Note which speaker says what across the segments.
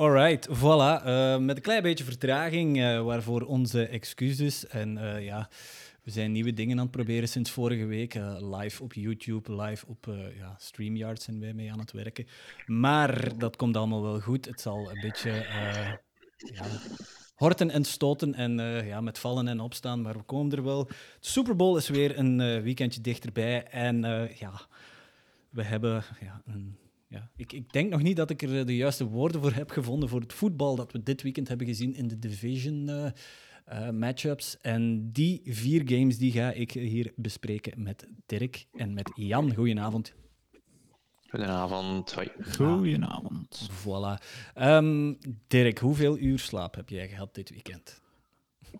Speaker 1: Alright, voilà. Uh, met een klein beetje vertraging, uh, waarvoor onze excuses. En uh, ja, we zijn nieuwe dingen aan het proberen sinds vorige week. live op YouTube, live op ja, StreamYard zijn wij mee aan het werken. Maar dat komt allemaal wel goed. Het zal een beetje ja, horten en stoten en ja, met vallen en opstaan, maar we komen er wel. De Super Bowl is weer een weekendje dichterbij. En ja, we hebben ja, een ja. Ik, ik denk nog niet dat ik er de juiste woorden voor heb gevonden voor het voetbal dat we dit weekend hebben gezien in de division uh, uh, matchups. En die vier games die ga ik hier bespreken met Dirk en met Jan. Goedenavond.
Speaker 2: Goedenavond. Hoi.
Speaker 3: Goedenavond.
Speaker 1: Voilà. Um, Dirk, hoeveel uur slaap heb jij gehad dit weekend?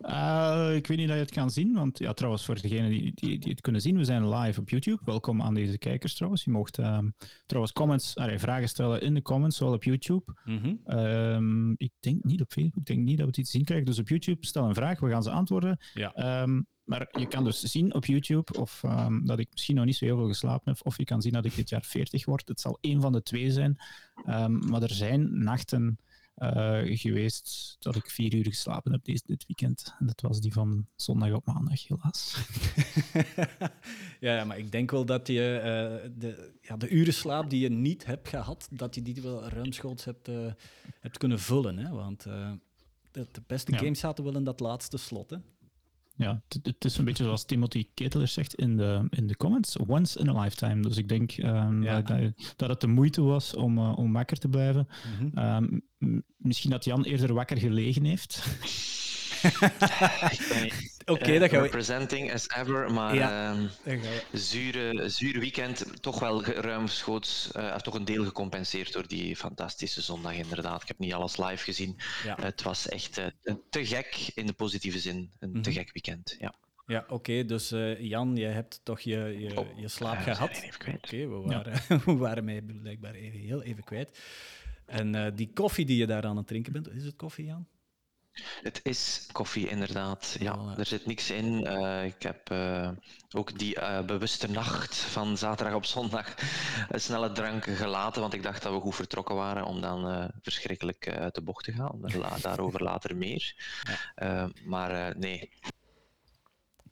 Speaker 3: Uh, ik weet niet dat je het kan zien, want ja, trouwens, voor degenen die, die, die, het kunnen zien, we zijn live op YouTube. Welkom aan deze kijkers trouwens. Je mocht uh, trouwens comments, allee, vragen stellen in de comments, zowel op YouTube. Mm -hmm. uh, ik denk niet op Facebook, ik denk niet dat we het iets zien krijgen. Dus op YouTube, stel een vraag, we gaan ze antwoorden. Ja. Um, maar je kan dus zien op YouTube of um, dat ik misschien nog niet zo heel veel geslapen heb, of je kan zien dat ik dit jaar 40 word. Het zal één van de twee zijn. Maar er zijn nachten uh, geweest dat ik vier uur geslapen heb deze, dit weekend. En dat was die van zondag op maandag, helaas.
Speaker 1: ja, maar ik denk wel dat je uh, de, ja, de uren slaap die je niet hebt gehad, dat je die wel ruimschoots hebt, uh, hebt kunnen vullen. Hè? Want de, de, beste ja. games zaten wel in dat laatste slot. Hè?
Speaker 3: Ja, het is een beetje zoals Timothy Keteler zegt in de, in de comments, once in a lifetime. Dus ik denk um, ja. dat, dat, het de moeite was om, uh, om wakker te blijven. Mm -hmm. um, misschien dat Jan eerder wakker gelegen heeft.
Speaker 2: Oké, okay, dat gaan we... Representing as ever, maar ja, uh, zure, zure weekend toch wel ruimschoots, uh, toch een deel gecompenseerd door die fantastische zondag inderdaad. Ik heb niet alles live gezien. Ja. Het was echt uh, te gek in de positieve zin, een mm -hmm. te gek weekend. Ja.
Speaker 1: Ja, oké. Okay, dus uh, Jan, jij hebt toch je, je, oh, je slaap uh, gehad. Oké, okay, we, waren, ja. we waren mij blijkbaar heel even kwijt. En uh, die koffie die je daar aan het drinken bent, is het koffie, Jan?
Speaker 2: Het is koffie, inderdaad. Ja, er zit niks in. Uh, ik heb uh, ook die uh, bewuste nacht van zaterdag op zondag snelle drank gelaten, want ik dacht dat we goed vertrokken waren om dan verschrikkelijk uit de bocht te gaan. Daarover later meer. Ja. maar nee.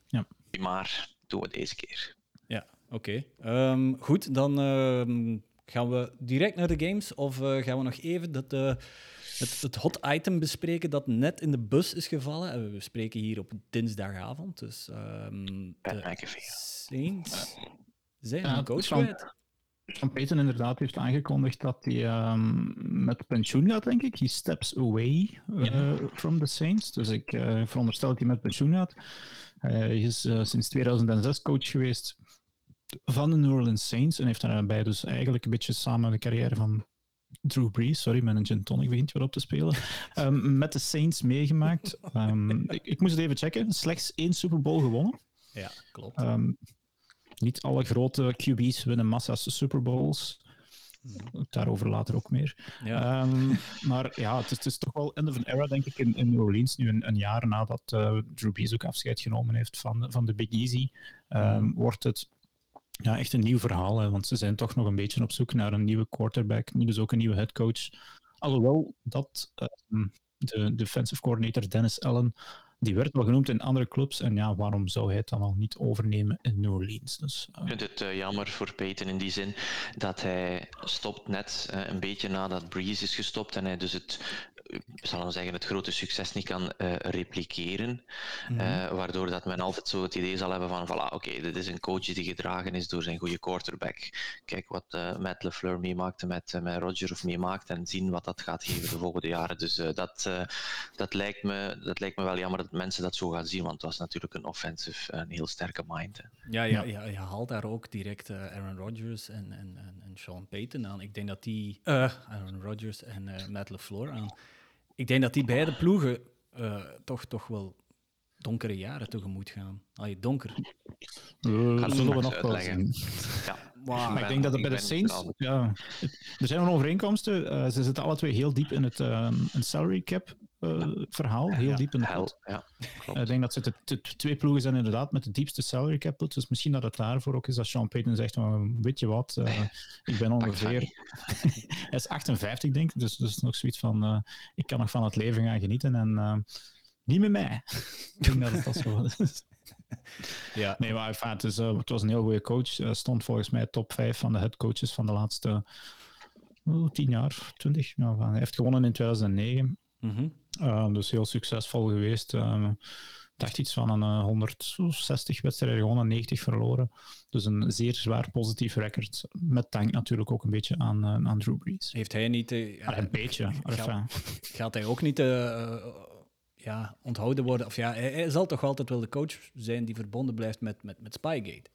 Speaker 3: Ja.
Speaker 2: Maar doen we deze keer.
Speaker 1: Ja, oké. Okay. Um, ehm, goed, dan ehm, gaan we direct naar de games of gaan we nog even dat het, het hot item bespreken dat net in de bus is gevallen. We spreken hier op dinsdagavond, dus um, de Saints zijn een coach kwijt.
Speaker 3: Van Peyton inderdaad heeft aangekondigd dat hij um, met pensioen gaat, denk ik. He steps away uh, ja. from the Saints. Dus ik uh, veronderstel dat hij met pensioen gaat. Hij is uh, sinds 2006 coach geweest van de New Orleans Saints en heeft daarbij dus eigenlijk een beetje samen de carrière van Drew Brees, sorry, een gin tonic begint weer op te spelen. Um, met de Saints meegemaakt. Um, ik, ik, moest het even checken. Slechts één Super Bowl gewonnen.
Speaker 1: Ja, klopt.
Speaker 3: Um, niet alle grote QB's winnen massa's Super Bowls. Daarover later ook meer. Ja. maar ja, het is, het is, toch wel end of an era, denk ik, in, in New Orleans. Nu een, een jaar nadat uh, Drew Brees ook afscheid genomen heeft van, van de Big Easy, mm. wordt het ja, echt een nieuw verhaal. Hè, want ze zijn toch nog een beetje op zoek naar een nieuwe quarterback. Dus ook een nieuwe headcoach. Alhoewel dat uh, de defensive coordinator Dennis Allen, die werd wel genoemd in andere clubs. En ja, waarom zou hij het dan al niet overnemen in New Orleans? Dus,
Speaker 2: uh... Ik vind het uh, jammer voor Peyton in die zin dat hij stopt net uh, een beetje nadat Breeze is gestopt. En hij dus het zal dan zeggen, het grote succes niet kan uh, repliceren. Mm -hmm. waardoor dat men altijd zo het idee zal hebben van, voilà, oké, okay, dit is een coach die gedragen is door zijn goede quarterback. Kijk wat uh, Matt LeFleur meemaakte met, uh, met Roger of meemaakt en zien wat dat gaat geven de volgende jaren. Dus dat, dat, lijkt me, dat lijkt me wel jammer dat mensen dat zo gaan zien, want het was natuurlijk een offensive, een heel sterke mind. Hè.
Speaker 1: Ja, ja, ja, je haalt daar ook direct Aaron Rodgers en, en, en, en Sean Payton aan. Ik denk dat die, Aaron Rodgers en Matt LeFleur aan ik denk dat die beide ploegen uh, toch, toch wel donkere jaren tegemoet gaan. Allee, donker.
Speaker 3: Uh, zullen we nog wel
Speaker 2: zien. Ja.
Speaker 3: Maar ik denk dat het bij de Saints... Ja, er zijn wel overeenkomsten. Uh, ze zitten alle twee heel diep in het uh, een salary cap uh, verhaal. Heel diep in de
Speaker 2: hel. Ja,
Speaker 3: ik denk dat ze de, de, twee ploegen zijn inderdaad met de diepste salary cap. Dus misschien dat het daarvoor ook is dat Sean Payton zegt: Weet je wat, ik ben ongeveer. Hij is 58, denk ik. Dus, dus nog zoiets van: Ik kan nog van het leven gaan genieten. En niet met mij. ik denk dat het dat zo is. Ja. Nee, maar enfin, het, is, uh, het was een heel goede coach. Uh, stond volgens mij top 5 van de headcoaches van de laatste oh, 10 jaar, 20. Nou, hij heeft gewonnen in 2009. Mm -hmm. uh, dus heel succesvol geweest. Ik dacht iets van een 160 wedstrijden gewonnen, 90 verloren. Dus een zeer zwaar positief record. Met dank natuurlijk ook een beetje aan, aan Drew Brees.
Speaker 1: Heeft hij niet...
Speaker 3: Een beetje.
Speaker 1: Gaat, gaat hij ook niet ja, onthouden worden. Of ja, hij, zal toch altijd wel de coach zijn die verbonden blijft met, met, met Spygate.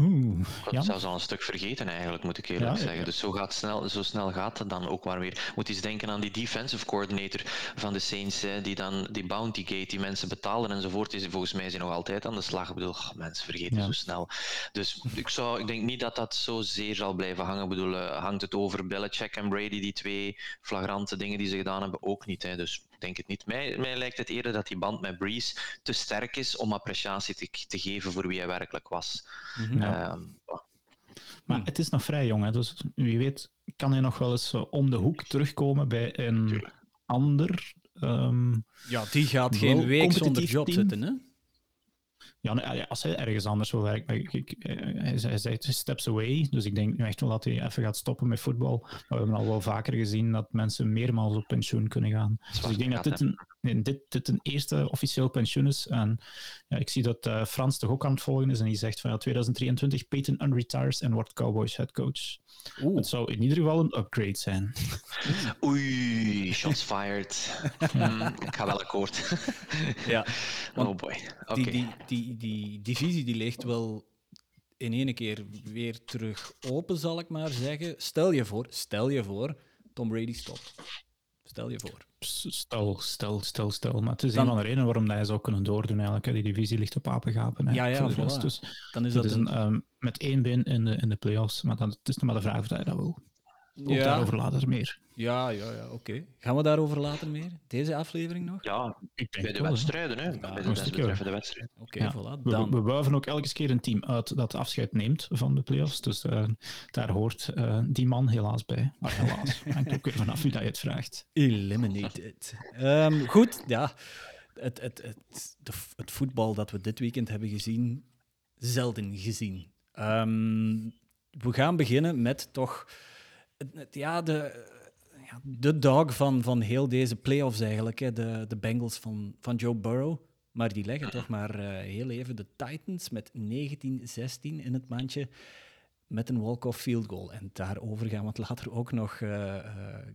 Speaker 2: Oeh, ik had zelfs al een stuk vergeten eigenlijk, moet ik eerlijk zeggen. Dus zo, gaat snel, zo snel gaat het dan ook maar weer. Moet eens denken aan die defensive coordinator van de Saints, hè, die dan die bounty gate, die mensen betalen enzovoort. Die volgens mij zijn nog altijd aan de slag. Ik bedoel, oh, mensen vergeten zo snel. Dus ik, zou, ik denk niet dat dat zo zeer zal blijven hangen. Ik bedoel, uh, hangt het over Belichick en Brady, die twee flagrante dingen die ze gedaan hebben, ook niet. Hè. Dus denk het niet. Mij, mij lijkt het eerder dat die band met Breeze te sterk is om appreciatie te, te geven voor wie hij werkelijk was. Mm -hmm.
Speaker 3: Maar het is nog vrij jong, hè? dus wie weet kan hij nog wel eens om de hoek terugkomen bij een ander. Um,
Speaker 1: ja, die gaat geen week zonder job team. zitten, hè?
Speaker 3: Ja, als hij ergens anders wil werken. hij, hij zegt steps away. Dus ik denk nu echt wel dat hij even gaat stoppen met voetbal. Maar we hebben al wel vaker gezien dat mensen meermaals op pensioen kunnen gaan. Dus ik denk dat dit een, dit, dit een eerste officieel pensioen is. En ja, ik zie dat uh, Frans toch ook aan het volgen is. En die zegt van ja, 2023 Peyton unretires en wordt Cowboys headcoach. Het zou in ieder geval een upgrade zijn.
Speaker 2: Oei, shots fired. mm, ik ga wel akkoord.
Speaker 1: ja.
Speaker 2: Oh boy.
Speaker 1: Okay. Die, die, die, die divisie die ligt wel in ene keer weer terug open, zal ik maar zeggen. Stel je voor, stel je voor, Tom Brady stopt. Stel je voor.
Speaker 3: Stel, stel, stel, stel. Maar het is een van de redenen waarom hij zou kunnen doordoen. Eigenlijk. Die divisie ligt op apengapen.
Speaker 1: Ja, ja,
Speaker 3: voilà. Dus Dan is dat, is een, um, met één been in de, in de playoffs. Maar dan, het is nog maar de vraag of hij dat wil. Ook ja. daarover later meer.
Speaker 1: Ja, ja, ja, oké. Gaan we daarover later meer? Deze aflevering nog?
Speaker 2: Ja, ik denk bij de wedstrijden, hè. Ja, bij de, wedstrijd.
Speaker 1: Oké, okay, ja. voilà.
Speaker 3: Dan. We, we wuiven ook elke keer een team uit dat afscheid neemt van de playoffs. Dus uh, daar hoort uh, die man helaas bij. Maar helaas, hangt ook weer vanaf wie dat je het vraagt.
Speaker 1: Eliminated. Um, goed, ja. Het, het, het, de, het voetbal dat we dit weekend hebben gezien, zelden gezien. Um, we gaan beginnen met toch ja, de, ja, de dog van, van heel deze playoffs eigenlijk. Hè. De, de Bengals van, van Joe Burrow. Maar die leggen toch maar uh, heel even de Titans met 19-16 in het mandje. Met een walk-off field goal. En daarover gaan we het later ook nog uh, uh,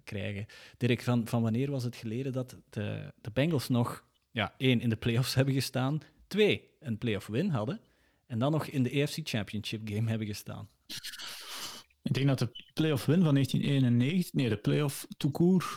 Speaker 1: krijgen. Dirk, van, van wanneer was het geleden dat de, de Bengals nog ja, één in de playoffs hebben gestaan, twee een playoff win hadden en dan nog in de AFC Championship game hebben gestaan?
Speaker 3: Ik denk dat de playoff win van 1991, nee, de playoff toekoer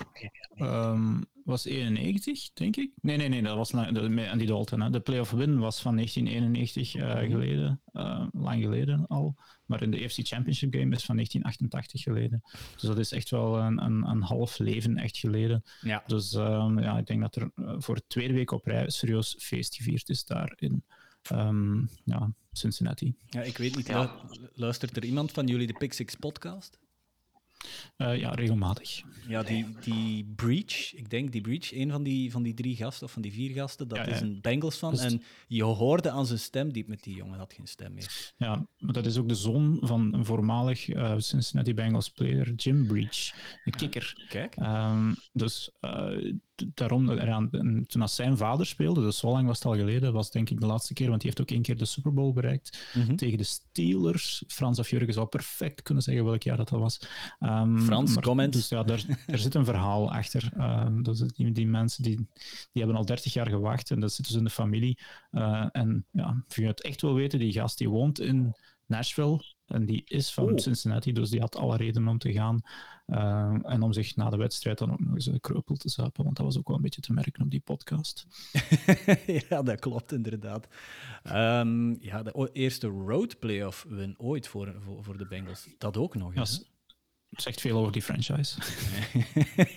Speaker 3: um, was 91, denk ik. Nee, nee, nee, dat was de, Andy Dalton. Hè. De playoff win was van 1991 uh, eh, geleden, uh, lang geleden al. Maar in de AFC Championship game is van 1988 geleden. Dus dat is echt wel een, een, een half leven echt geleden. Ja. Dus um, ja, ik denk dat er uh, voor de tweede week op rij serieus feest gevierd is daar in um, ja, Cincinnati.
Speaker 1: Ja, ik weet niet, ja. luistert er iemand van jullie de Pick Six podcast?
Speaker 3: Uh, ja, regelmatig.
Speaker 1: Ja, die, die Breach, ik denk die Breach, een van die, van die drie gasten of van die vier gasten, dat ja, is een Bengals van. En je hoorde aan zijn stem diep met die jongen had geen stem meer.
Speaker 3: Ja, maar dat is ook de zoon van een voormalig uh, Cincinnati Bengals player, Jim Breach, de kikker.
Speaker 1: Kijk.
Speaker 3: Um, dus uh, daarom, eraan, toen als zijn vader speelde, dus zo lang was het al geleden, was denk ik de laatste keer, want hij heeft ook één keer de Super Bowl bereikt mm -hmm. tegen de Steelers. Frans of Jurgen zou perfect kunnen zeggen welk jaar dat, dat was.
Speaker 1: Um, Frans, maar, comment.
Speaker 3: Dus ja, daar, er zit een verhaal achter. Um, dus die, die, mensen die, die hebben al 30 jaar gewacht en dat zit dus in de familie. Uh, en ja, als je het echt wil weten, die gast die woont in Nashville En die is van
Speaker 1: Oh.
Speaker 3: Cincinnati, dus die had alle reden om te gaan. Eh, en om zich na de wedstrijd dan ook nog eens een kreupel te zuipen, want dat was ook wel een beetje te merken op die podcast.
Speaker 1: ja, dat klopt inderdaad. Ehm, ja, de eerste road playoff win ooit voor, voor, voor de Bengals. Dat ook nog eens.
Speaker 3: Zegt veel over die franchise.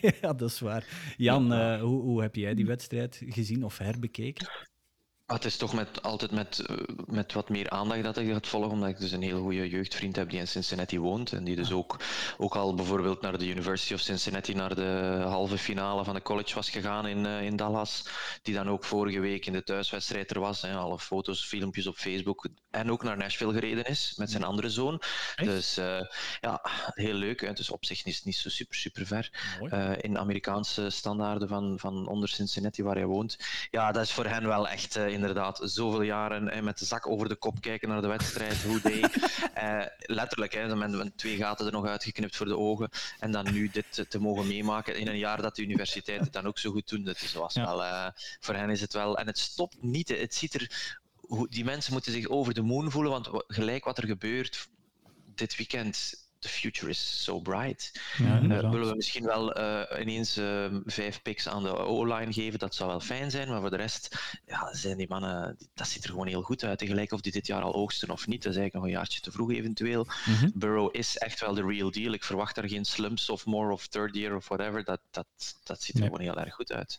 Speaker 1: ja, dat is waar. Jan, eh, hoe, hoe heb jij die wedstrijd gezien of herbekeken?
Speaker 2: Ah, het is toch met, altijd met, eh, met wat meer aandacht dat ik dat volg, omdat ik dus een heel goede jeugdvriend heb die in Cincinnati woont. En die dus ook, ook al bijvoorbeeld naar de University of Cincinnati, naar de halve finale van de college was gegaan in, eh, in Dallas. Die dan ook vorige week in de thuiswedstrijd er was. Hè, alle foto's, filmpjes op Facebook. En ook naar Nashville gereden is met zijn andere zoon.
Speaker 3: Echt?
Speaker 2: Dus eh, ja, heel leuk. Hè. Dus op zich is het niet zo super, super ver in Amerikaanse standaarden van, van onder Cincinnati, waar hij woont. Ja, dat is voor hen wel echt inderdaad zoveel jaren met de zak over de kop kijken naar de wedstrijd. Hoe they, eh, letterlijk, hè, met, twee gaten er nog uitgeknipt voor de ogen. En dan nu dit te, mogen meemaken in een jaar dat de universiteit het dan ook zo goed doen. Dat is, was
Speaker 3: Ja.
Speaker 2: wel, eh, voor hen is het wel... En het stopt niet. Het ziet er... hoe- Die mensen moeten zich over de moon voelen, want wa- gelijk wat er gebeurt dit weekend... The future is so bright.
Speaker 3: Ja, inderdaad.
Speaker 2: willen we misschien wel eh, ineens eh, vijf picks aan de O-line geven? Dat zou wel fijn zijn, maar voor de rest ja, zijn die mannen, die- dat ziet er gewoon heel goed uit. Tegelijk of die dit jaar al oogsten of niet, dat is eigenlijk nog een jaartje te vroeg eventueel.
Speaker 1: Mhm.
Speaker 2: Burrow is echt wel de real deal. Ik verwacht daar geen slump sophomore of third year of whatever. Dat, dat, dat ziet er
Speaker 3: Nee.
Speaker 2: gewoon heel erg goed uit.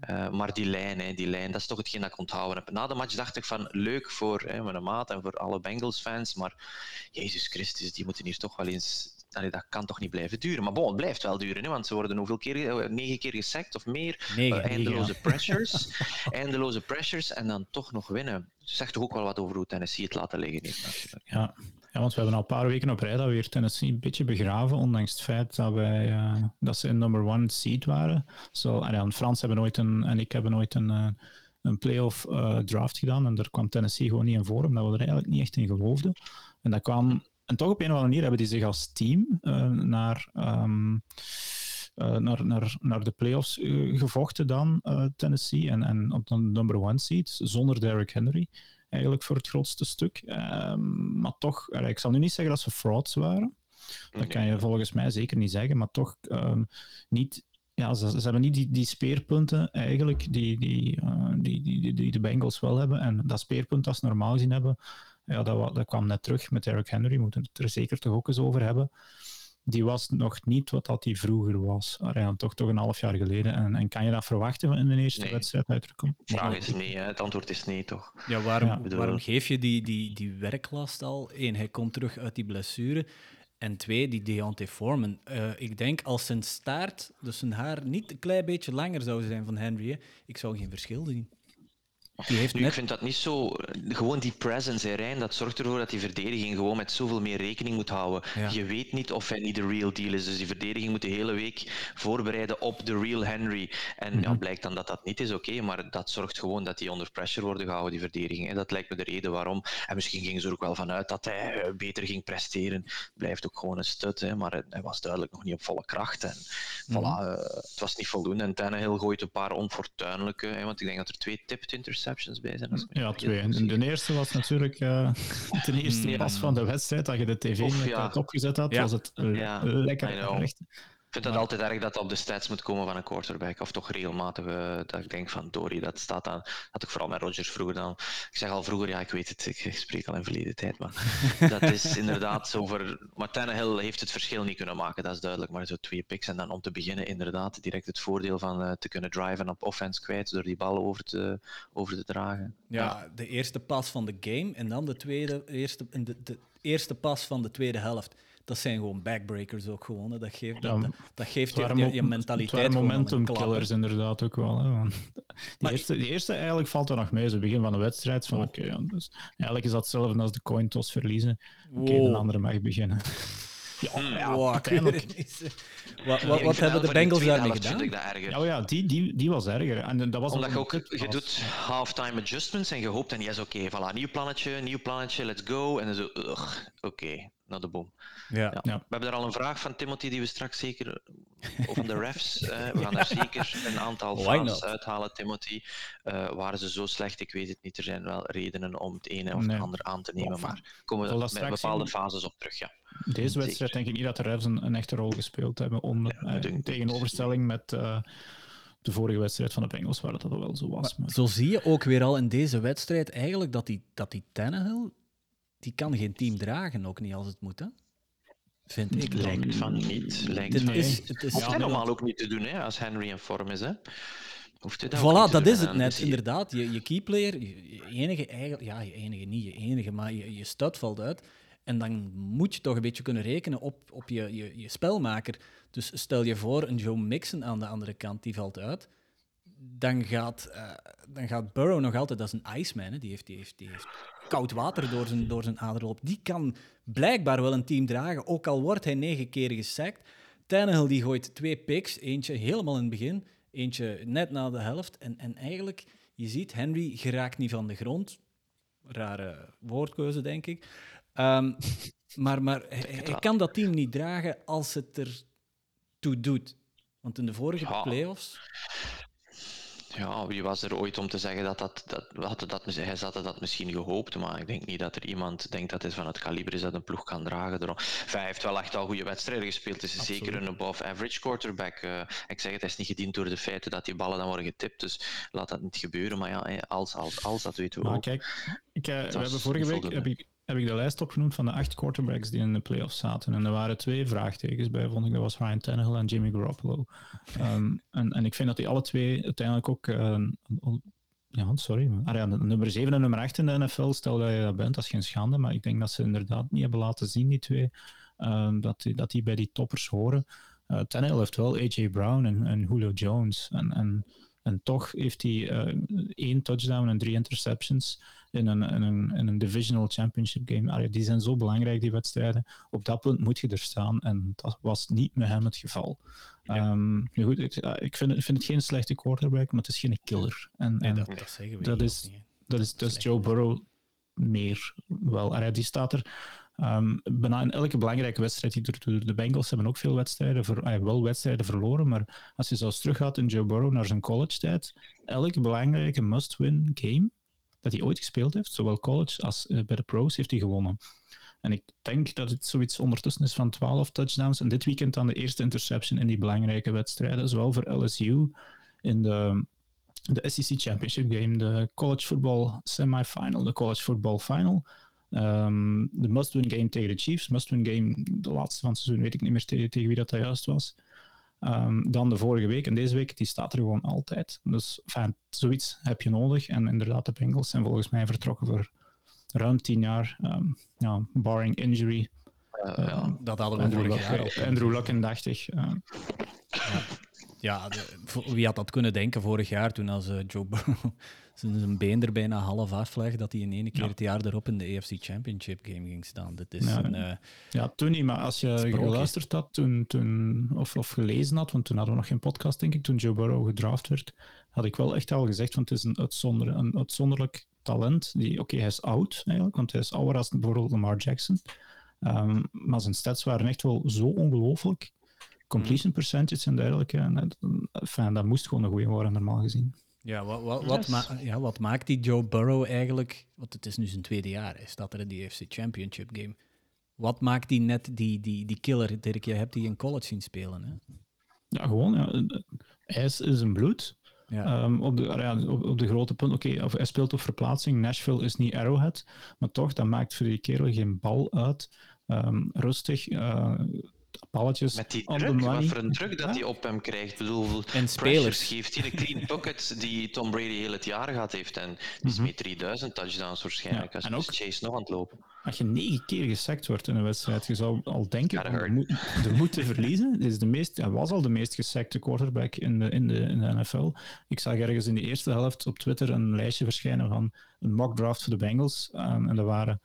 Speaker 2: Eh, maar die lijn, hè, die lijn, dat is toch hetgeen dat ik onthouden heb. Na de match dacht ik van leuk voor hè, mijn maat en voor alle Bengals fans, maar Jezus Christus, die moeten hier toch wel eens. Allee, dat kan toch niet blijven duren. Maar bon, het blijft wel duren, hè, want ze worden hoeveel keer, eh, negen keer gesackt of meer.
Speaker 1: Negen.
Speaker 2: Eh, eindeloze pressures. eindeloze pressures en dan toch nog winnen. Zegt toch ook wel wat over hoe Tennessee het laten liggen heeft, natuurlijk.
Speaker 3: Ja. ja, want we hebben al een paar weken op rij dat we weer Tennessee een beetje begraven, ondanks het feit dat, wij, eh, dat ze een number one seed waren. Zo, en ja, Frans hebben ooit een, en ik hebben ooit een, een playoff draft gedaan en daar kwam Tennessee gewoon niet in voor, omdat we er eigenlijk niet echt in geloofden. En dat kwam, en toch op een of andere manier hebben die zich als team eh, naar... ehm, eh, naar, naar, naar de playoffs eh, gevochten dan, Tennessee, en, en op de number one seed, zonder Derrick Henry eigenlijk voor het grootste stuk. Ehm, maar toch, ik zal nu niet zeggen dat ze frauds waren. Dat kan je volgens mij zeker niet zeggen, maar toch ehm, niet. Ja, ze, ze hebben niet die, die speerpunten eigenlijk die, die, die, die, die, die de Bengals wel hebben. En dat speerpunt dat ze normaal gezien hebben, ja, dat, dat kwam net terug met Eric Henry. We moeten het er zeker toch ook eens over hebben. Die was nog niet wat dat die vroeger was. Ja, toch, toch een half jaar geleden. En, en kan je dat verwachten in de eerste
Speaker 2: Nee.
Speaker 3: wedstrijd uitkomen?
Speaker 2: De vraag is nee, hè. het antwoord is nee, toch?
Speaker 1: Ja, waarom,
Speaker 3: Ja.
Speaker 2: bedoel-
Speaker 1: waarom geef je die, die, die werklast al? Eén, hij komt terug uit die blessure. En twee, die Deontay Foreman. Eh, ik denk als zijn staart, dus zijn haar, niet een klein beetje langer zou zijn van Henry, hè, ik zou geen verschil zien. Die heeft
Speaker 2: Nu, ik
Speaker 1: net...
Speaker 2: vind dat niet zo. Gewoon die presence, hè, Rijn, dat zorgt ervoor dat die verdediging gewoon met zoveel meer rekening moet houden.
Speaker 1: Ja.
Speaker 2: Je weet niet of hij niet de real deal is. Dus die verdediging moet de hele week voorbereiden op de real Henry. En ja, blijkt dan dat dat niet is, oké, maar dat zorgt gewoon dat die onder pressure worden gehouden, die verdediging. En dat lijkt me de reden waarom. En misschien gingen ze er ook wel vanuit dat hij eh, beter ging presteren. Blijft ook gewoon een stut, hè, maar hij was duidelijk nog niet op volle kracht. En voilà, eh, het was niet voldoende. En Tannehill gooit een paar onfortuinlijke, hè, want ik denk dat er twee tipped interceptions bij zijn. ik me
Speaker 3: Ja, twee. En de eerste was natuurlijk eh de eerste pas van de wedstrijd. Dat je de tv net
Speaker 2: ja.
Speaker 3: opgezet had, was het eh, lekker recht.
Speaker 2: Ik vind het altijd erg dat dat op de stats moet komen van een quarterback. Of toch regelmatig eh, dat ik denk van Dory, dat staat aan. had ik vooral met Rodgers vroeger dan. Ik zeg al vroeger, ja, ik weet het, ik, spreek al in verleden tijd. Maar dat is inderdaad zo voor. Maar Tannehill heeft het verschil niet kunnen maken, dat is duidelijk. Maar zo twee picks en dan om te beginnen, inderdaad, direct het voordeel van eh, te kunnen driven op offense kwijt door die bal over te, over te dragen.
Speaker 1: Ja, de eerste pas van de game en dan de tweede, eerste, de, de eerste pas van de tweede helft. Dat zijn gewoon backbreakers ook gewoon. hè. Dat geeft,
Speaker 3: Ja,
Speaker 1: dat, dat, geeft
Speaker 3: Het
Speaker 1: je, je, mentaliteit
Speaker 3: het
Speaker 1: een
Speaker 3: momentum killers inderdaad ook wel. Hè, want die,
Speaker 1: Maar-
Speaker 3: eerste, die eerste eigenlijk valt er nog mee. Zo begin van de wedstrijd. Van,
Speaker 1: Oh.
Speaker 3: oké, ja, dus, eigenlijk is dat hetzelfde als de coin toss verliezen. Oké,
Speaker 1: Wow.
Speaker 3: de andere mag beginnen. Ja,
Speaker 2: Hmm.
Speaker 3: ja,
Speaker 1: Wow, wat wat, wat hebben de Bengals daarmee gedaan?
Speaker 2: vind ik dat erger.
Speaker 3: Ja, ja die, die, die was erger. En dat was
Speaker 2: Omdat je
Speaker 3: een
Speaker 2: ook, je doet halftime adjustments en je hoopt en yes, oké, voilà, nieuw plannetje, nieuw plannetje, let's go. En dan zo, oké, naar de bom.
Speaker 1: Ja.
Speaker 2: Ja.
Speaker 3: Ja.
Speaker 2: We hebben er al een vraag van Timothy die we straks zeker, van de refs, eh, we gaan daar zeker een aantal
Speaker 1: not?
Speaker 2: uithalen, Timothy. Eh, waren ze zo slecht? Ik weet het niet. Er zijn wel redenen om het ene of
Speaker 3: Nee.
Speaker 2: het andere aan te nemen,
Speaker 3: Of-
Speaker 2: maar komen we
Speaker 3: dat
Speaker 2: met bepaalde
Speaker 3: zien?
Speaker 2: fases op terug, ja.
Speaker 3: Deze wedstrijd
Speaker 2: Zeker.
Speaker 3: denk ik niet dat de refs een, een echte rol gespeeld hebben. Onder,
Speaker 2: Ja,
Speaker 3: eh, tegenoverstelling met eh, de vorige wedstrijd van de Bengals, waar dat wel zo was. Maar,
Speaker 1: Zo zie je ook weer al in deze wedstrijd eigenlijk dat die, dat die Tannehill, die kan geen team dragen, ook niet als het moet, hè? Vind ik.
Speaker 2: Lijkt van niet. Lijkt
Speaker 1: Het
Speaker 2: van
Speaker 1: is,
Speaker 2: niet.
Speaker 1: het is,
Speaker 3: Ja,
Speaker 2: normaal ook niet te doen, hè, als Henry in vorm is. Hè. Hoeft hij dat
Speaker 1: Voilà, dat is het net,
Speaker 2: je-
Speaker 1: inderdaad. Je, je keyplayer, je, je enige, eigenlijk, ja, je enige niet, je enige, maar je, je stud valt uit. En dan moet je toch een beetje kunnen rekenen op, op je, je, je spelmaker. Dus stel je voor, een Joe Mixon aan de andere kant, die valt uit. Dan gaat, eh, dan gaat Burrow nog altijd, dat is een Iceman, hè. Die, heeft, die, heeft, die heeft koud water door zijn, door zijn aderloop. Die kan blijkbaar wel een team dragen, ook al wordt hij negen keer gesackt. Tannehill die gooit twee picks, eentje helemaal in het begin, eentje net na de helft. En, en eigenlijk, je ziet, Henry geraakt niet van de grond. Rare woordkeuze, denk ik. Ehm, maar maar hij, kan dat team niet dragen als het er toe doet. Want in de vorige
Speaker 2: Ja.
Speaker 1: playoffs...
Speaker 2: Ja, wie was er ooit om te zeggen dat dat... dat, had dat hij had dat misschien gehoopt, maar ik denk niet dat er iemand denkt dat hij van het kaliber is dat een ploeg kan dragen. Enfin, hij heeft wel echt al goede wedstrijden gespeeld. Het is
Speaker 1: Absoluut.
Speaker 2: zeker een above-average quarterback. Eh, ik zeg het, hij is niet gediend door de feiten dat die ballen dan worden getipt. Dus laat dat niet gebeuren. Maar ja, hè, als, als, als dat weten we
Speaker 3: maar
Speaker 2: ook.
Speaker 3: kijk, ik, eh, we hebben vorige week heb ik, heb ik de lijst opgenoemd van de acht quarterbacks die in de playoffs zaten. En er waren twee vraagtekens bij, vond ik. Dat was Ryan Tannehill en Jimmy Garoppolo. Ehm, en, en ik vind dat die alle twee uiteindelijk ook... eh, een- ja, sorry. Ah, ja, nummer 7 en nummer 8 in de NFL, stel dat je dat bent, dat is geen schande. Maar ik denk dat ze inderdaad niet hebben laten zien, die twee, ehm, dat, die, dat die bij die toppers horen. Eh Tannehill heeft wel A.J. Brown en, en Julio Jones. En, en, en toch heeft hij eh, één touchdown en drie interceptions in een, in een, in een divisional championship game. Allee, die zijn zo belangrijk, die wedstrijden. Op dat punt moet je er staan. En dat was niet met hem het geval. Ehm, nu goed, ik, ik vind, het- ik vind het geen slechte quarterback, maar het is geen killer. En,
Speaker 1: Nee,
Speaker 3: en
Speaker 1: dat, dat zeggen we
Speaker 3: dat is-
Speaker 1: niet,
Speaker 3: dat is, dat is
Speaker 1: Slecht.
Speaker 3: Joe Burrow meer wel. Allee, die staat er ehm, bijna in elke belangrijke wedstrijd die er toe. De Bengals hebben ook veel wedstrijden, ver, allee, wel wedstrijden verloren, maar als je zo eens teruggaat in Joe Burrow naar zijn college-tijd, elke belangrijke must-win game dat hij ooit gespeeld heeft, zowel college als eh, bij de pros, heeft hij gewonnen. En ik denk dat het zoiets ondertussen is van 12 touchdowns. En dit weekend dan de eerste interception in die belangrijke wedstrijden. Zowel voor LSU in de, de SEC Championship Game, de college football semifinal, de college football final. Ehm, de must-win game tegen de Chiefs. Must-win game, de laatste van het seizoen, weet ik niet meer tegen, wie dat, dat juist was. Ehm, dan de vorige week en deze week, die staat er gewoon altijd. Dus enfin, zoiets heb je nodig. En inderdaad, de Bengals zijn volgens mij vertrokken voor ruim tien jaar. Ehm, ja, barring injury.
Speaker 2: Eh,
Speaker 3: Eh,
Speaker 2: ja.
Speaker 1: Dat hadden we
Speaker 3: Andrew
Speaker 1: vorig jaar.
Speaker 3: Luck, Andrew Luck indachtig. eh,
Speaker 1: Ja, de- wie had dat kunnen denken vorig jaar toen als eh, Joe Burrow zijn been er bijna half afleg, dat hij in één keer
Speaker 3: Ja.
Speaker 1: het jaar erop in de AFC Championship game ging staan. Dat is
Speaker 3: Ja,
Speaker 1: een, eh,
Speaker 3: Ja, toen niet, maar als je
Speaker 1: Sprookje.
Speaker 3: geluisterd had toen, toen, of, of gelezen had, want toen hadden we nog geen podcast, denk ik, toen Joe Burrow gedraft werd, had ik wel echt al gezegd, want het is een, uitzonder, een uitzonderlijk talent. Die, Oké, hij is oud eigenlijk, want hij is ouder als bijvoorbeeld Lamar Jackson. Ehm, maar zijn stats waren echt wel zo ongelooflijk. Completion percentage en dergelijke. En dat, enfin, dat moest gewoon een goede worden, normaal gezien.
Speaker 1: ja, wat, wat, wat,
Speaker 2: Yes.
Speaker 1: ma- ja, wat maakt die Joe Burrow eigenlijk, want het is nu zijn tweede jaar, hij staat er in die AFC Championship game. Wat maakt die net die, die, die killer, Dirk? Je hebt die in college zien spelen, hè?
Speaker 3: Ja, gewoon. Ja. IJs is een bloed.
Speaker 1: Ja.
Speaker 3: Ehm, op, de, ja, op, op de grote punt, oké, of hij speelt op verplaatsing. Nashville is niet Arrowhead, maar toch, dat maakt voor die kerel geen bal uit. Ehm, rustig, eh,
Speaker 2: Met die druk, wat voor een druk dat
Speaker 3: Ja.
Speaker 2: hij op hem krijgt. Ik bedoel,
Speaker 1: En spelers.
Speaker 2: geeft hij een clean pocket die Tom Brady heel het jaar gehad heeft. En die is
Speaker 3: Mhm.
Speaker 2: met 3000 touchdowns waarschijnlijk.
Speaker 3: Ja,
Speaker 2: Als
Speaker 3: en ook-
Speaker 2: Chase nog aan het lopen.
Speaker 3: Als je negen keer gesackt wordt in een wedstrijd, je zou al denken moet, er moet te verliezen. Hij, is de meest, hij was al de meest gesackte quarterback in de, in, de, in de NFL. Ik zag ergens in de eerste helft op Twitter een lijstje verschijnen van een mock draft voor de Bengals. Ehm, en er waren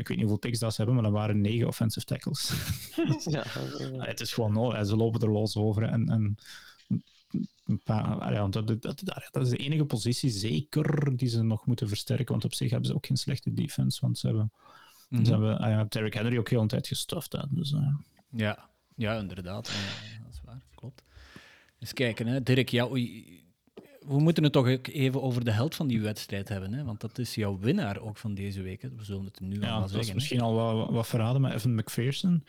Speaker 3: ik weet niet hoeveel picks dat ze hebben, maar dat waren negen offensive tackles. ja. het is gewoon, oh, ze lopen er los over. En, en een paar, ja, dat, dat, dat, dat, is de enige positie, zeker, die ze nog moeten versterken. Want op zich hebben ze ook geen slechte defense. Want ze hebben, mm -hmm. ze hebben uh, Derrick Henry ook heel een tijd gestuft. Hè, dus, uh.
Speaker 1: ja. ja, inderdaad. Ja, dat is waar. Klopt. Eens kijken, hè. Dirk, ja, we moeten het toch even over de held van die wedstrijd hebben. Hè? Want dat is jouw winnaar ook van deze week. Hè? We zullen het nu
Speaker 3: ja,
Speaker 1: al
Speaker 3: dat
Speaker 1: zeggen.
Speaker 3: is misschien al wat, wat verraden, maar Evan McPherson.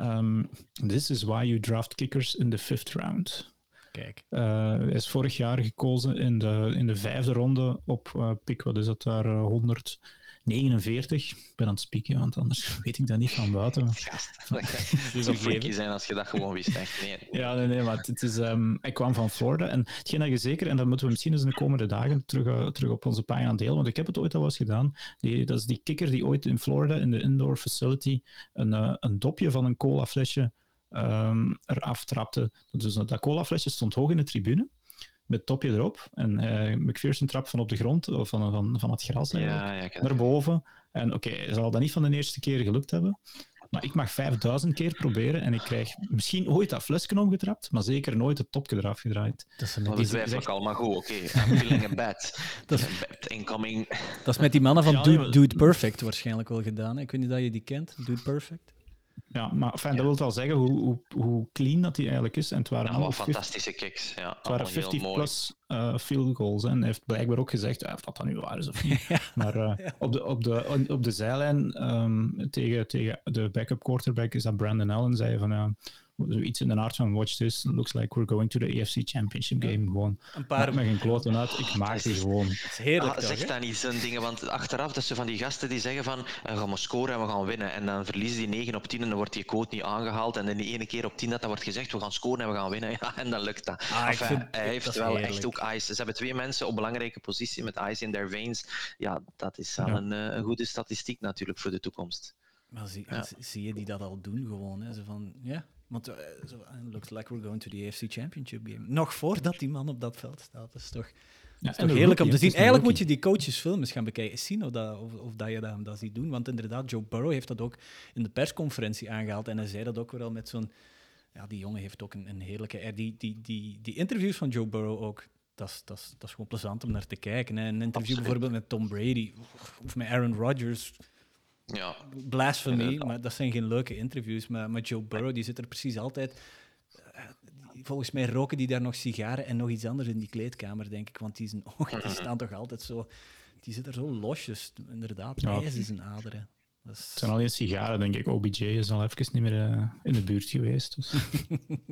Speaker 3: Um, this is why you draft kickers in the fifth round.
Speaker 1: Kijk.
Speaker 3: Uh, hij is vorig jaar gekozen in de, in de vijfde ronde op uh, pick, wat is dat daar, uh, 149. Ik ben aan het spieken, want anders weet ik dat niet van buiten.
Speaker 2: Gast, dat zou freaky zijn als je dat gewoon wist. Echt. Nee.
Speaker 3: Ja, nee, nee, maar het is, um, hij kwam van Florida. En hetgeen dat je zeker, en dat moeten we misschien eens in de komende dagen terug, terug op onze pagina delen, want ik heb het ooit al eens gedaan. Die, dat is die kikker die ooit in Florida, in de indoor facility, een, een dopje van een cola flesje um, eraf trapte. Dus dat colaflesje stond hoog in de tribune, met het topje erop. En uh, McPherson trapt van op de grond, of van, van, van het gras
Speaker 2: ja, ja,
Speaker 3: naar boven. En oké, okay, zal dat niet van de eerste keer gelukt hebben. Maar ik mag 5000 keer proberen en ik krijg misschien ooit dat flesje omgetrapt, maar zeker nooit het topje eraf gedraaid.
Speaker 2: Dat is een dat twijfel ik al, maar goed, oké. Okay. I'm feeling a bad. dat is, bad incoming.
Speaker 1: Dat is met die mannen van ja, Dude, Dude Perfect waarschijnlijk wel gedaan. Ik weet niet dat je die kent, Dude Perfect.
Speaker 3: Ja, maar enfin, dat wil wel zeggen hoe, hoe, hoe clean dat hij eigenlijk is. En het waren
Speaker 2: allemaal fantastische kicks. Ja,
Speaker 3: het waren 50 plus uh, field goals. En hij heeft blijkbaar ook gezegd of dat dan nu waar is of niet. ja. Maar uh, ja. op, de, op, de, op de zijlijn um, tegen, tegen de backup quarterback is dat Brandon Allen zei van... Uh, zoiets in de aard van watch this, looks like we're going to the AFC Championship game. Gewoon.
Speaker 1: Een paar...
Speaker 3: me geen kloten uit, ik maak ze gewoon.
Speaker 1: Het is heerlijk
Speaker 2: ah, Zeg dan niet zo'n dingen, want achteraf dat ze van die gasten die zeggen van we gaan scoren en we gaan winnen. En dan verliezen die 9 op 10 en dan wordt die quote niet aangehaald. En dan die ene keer op 10 dat dan wordt gezegd we gaan scoren en we gaan winnen. Ja, en dan lukt dat.
Speaker 1: Ah, enfin, vind,
Speaker 2: hij heeft wel heerlijk. echt ook ice. Ze hebben twee mensen op belangrijke positie met ice in their veins. Ja, dat is wel ja. een, een goede statistiek natuurlijk voor de toekomst.
Speaker 1: Maar zie, ja. zie je die dat al doen gewoon? Hè? Zo van, ja, want uh, so, looks like we're going to the AFC Championship game. Nog voordat die man op dat veld staat. Dat is toch, ja, is toch heerlijk om te zien. Eigenlijk moet je die coaches films gaan bekijken. Zien of, dat, of, of dat je dat, dat ziet doen. Want inderdaad, Joe Burrow heeft dat ook in de persconferentie aangehaald. En hij zei dat ook wel met zo'n... Ja, die jongen heeft ook een, een heerlijke... Die, die, die, die interviews van Joe Burrow ook... Dat is, dat gewoon plezant om naar te kijken. Hè. Een interview Absoluut. bijvoorbeeld met Tom Brady of met Aaron Rodgers
Speaker 2: ja.
Speaker 1: Blasphemy, ja, maar dat zijn geen leuke interviews. Maar, maar Joe Burrow die zit er precies altijd. Uh, volgens mij roken die daar nog sigaren en nog iets anders in die kleedkamer, denk ik. Want die zijn ogen die staan toch altijd zo. Die zitten er zo losjes, inderdaad. Ja. IJs is een aderen.
Speaker 3: Is... Het zijn alleen sigaren, denk ik. OBJ is al even niet meer uh, in de buurt geweest. Dus.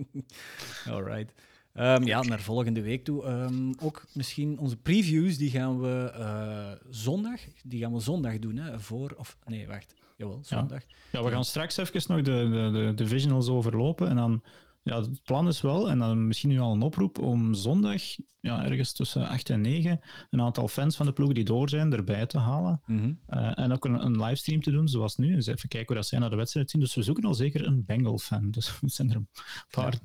Speaker 1: Alright. Um, ja, naar volgende week toe. Um, ook misschien onze previews, die gaan we uh, zondag, die gaan we zondag doen, hè, voor, of nee, wacht, jawel, zondag.
Speaker 3: Ja, ja we gaan straks even nog de, de, de divisionals overlopen en dan ja, het plan is wel, en dan misschien nu al een oproep, om zondag, ja, ergens tussen 8 en 9, een aantal fans van de ploeg die door zijn, erbij te halen.
Speaker 1: Mm -hmm.
Speaker 3: uh, en ook een, een, livestream te doen, zoals nu. Dus even kijken hoe dat zij naar de wedstrijd zien. Dus we zoeken al zeker een Bengal-fan. Dus er zijn er een paar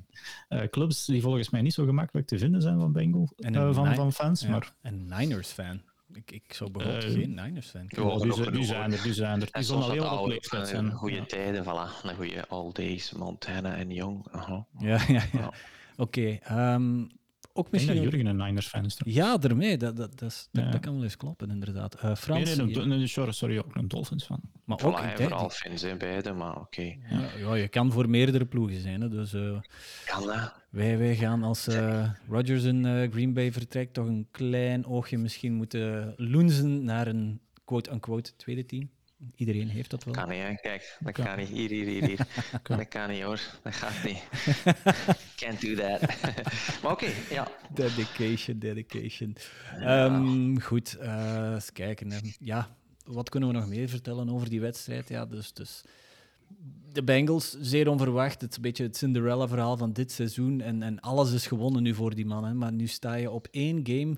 Speaker 3: ja. uh, clubs die volgens mij niet zo gemakkelijk te vinden zijn van Bengal, uh, van, van fans.
Speaker 1: Ja.
Speaker 3: Maar...
Speaker 1: Een Niners-fan. Ik, ik zou bijvoorbeeld uh, geen Niners fan
Speaker 3: oh, die, die, zijn er, die zijn er. Die zullen heel op leeftijd zijn.
Speaker 2: Goede ja. tijden, voilà. Een goede All Days, Montana en Young. Uh -huh.
Speaker 1: Ja, ja, ja. ja. Oké. Okay, um, ook misschien...
Speaker 3: Ik denk dat Jurgen een Niners fan is. Toch?
Speaker 1: Ja, daarmee. Dat, dat, dat, ja. dat, kan wel eens kloppen, inderdaad. Uh, Frans...
Speaker 3: Nee, nee, nee, sorry, sorry, ook een Dolphins fan.
Speaker 2: Maar voilà, ook... Voilà, vooral fans in beide, maar oké. Okay.
Speaker 1: Ja, ja, je kan voor meerdere ploegen zijn, hè, dus... Uh,
Speaker 2: kan dat.
Speaker 1: Wij, wij gaan als uh, Rodgers in uh, Green Bay vertrekt toch een klein oogje misschien moeten loenzen naar een quote-unquote tweede team. Iedereen heeft dat wel.
Speaker 2: Kan niet, hè? Kijk, dat kan, kan niet. Hier, hier, hier. hier. dat kan niet, hoor. Dat gaat niet. Can't do that. maar oké, okay, ja.
Speaker 1: Dedication, dedication. Ja. Um, goed, uh, eens kijken. Hè. Ja, wat kunnen we nog meer vertellen over die wedstrijd? Ja, dus... dus de Bengals, zeer onverwacht. Het is een beetje het Cinderella-verhaal van dit seizoen. En, en alles is gewonnen nu voor die man. Maar nu sta je op één game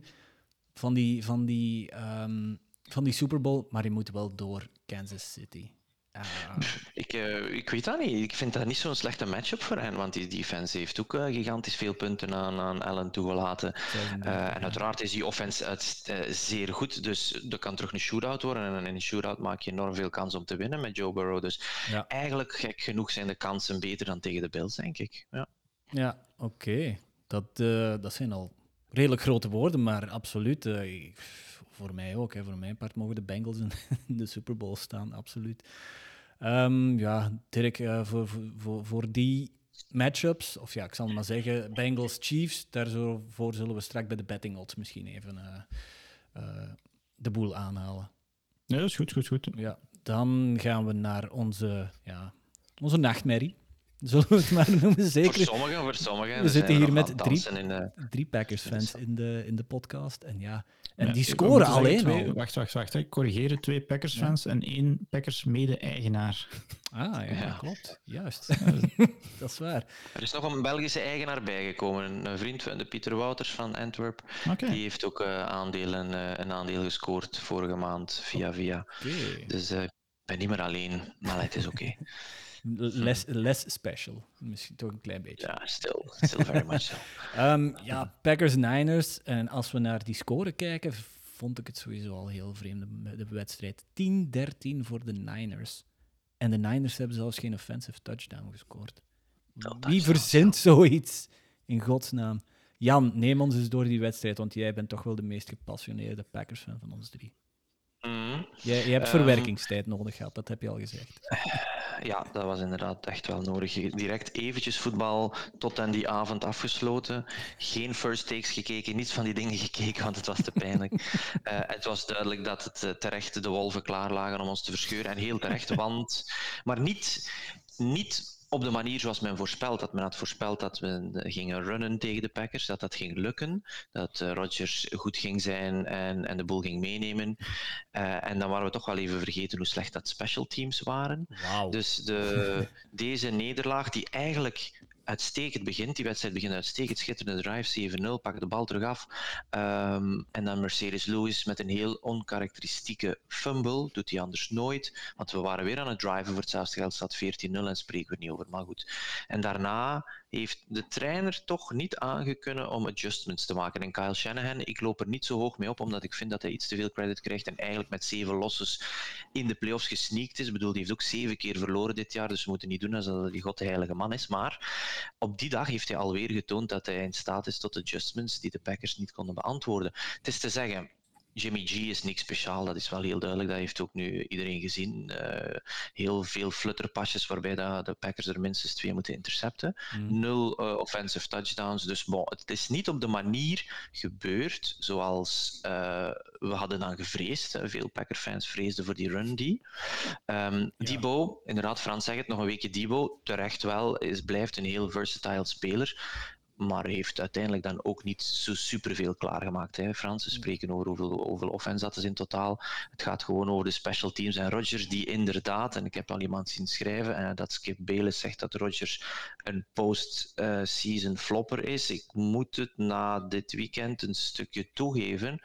Speaker 1: van die, van die, um, van die Super Bowl. Maar je moet wel door Kansas City.
Speaker 2: Ik, uh, ik weet dat niet. Ik vind dat niet zo'n slechte matchup voor hen, want die defense heeft ook uh, gigantisch veel punten aan, aan Allen toegelaten. Uh, en uiteraard is die offense uit, zeer goed, dus dat kan terug een shootout worden. En in een shootout maak je enorm veel kans om te winnen met Joe Burrow. Dus ja. eigenlijk gek genoeg zijn de kansen beter dan tegen de Bills, denk ik. Ja,
Speaker 1: ja oké. Okay. Dat, dat zijn al redelijk grote woorden, maar absoluut. Voor mij ook. Hè. Voor mijn part mogen de Bengals in de Super Bowl staan, absoluut. Um, ja, Dirk, uh, voor, voor, voor die matchups, of ja, ik zal maar zeggen, Bengals-Chiefs, daarvoor zullen we straks bij de betting odds misschien even uh, uh, de boel aanhalen.
Speaker 3: Ja, dat is goed, goed, goed.
Speaker 1: Ja, dan gaan we naar onze, ja, onze nachtmerrie. Zullen we het maar noemen, zeker.
Speaker 2: Voor sommigen, voor sommigen.
Speaker 1: We, zitten hier met drie, de... drie Packers-fans in de, in de podcast. En ja, en die scoren alleen
Speaker 3: twee, Wacht, wacht, wacht. Ik corrigeer twee Packers-fans en één Packers-mede-eigenaar.
Speaker 1: Ah, ja, klopt. Juist. dat is waar.
Speaker 2: Er is nog een Belgische eigenaar bijgekomen. Een vriend van de Pieter Wouters van Antwerp. Die heeft ook uh, aandelen, uh, een aandeel gescoord vorige maand via via. Dus uh, ik ben niet meer alleen, maar het is oké.
Speaker 1: less, less special. Misschien toch een klein beetje.
Speaker 2: Ja, still, still very much so.
Speaker 1: um, ja, Packers-Niners. En als we naar die score kijken, vond ik het sowieso al heel vreemd, de wedstrijd. 10-13 voor de Niners. En de Niners hebben zelfs geen offensive touchdown gescoord. Wie verzint zoiets? In godsnaam. Jan, neem ons eens door die wedstrijd, want jij bent toch wel de meest gepassioneerde Packers-fan van ons drie. Mm. Jij, je hebt um, verwerkingstijd nodig gehad, dat heb je al gezegd.
Speaker 2: ja, dat was inderdaad echt wel nodig. Direct eventjes voetbal tot aan die avond afgesloten. Geen first takes gekeken, niets van die dingen gekeken, want het was te pijnlijk. uh, het was duidelijk dat het uh, terecht de wolven klaar lagen om ons te verscheuren. En heel terecht, want... Maar niet, niet op de manier zoals men voorspeld had. Men had voorspeld dat we gingen runnen tegen de Packers, dat dat ging lukken, dat uh, Rodgers goed ging zijn en, en de boel ging meenemen. Uh, en dan waren we toch wel even vergeten hoe slecht dat special teams waren.
Speaker 1: Wow.
Speaker 2: Dus de, deze nederlaag, die eigenlijk uitstekend begint. Die wedstrijd begint uitstekend. Schitterende drive, 7-0, pak de bal terug af. Um, en dan Mercedes Lewis met een heel onkarakteristieke fumble. Doet hij anders nooit. Want we waren weer aan het driven. Voor hetzelfde geld staat 14-0 en spreken we niet over. Maar goed. En daarna heeft de trainer toch niet aangekunnen om adjustments te maken. En Kyle Shanahan, ik loop er niet zo hoog mee op, omdat ik vind dat hij iets te veel credit krijgt en eigenlijk met zeven losses in de playoffs gesneakt is. Ik bedoel, die heeft ook zeven keer verloren dit jaar, dus we moeten niet doen alsof hij die god de heilige man is. Maar op die dag heeft hij alweer getoond dat hij in staat is tot adjustments die de Packers niet konden beantwoorden. Het is te zeggen, Jimmy G is niks speciaal, dat is wel heel duidelijk. Dat heeft ook nu iedereen gezien. Uh, heel veel flutterpasjes waarbij de Packers er minstens twee moeten intercepten. Mm. Nul uh, offensive touchdowns. Dus bon, het is niet op de manier gebeurd zoals uh, we hadden dan gevreesd. Veel Packer-fans vreesden voor die run die. Um, ja. Debo, inderdaad, Frans zegt het nog een weekje Debo. Terecht wel, is, blijft een heel versatile speler maar heeft uiteindelijk dan ook niet zo superveel klaargemaakt. Hè. Fransen spreken over hoeveel, hoeveel offense dat is in totaal. Het gaat gewoon over de special teams en Rodgers, die inderdaad, en ik heb al iemand zien schrijven, en dat Skip Bayless zegt dat Rodgers een post-season flopper is. Ik moet het na dit weekend een stukje toegeven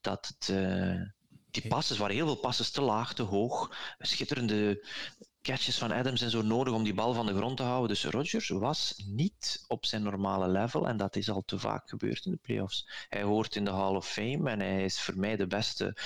Speaker 2: dat het. Uh, die passes waren heel veel passes te laag, te hoog. Schitterende catches van Adams en zo nodig om die bal van de grond te houden. Dus Rodgers was niet op zijn normale level en dat is al te vaak gebeurd in de playoffs. Hij hoort in de Hall of Fame en hij is voor mij de beste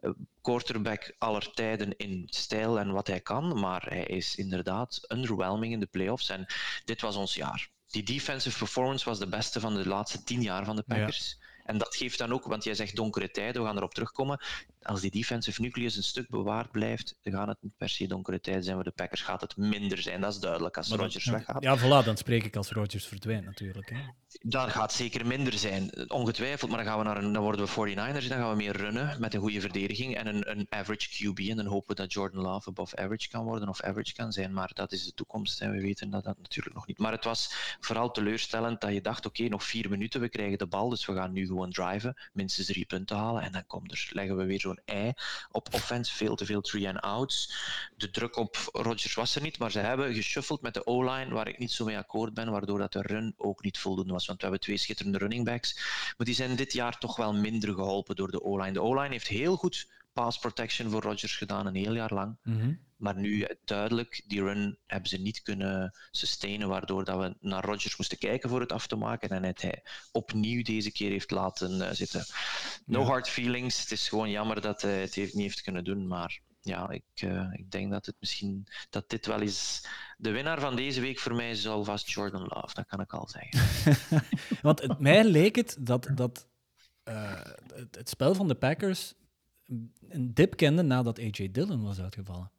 Speaker 2: eh, quarterback aller tijden in stijl en wat hij kan, maar hij is inderdaad underwhelming in de playoffs en dit was ons jaar. Die defensive performance was de beste van de laatste tien jaar van de Packers. En dat geeft dan ook, want jij zegt donkere tijden, we gaan erop terugkomen. Als die defensive nucleus een stuk bewaard blijft, dan gaat het niet per se donkere tijden zijn voor de Packers. Gaat het minder zijn, dat is duidelijk als Rodgers weggaat.
Speaker 1: Ja, voilà, dan spreek ik als Rodgers verdwijnt natuurlijk. Hè.
Speaker 2: Dan gaat zeker minder zijn, ongetwijfeld. Maar dan, gaan we naar een, dan worden we 49ers, dan gaan we meer runnen met een goede verdediging en een, een average QB. En dan hopen we dat Jordan Love above average kan worden of average kan zijn. Maar dat is de toekomst en we weten dat, dat natuurlijk nog niet. Maar het was vooral teleurstellend dat je dacht, oké, nog vier minuten, we krijgen de bal, dus we gaan nu gewoon driven, minstens drie punten halen. En dan komt er, leggen we weer ei op offense. Veel te veel three and outs. De druk op Rodgers was er niet, maar ze hebben geshuffeld met de O-line, waar ik niet zo mee akkoord ben, waardoor dat de run ook niet voldoende was. Want we hebben twee schitterende running backs. Maar die zijn dit jaar toch wel minder geholpen door de O-line. De O-line heeft heel goed pass protection voor Rodgers gedaan, een heel jaar lang.
Speaker 1: Mhm.
Speaker 2: Maar nu eh, duidelijk, die run hebben ze niet kunnen sustainen, waardoor dat we naar Rodgers moesten kijken voor het af te maken. En het hij opnieuw deze keer heeft laten eh, zitten. No
Speaker 1: Ja.
Speaker 2: hard feelings. Het is gewoon jammer dat hij het heeft, niet heeft kunnen doen. Maar ja, ik, eh, ik denk dat, het misschien, dat dit wel eens... De winnaar van deze week voor mij zal vast Jordan Love, dat kan ik al zeggen.
Speaker 1: Want het, mij leek het dat, dat het, het spel van de Packers een dip kende nadat AJ Dillon was uitgevallen.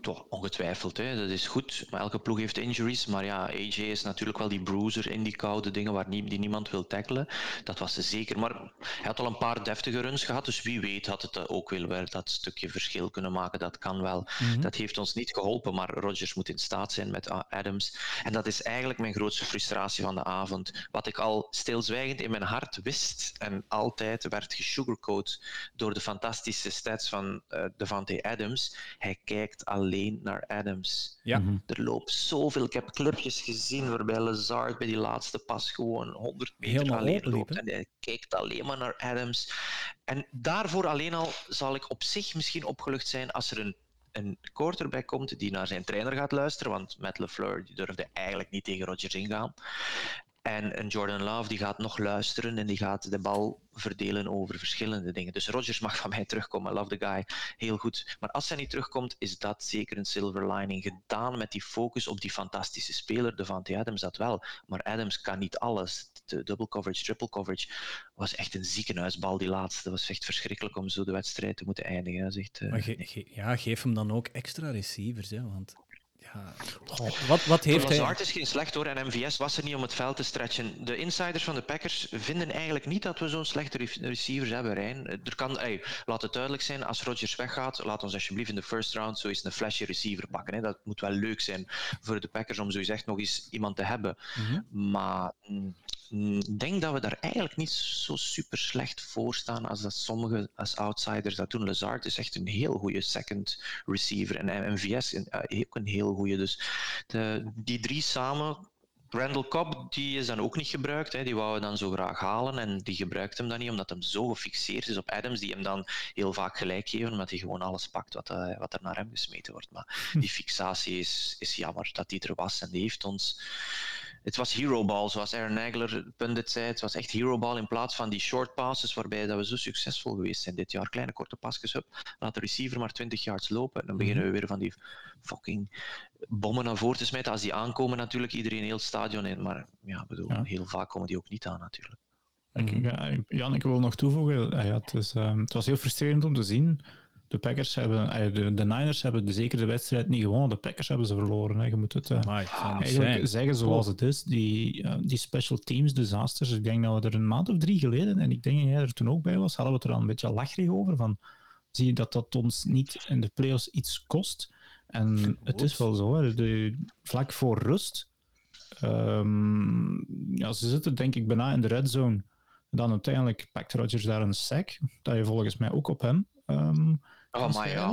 Speaker 2: Toch, ongetwijfeld. Hè. Dat is goed. Maar elke ploeg heeft injuries. Maar ja, AJ is natuurlijk wel die bruiser in die koude dingen waar nie- die niemand wil tackelen. Dat was ze zeker. Maar hij had al een paar deftige runs gehad. Dus wie weet had het ook wel weer dat stukje verschil kunnen maken. Dat kan wel.
Speaker 1: Mhm.
Speaker 2: Dat heeft ons niet geholpen. Maar Rodgers moet in staat zijn met A- Adams. En dat is eigenlijk mijn grootste frustratie van de avond. Wat ik al stilzwijgend in mijn hart wist. En altijd werd gesugarcoat door de fantastische stats van eh Devante Adams. Hij kijkt alleen naar Adams.
Speaker 1: Ja.
Speaker 3: Mhm.
Speaker 2: Er loopt zoveel. Ik heb clipjes gezien waarbij Lazard bij die laatste pas gewoon 100 meter
Speaker 1: Helemaal
Speaker 2: alleen loopt. En hij kijkt alleen maar naar Adams. En daarvoor alleen al zal ik op zich misschien opgelucht zijn als er een, een quarterback komt die naar zijn trainer gaat luisteren. Want Matt LeFleur die durfde eigenlijk niet tegen Rodgers ingaan. En Jordan Love die gaat nog luisteren en die gaat de bal verdelen over verschillende dingen. Dus Rodgers mag van mij terugkomen. Love the guy. Heel goed. Maar als hij niet terugkomt, is dat zeker een silver lining. Gedaan met die focus op die fantastische speler. Devante Adams dat wel. Maar Adams kan niet alles. De double coverage, triple coverage was echt een ziekenhuisbal die laatste. Dat was echt verschrikkelijk om zo de wedstrijd te moeten eindigen. Eh,
Speaker 1: Maar ja, geef hem dan ook extra receivers, hè, want ja, wat, wat heeft hij...
Speaker 2: Lazard is geen slecht hoor en MVS was er niet om het veld te stretchen. De insiders van de Packers vinden eigenlijk niet dat we zo'n slechte re- receivers hebben, Rijn. Er kan, ey, laat het duidelijk zijn, als Rodgers weggaat, laat ons alsjeblieft in de first round zo eens een flashy receiver pakken. Hè. Dat moet wel leuk zijn voor de Packers om zo echt nog eens iemand te hebben.
Speaker 1: Mhm.
Speaker 2: Maar mm, ik denk dat we daar eigenlijk niet zo super slecht voor staan als dat sommigen als outsiders dat doen. Lazard is echt een heel goede second receiver en MVS eh, ook een heel goede. Dus de, die drie samen. Randall Cobb die is dan ook niet gebruikt. Hè. Die wou we dan zo graag halen en die gebruikt hem dan niet omdat hem zo gefixeerd is op Adams, die hem dan heel vaak gelijk geven omdat hij gewoon alles pakt wat, eh, wat er naar hem gesmeten wordt. Maar die fixatie is, is jammer dat die er was en die heeft ons het was hero ball, zoals Aaron Nagler pundit zei. Het was echt hero ball in plaats van die short passes waarbij dat we zo succesvol geweest zijn dit jaar. Kleine korte pasjes, hup, laat de receiver maar 20 yards lopen. En dan beginnen we weer van die fucking bommen naar voren te smijten. Als die aankomen natuurlijk, iedereen heel het stadion in. Maar ja, bedoel,
Speaker 3: Ja.
Speaker 2: heel vaak komen die ook niet aan natuurlijk.
Speaker 3: Ik-
Speaker 1: Mhm.
Speaker 3: ja, Jan, ik wil nog toevoegen. ah ja, het, is, ehm, het was heel frustrerend om te zien. De Packers hebben, ah, de, de Niners hebben de, zeker de wedstrijd niet gewonnen. De Packers hebben ze verloren. Hè. Je moet het eh,
Speaker 1: Amai,
Speaker 3: eigenlijk
Speaker 1: zijn.
Speaker 3: zeggen zoals het is. Die, eh, die special teams disasters. Ik denk dat we er een maand of drie geleden, en ik denk dat jij er toen ook bij was, hadden we het er al een beetje lachrig over. Van, zie je dat dat ons niet in de playoffs iets kost? En het is wel zo. Hè. De, vlak voor rust. ehm, ja, ze zitten denk ik bijna in de red zone. Dan uiteindelijk pakt Rodgers daar een sack. Dat je volgens mij ook op hem. ehm,
Speaker 2: Oh, maar ja,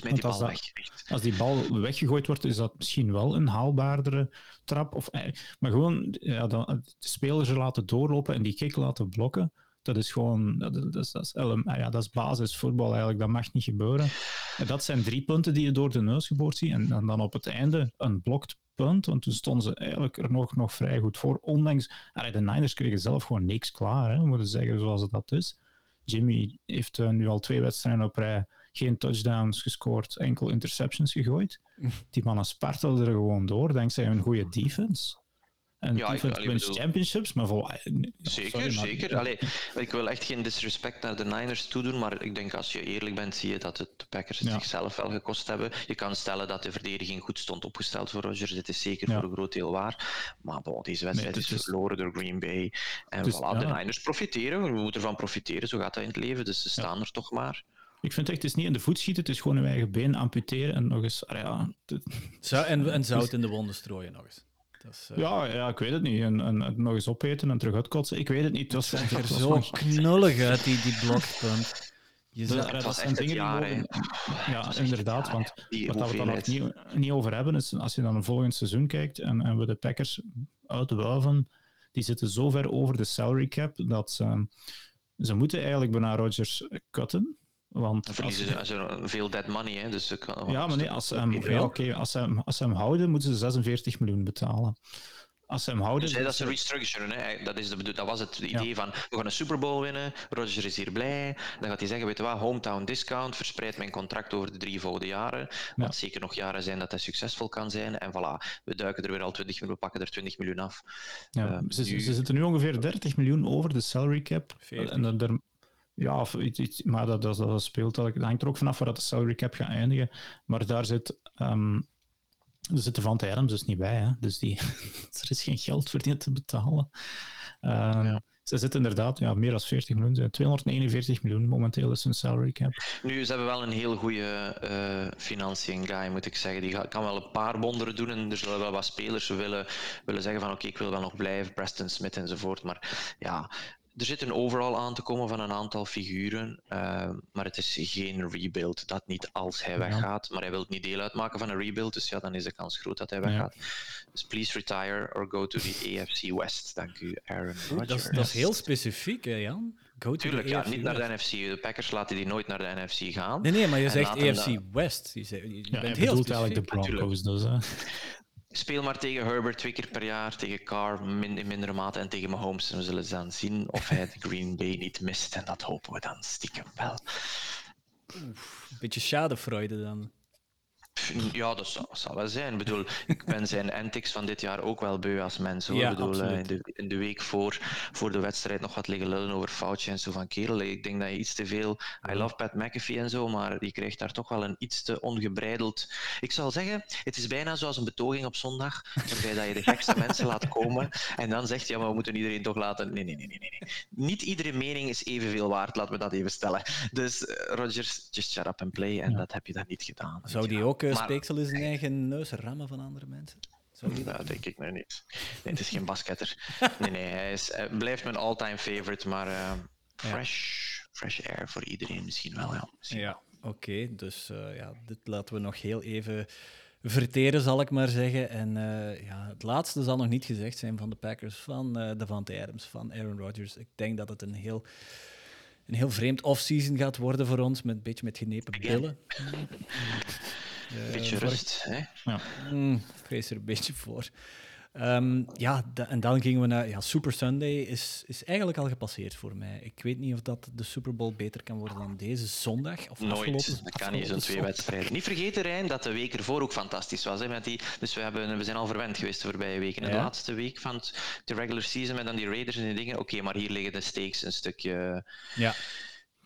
Speaker 2: die
Speaker 3: als
Speaker 2: bal
Speaker 3: dat-
Speaker 2: weg. Echt.
Speaker 3: als die bal weggegooid wordt, is dat misschien wel een haalbaardere trap. Of, eh, maar gewoon ja, dan, de spelers er laten doorlopen en die kick laten blokken. Dat is gewoon, dat, is- dat, is, dat, is, LM ah ja, dat is basisvoetbal eigenlijk, dat mag niet gebeuren. En dat zijn drie punten die je door de neus geboord ziet. En, en dan op het einde een blokt punt, want toen stonden ze eigenlijk er nog, nog vrij goed voor. Ondanks, de Niners kregen zelf gewoon niks klaar, hè, moeten zeggen zoals het dat is. Jimmy heeft eh, nu al twee wedstrijden op rij geen touchdowns gescoord, enkel interceptions gegooid. Die mannen spartelden er gewoon door, dankzij hun goede defense. En
Speaker 2: Ja, ik- allee,
Speaker 3: wins
Speaker 2: bedoel-
Speaker 3: championships, maar vol...
Speaker 2: Zeker,
Speaker 3: sorry, maar-
Speaker 2: zeker. Allee, ik wil echt geen disrespect naar de Niners toedoen, maar ik denk als je eerlijk bent, zie je dat het de Packers het
Speaker 3: Ja.
Speaker 2: zichzelf wel gekost hebben. Je kan stellen dat de verdediging goed stond opgesteld voor Rodgers. Dit is zeker
Speaker 3: Ja.
Speaker 2: voor een groot deel waar. Maar bon, deze wedstrijd
Speaker 3: Nee,
Speaker 2: is verloren door Green Bay. En
Speaker 3: Dus,
Speaker 2: voilà, de. Niners profiteren. We moeten ervan profiteren, zo gaat dat in het leven. Dus ze staan er toch maar.
Speaker 3: Ik vind echt, het is niet in de voet schieten, het is gewoon uw eigen been amputeren en nog eens... ah Ja, het-
Speaker 1: Zou- en, en zout in de wonden strooien nog eens. Dat is, eh,
Speaker 3: ja, ja, ik weet het niet. En, en, en nog eens opeten en terug uitkotsen. Ik weet het niet. Het was,
Speaker 1: zag
Speaker 3: het
Speaker 1: er zo knullig uit, die, die blokpunt. Je
Speaker 3: Dat, dat
Speaker 2: het
Speaker 3: zijn
Speaker 2: het
Speaker 3: dingen
Speaker 2: jaar,
Speaker 3: die Ja, inderdaad.
Speaker 2: het jaar,
Speaker 3: Want wat dat we dan nog niet, niet over hebben, is als je dan een volgend seizoen kijkt en, en we de Packers uitwuiven, die zitten zo ver over de salary cap dat ze, ze moeten eigenlijk bijna Rodgers cutten. Want
Speaker 2: Dan verliezen ze veel dead money, hè, dus... Kan,
Speaker 3: ja, maar nee, als ze, hem, ja, okay, als, ze hem, als ze hem houden, moeten ze 46 miljoen betalen als ze hem houden.
Speaker 2: Dus, dat is een restructuren. Hè. Dat, is de, dat was het idee van, we gaan een Super Bowl winnen, Roger is hier blij. Dan gaat hij zeggen, weet je wat, hometown discount, verspreid mijn contract over de drie volgende jaren. Wat zeker nog jaren zijn dat hij succesvol kan zijn. En voilà, we duiken er weer al 20 miljoen, we pakken er 20 miljoen af.
Speaker 3: Ja, uh, ze, nu... ze, zitten nu ongeveer 30 miljoen over de salary cap. En dan, er, ja, iets, maar dat, dat, dat speelt. Dat hangt er ook vanaf waar dat de salary cap gaat eindigen. Maar daar zit... Um, er zitten Van Adams dus niet bij, hè? dus die, er is geen geld voor die te betalen. Uh, Ze zitten inderdaad ja, meer dan 40 miljoen, 241 miljoen momenteel is hun salary cap.
Speaker 2: Nu, ze hebben wel een heel goede uh, financiën guy, moet ik zeggen. Die kan wel een paar wonderen doen en er zullen wel wat spelers willen, willen zeggen van oké, ik wil wel nog blijven, Preston Smith enzovoort. Maar ja, er zit een overal aan te komen van een aantal figuren, uh, maar het is geen rebuild. Dat niet als hij weggaat, maar hij wil niet deel uitmaken van een rebuild, dus ja, dan is de kans groot dat hij weggaat. Ja. Dus please retire or go to the AFC West. Dank u, Aaron Rodgers.
Speaker 1: Dat, dat, is heel specifiek, hè, Jan?
Speaker 2: Go Tuurlijk, ja, niet naar de NFC. De Packers laten die nooit naar de NFC gaan.
Speaker 1: Nee, nee, maar je zegt AFC West. Je, zegt, je
Speaker 3: ja,
Speaker 1: bent
Speaker 3: heel eigenlijk de Broncos, dus. Hè.
Speaker 2: Speel maar tegen Herbert twee keer per jaar, tegen Carr in mindere mate en tegen Mahomes. En we zullen dan zien of hij de Green Bay niet mist. En dat hopen we dan stiekem wel.
Speaker 1: Een beetje schadefreude dan.
Speaker 2: Ja, dat zou, zou, wel zijn. Ik bedoel, ik ben zijn antics van dit jaar ook wel beu als mens. Hoor. Ja, ik bedoel, eh, in de, in de, week voor, voor de wedstrijd nog wat liggen lullen over foutje en zo van kerel. Ik denk dat je iets te veel. I love Pat McAfee en zo, maar die krijgt daar toch wel een iets te ongebreideld. Ik zou zeggen, het is bijna zoals een betoging op zondag, waarbij dat je de gekste mensen laat komen en dan zegt ja, maar we moeten iedereen toch laten. Nee, nee, nee, nee, nee. Niet iedere mening is evenveel waard, laten we dat even stellen. Dus uh, Rogers, just shut up and play. En ja. dat heb je dan niet gedaan.
Speaker 1: Zou die ook uh, speeksel in zijn eigen neus rammen van andere mensen?
Speaker 2: Zou dat denk ik nou niet. Nee, het is geen basketter. Nee, nee, hij, is, hij blijft mijn all-time favorite, maar uh, fresh, ja. fresh air voor iedereen misschien wel. Ja,
Speaker 1: ja oké. Okay, dus uh, ja, dit laten we nog heel even verteren, zal ik maar zeggen. En uh, ja, het laatste zal nog niet gezegd zijn van de Packers, van uh, Davante Adams, van Aaron Rodgers. Ik denk dat het een heel een heel vreemd off-season gaat worden voor ons, met een beetje met genepen billen.
Speaker 2: Een beetje rust, hè?
Speaker 1: Ja. Mm, vrees er een beetje voor. Um, ja, en dan gingen we naar ja, Super Sunday. Is, is eigenlijk al gepasseerd voor mij. Ik weet niet of dat de Super Bowl beter kan worden dan deze zondag. Of
Speaker 2: Nooit. Dat kan niet, zo'n twee wedstrijden. Niet vergeten, Rijn, dat de week ervoor ook fantastisch was. Hè, met die, dus we, hebben, we zijn al verwend geweest de voorbije weken. Ja. De laatste week van de regular season met dan die Raiders en die dingen. Oké, okay, maar hier liggen de stakes een stukje...
Speaker 1: Ja.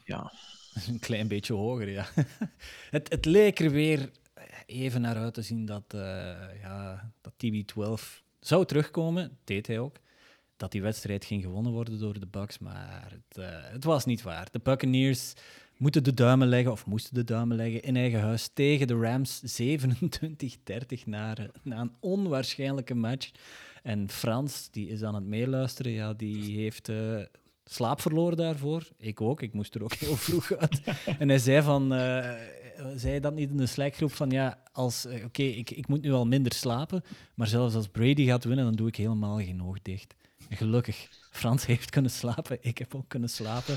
Speaker 2: Ja.
Speaker 1: Een klein beetje hoger, ja. het, het leek er weer even naar uit te zien dat, uh, ja, dat TB12 zou terugkomen. Deed hij ook. Dat die wedstrijd ging gewonnen worden door de Bucks, maar het, uh, het was niet waar. De Buccaneers moeten de duimen leggen, of moesten de duimen leggen, in eigen huis tegen de Rams. 27-30 na, een onwaarschijnlijke match. En Frans, die is aan het meeluisteren, ja, die heeft... Uh, slaap verloren daarvoor. Ik ook. Ik moest er ook heel vroeg uit. En hij zei van... zei dat niet in de Slack-groep van ja, als... Uh, Oké, ik, ik moet nu al minder slapen, maar zelfs als Brady gaat winnen, dan doe ik helemaal geen oog dicht. En gelukkig, Frans heeft kunnen slapen. Ik heb ook kunnen slapen.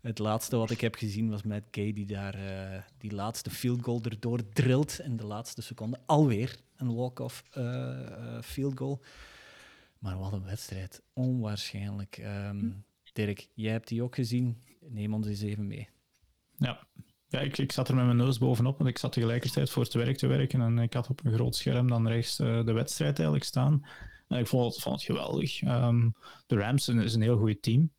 Speaker 1: Het laatste wat ik heb gezien was met Gay die daar uh, die laatste field goal erdoor drilt in de laatste seconde. Alweer een walk-off field goal. Maar wat een wedstrijd. Onwaarschijnlijk. Um, Dirk, jij hebt die ook gezien. Neem ons eens even mee.
Speaker 3: Ja, ja ik, ik zat er met mijn neus bovenop, want ik zat tegelijkertijd voor het werk te werken en ik had op een groot scherm dan rechts uh, de wedstrijd eigenlijk staan. En ik vond het, vond het geweldig. Um, de Rams is een heel goed team.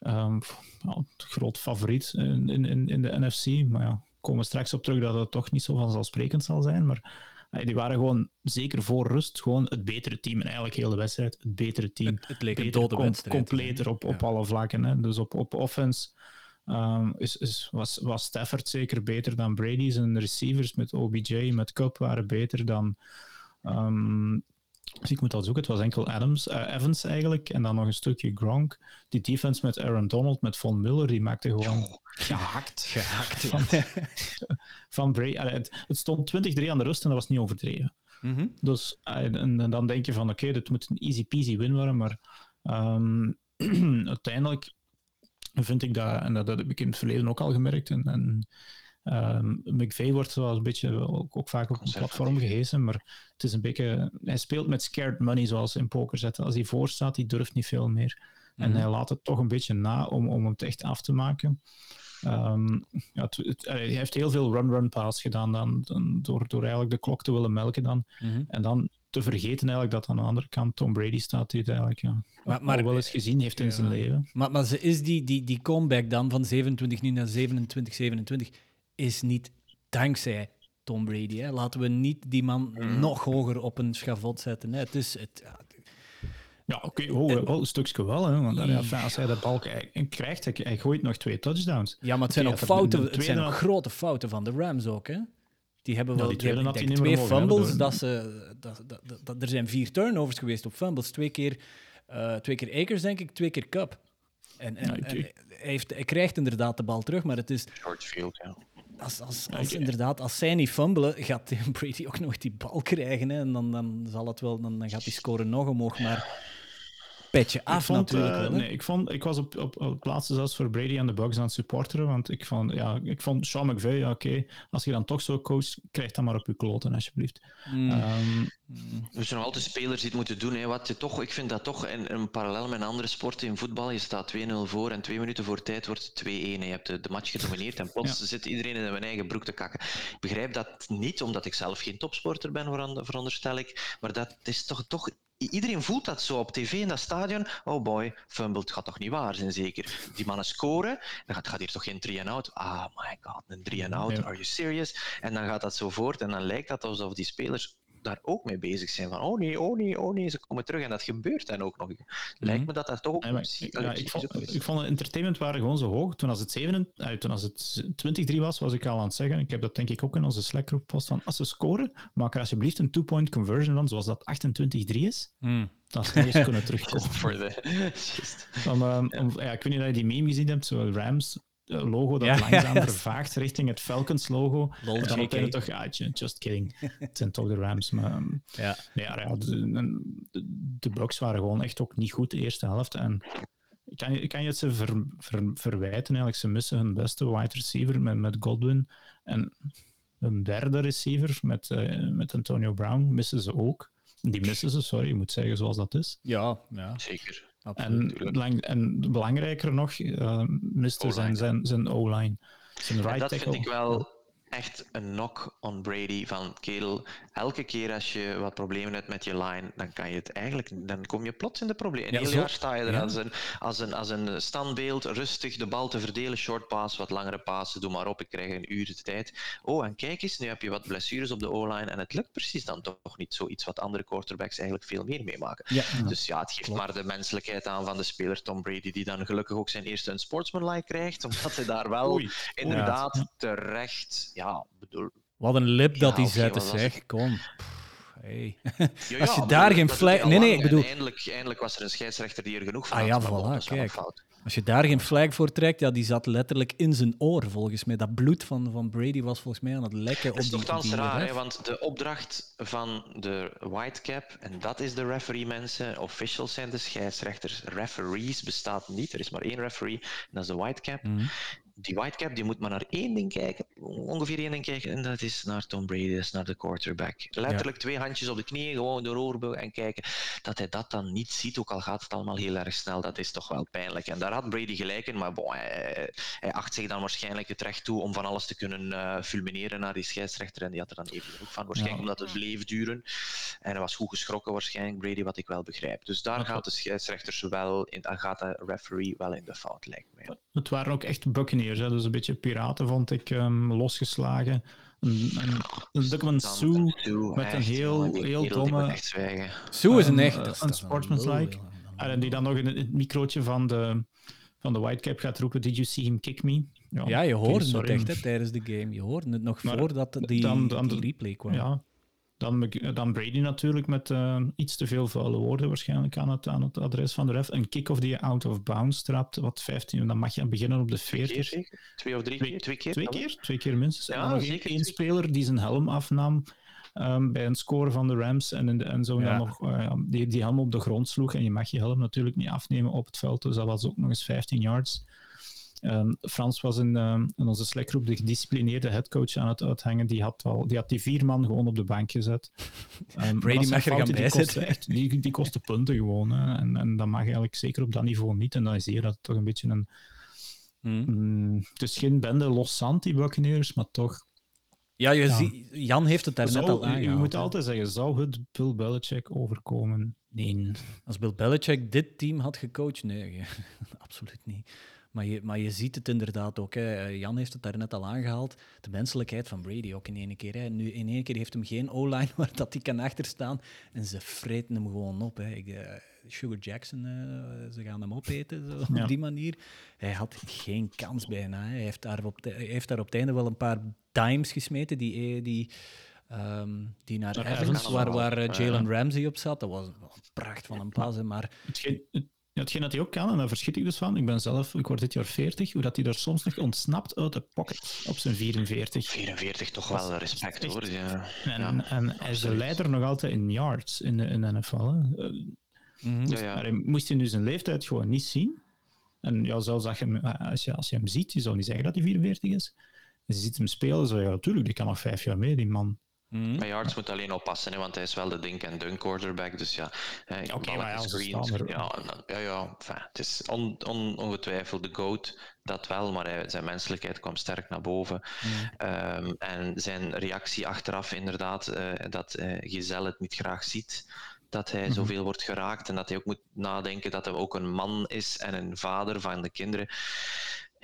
Speaker 3: Um, nou, groot favoriet in, in, in de NFC. Maar ja, komen we straks op terug dat het toch niet zo vanzelfsprekend zal zijn. Maar die waren gewoon zeker voor rust gewoon het betere team. En eigenlijk heel de wedstrijd het betere team.
Speaker 1: Het, het leek een dode wedstrijd.
Speaker 3: Completer op, op alle vlakken. Hè. Dus op, op offense um, is, is, was, was Stafford zeker beter dan Brady. Zijn receivers met OBJ, met Cup waren beter dan... Um, dus ik moet dat zoeken. Het was enkel Adams, uh, Evans eigenlijk. En dan nog een stukje Gronk. Die defense met Aaron Donald, met Von Miller, die maakte gewoon
Speaker 1: gehakt. Gehakt.
Speaker 3: Van, van Bray. Het, het, stond 20-3 aan de rust en dat was niet overdreven.
Speaker 1: Mm -hmm.
Speaker 3: Dus en, en, dan denk je van oké, okay, dit moet een easy peasy win worden. Maar um, uiteindelijk vind ik dat, en dat, heb ik in het verleden ook al gemerkt, en, en um, McVeigh wordt zoals een beetje ook, ook vaak op een platform gehezen, maar het is een beetje, hij speelt met scared money, zoals in poker zetten. Als hij voor staat, die durft niet veel meer. En mhm. hij laat het toch een beetje na om, om het echt af te maken. Um, ja, het, hij heeft heel veel run-run pass gedaan dan, dan, door, door eigenlijk de klok te willen melken dan. Mhm. En dan te vergeten eigenlijk dat aan de andere kant Tom Brady staat, het eigenlijk ja, maar, maar, wel eens gezien heeft in zijn leven.
Speaker 1: Maar, maar ze is die, die, die comeback dan van 27 nu naar 27, 27, is niet dankzij Tom Brady. Hè. Laten we niet die man mhm. nog hoger op een schavot zetten. Hè. Het is, het,
Speaker 3: ja, oké, okay, oh, een stukje wel. Hè, want ja, als hij de balk krijgt, hij, hij gooit nog twee touchdowns.
Speaker 1: Ja, maar het zijn ook fouten, het zijn grote fouten van de Rams ook, hè? Die hebben wel die die die twee fumbles. Dat ze, dat, dat, dat, er zijn vier turnovers geweest op fumbles. Twee keer, uh, twee keer Akers, denk ik, twee keer Cup. En, en, en hij, heeft, hij krijgt inderdaad de bal terug, maar het is...
Speaker 2: George Field, ja.
Speaker 1: Als, als, als, inderdaad, als zij niet fumbelen, gaat Tim Brady ook nog die bal krijgen. Hè, en dan, dan, zal het wel, dan, dan gaat die score nog omhoog. Maar petje af
Speaker 3: vond,
Speaker 1: natuurlijk.
Speaker 3: Uh, nee, ik, vond, ik was op, op, op plaatsen zelfs voor Brady en de Bucks aan het supporteren, want ik vond, ja, ik vond Sean McVay, ja, oké, als je dan toch zo coach, krijg dan maar op je kloten, alsjeblieft. Mm. Um,
Speaker 2: er zijn nog altijd spelers die het moeten doen. Hè. Wat je toch, ik vind dat toch een, een parallel met andere sporten in voetbal. Je staat 2-0 voor en twee minuten voor tijd wordt het 2-1. Je hebt de, de, match gedomineerd en plots zit iedereen in zijn eigen broek te kakken. Ik begrijp dat niet, omdat ik zelf geen topsporter ben, veronderstel ik. Maar dat is toch, toch iedereen voelt dat zo op tv in dat stadion. Oh boy, fumbled gaat toch niet waar zijn, zeker. Die mannen scoren, dan gaat, gaat hier toch geen 3-and-out? Ah, my god, een 3-and-out, are you serious? En dan gaat dat zo voort en dan lijkt dat alsof die spelers daar ook mee bezig zijn. Van, oh nee, oh nee, oh nee, ze komen terug. En dat gebeurt dan ook nog. Lijkt mhm. me dat dat toch ook... Ja,
Speaker 3: ik, ja, ik, vond, ik vond het entertainment waren gewoon zo hoog. Toen als het, 7, toen als het 20-3 was, was ik al aan het zeggen, ik heb dat denk ik ook in onze Slack-groep post van, als ze scoren, maak er alsjeblieft een two-point conversion van, zoals dat 28-3 is. Mm. Dat ze eens kunnen terugkomen. Just for the... Just. Om, um, om, ja, ik weet niet of je die meme gezien hebt, zo Rams logo dat langzaam vervaagt richting het Falcons logo. Lol, en dan toch, ja, just kidding. het zijn toch de Rams. Maar ehm, ja. ja, de, de, Bucks waren gewoon echt ook niet goed de eerste helft. En ik kan, ik kan je het ze ver, verwijten eigenlijk. Ze missen hun beste wide receiver met, met Godwin. En een derde receiver met, uh, met Antonio Brown missen ze ook. Die missen ze, sorry, je moet zeggen zoals dat is.
Speaker 1: Ja, ja.
Speaker 2: zeker.
Speaker 3: En, en belangrijker nog, uh, miste zijn, zijn, zijn O-line. Zijn
Speaker 2: right dat vind ik wel echt een knock on Brady van kerel. Elke keer als je wat problemen hebt met je line, dan kan je het eigenlijk, dan kom je plots in de problemen. Een heel jaar sta je er als, een, als, een, als een standbeeld, rustig de bal te verdelen, short pass, wat langere passen, doe maar op, ik krijg een uur de tijd. Oh, en kijk eens, nu heb je wat blessures op de O-line en het lukt precies dan toch niet zoiets wat andere quarterbacks eigenlijk veel meer meemaken. Dus ja, het geeft maar de menselijkheid aan van de speler Tom Brady, die dan gelukkig ook zijn eerste een sportsmanlike krijgt, omdat hij daar wel inderdaad terecht ja, bedoel...
Speaker 1: Wat een lip dat hij zette, zeg. Kom. Hey. Als je daar geen flag... Nee, nee, ik bedoel...
Speaker 2: Eindelijk, eindelijk was er een scheidsrechter die er genoeg van
Speaker 1: ah, ja, voilà, kijk. Als je daar geen flag voor trekt, ja, die zat letterlijk in zijn oor, volgens mij. Dat bloed van, van Brady was volgens mij aan het lekken op die...
Speaker 2: Dat is toch raar, hè? want de opdracht van de whitecap, en dat is de referee, mensen, officials zijn de scheidsrechters, referees bestaat niet, er is maar één referee, en dat is de whitecap. Mm die whitecap die moet maar naar één ding kijken, ongeveer één ding kijken, en dat is naar Tom Brady, dat is naar de quarterback. Letterlijk twee handjes op de knieën, gewoon door oorbel en kijken. Dat hij dat dan niet ziet, ook al gaat het allemaal heel erg snel, dat is toch wel pijnlijk. En daar had Brady gelijk in, maar bon, hij, hij, acht zich dan waarschijnlijk het recht toe om van alles te kunnen uh, fulmineren naar die scheidsrechter, en die had er dan even genoeg van, waarschijnlijk omdat het bleef duren. En hij was goed geschrokken waarschijnlijk, Brady, wat ik wel begrijp. Dus daar gaat de scheidsrechters wel in, gaat de referee wel in de fout, lijkt mij.
Speaker 3: Het waren ook echt Buccaneers dus een beetje piraten vond ik um, losgeslagen. Een, een, een Sue met een heel, heel domme...
Speaker 1: Sue is een echt...
Speaker 3: Een, sportsmanlike. En die dan nog in het microotje van de, van de Whitecap gaat roepen, did you see him kick me?
Speaker 1: Ja, ja je hoorde het echt hè, tijdens de game. Je hoorde het nog voordat die, dan, dan, die replay kwam.
Speaker 3: Ja, dan, dan Brady natuurlijk met uh, iets te veel vuile woorden waarschijnlijk aan het, aan het adres van de ref. Een kick-off die je out of bounds trapt, wat 15, dan mag je beginnen op de 40.
Speaker 2: Twee, keer, twee of drie keer? Twee keer?
Speaker 3: Twee keer, twee keer minstens. Ja, en dan zeker. één speler die zijn helm afnam um, bij een score van de Rams en, in de, en zo ja. dan nog uh, die, die helm op de grond sloeg. En je mag je helm natuurlijk niet afnemen op het veld, dus dat was ook nog eens 15 yards. Ehm, Frans was in, ehm, in onze Slackgroep de gedisciplineerde headcoach aan het uithangen. Die had, al, die had die vier man gewoon op de bank gezet.
Speaker 1: Um, Brady mag er gaan
Speaker 3: die, die kostte punten gewoon. Hè. En, en dat mag eigenlijk zeker op dat niveau niet. En dan zie je dat het toch een beetje een... Hmm. Mm, het is geen bende los zand, die Buccaneers, maar toch...
Speaker 1: Ja, je ja. Ziet, Jan heeft het daar net al aangehaald.
Speaker 3: Je moet altijd zeggen, zou het Bill Belichick overkomen? Nee.
Speaker 1: Als Bill Belichick dit team had gecoacht? Nee, absoluut niet. Maar je, maar je ziet het inderdaad ook. Hè. Eh, Jan heeft het daar net al aangehaald. De menselijkheid van Brady ook in één keer. Hè. Nu, in één keer heeft hem geen O-line waar dat hij kan achterstaan. En ze vreten hem gewoon op. Hè. Ik, uh, Sugar Jackson, uh, ze gaan hem opeten zo, ja. op die manier. Hij had geen kans bijna. Hè. Hij, heeft daar op hij heeft daar op het einde wel een paar dimes gesmeten die... die Um, die naar Evans, waar, waar Jalen Ramsey op zat. Dat was een pracht van een pas. Maar...
Speaker 3: ja, hetgeen dat hij ook kan, en daar verschiet ik dus van. Ik ben zelf, ik word dit jaar 40, hoe dat hij er soms nog ontsnapt uit de pocket op zijn 44.
Speaker 2: 44, toch wel respect hoor. Ja.
Speaker 3: En, ja. en hij is de leider nog altijd in yards in de, in de NFL. Hè. Mm -hmm. ja, ja. Maar hij moest hij nu zijn leeftijd gewoon niet zien. En ja, zelfs als je, als, je, als je hem ziet, je zou niet zeggen dat hij 44 is. En je ziet hem spelen, zo ja, natuurlijk, die kan nog vijf jaar mee, die man.
Speaker 2: Mm. Yards moet alleen oppassen, hè, want hij is wel de dink en dunk quarterback. Dus ja,
Speaker 3: Oké, okay, maar
Speaker 2: screens, ja, ja, ja enfin, het is on, on, ongetwijfeld de GOAT, dat wel, maar hij, zijn menselijkheid kwam sterk naar boven. Mm. Um, en zijn reactie achteraf, inderdaad, uh, dat uh, Giselle het niet graag ziet dat hij -hmm. zoveel wordt geraakt en dat hij ook moet nadenken dat hij ook een man is en een vader van de kinderen.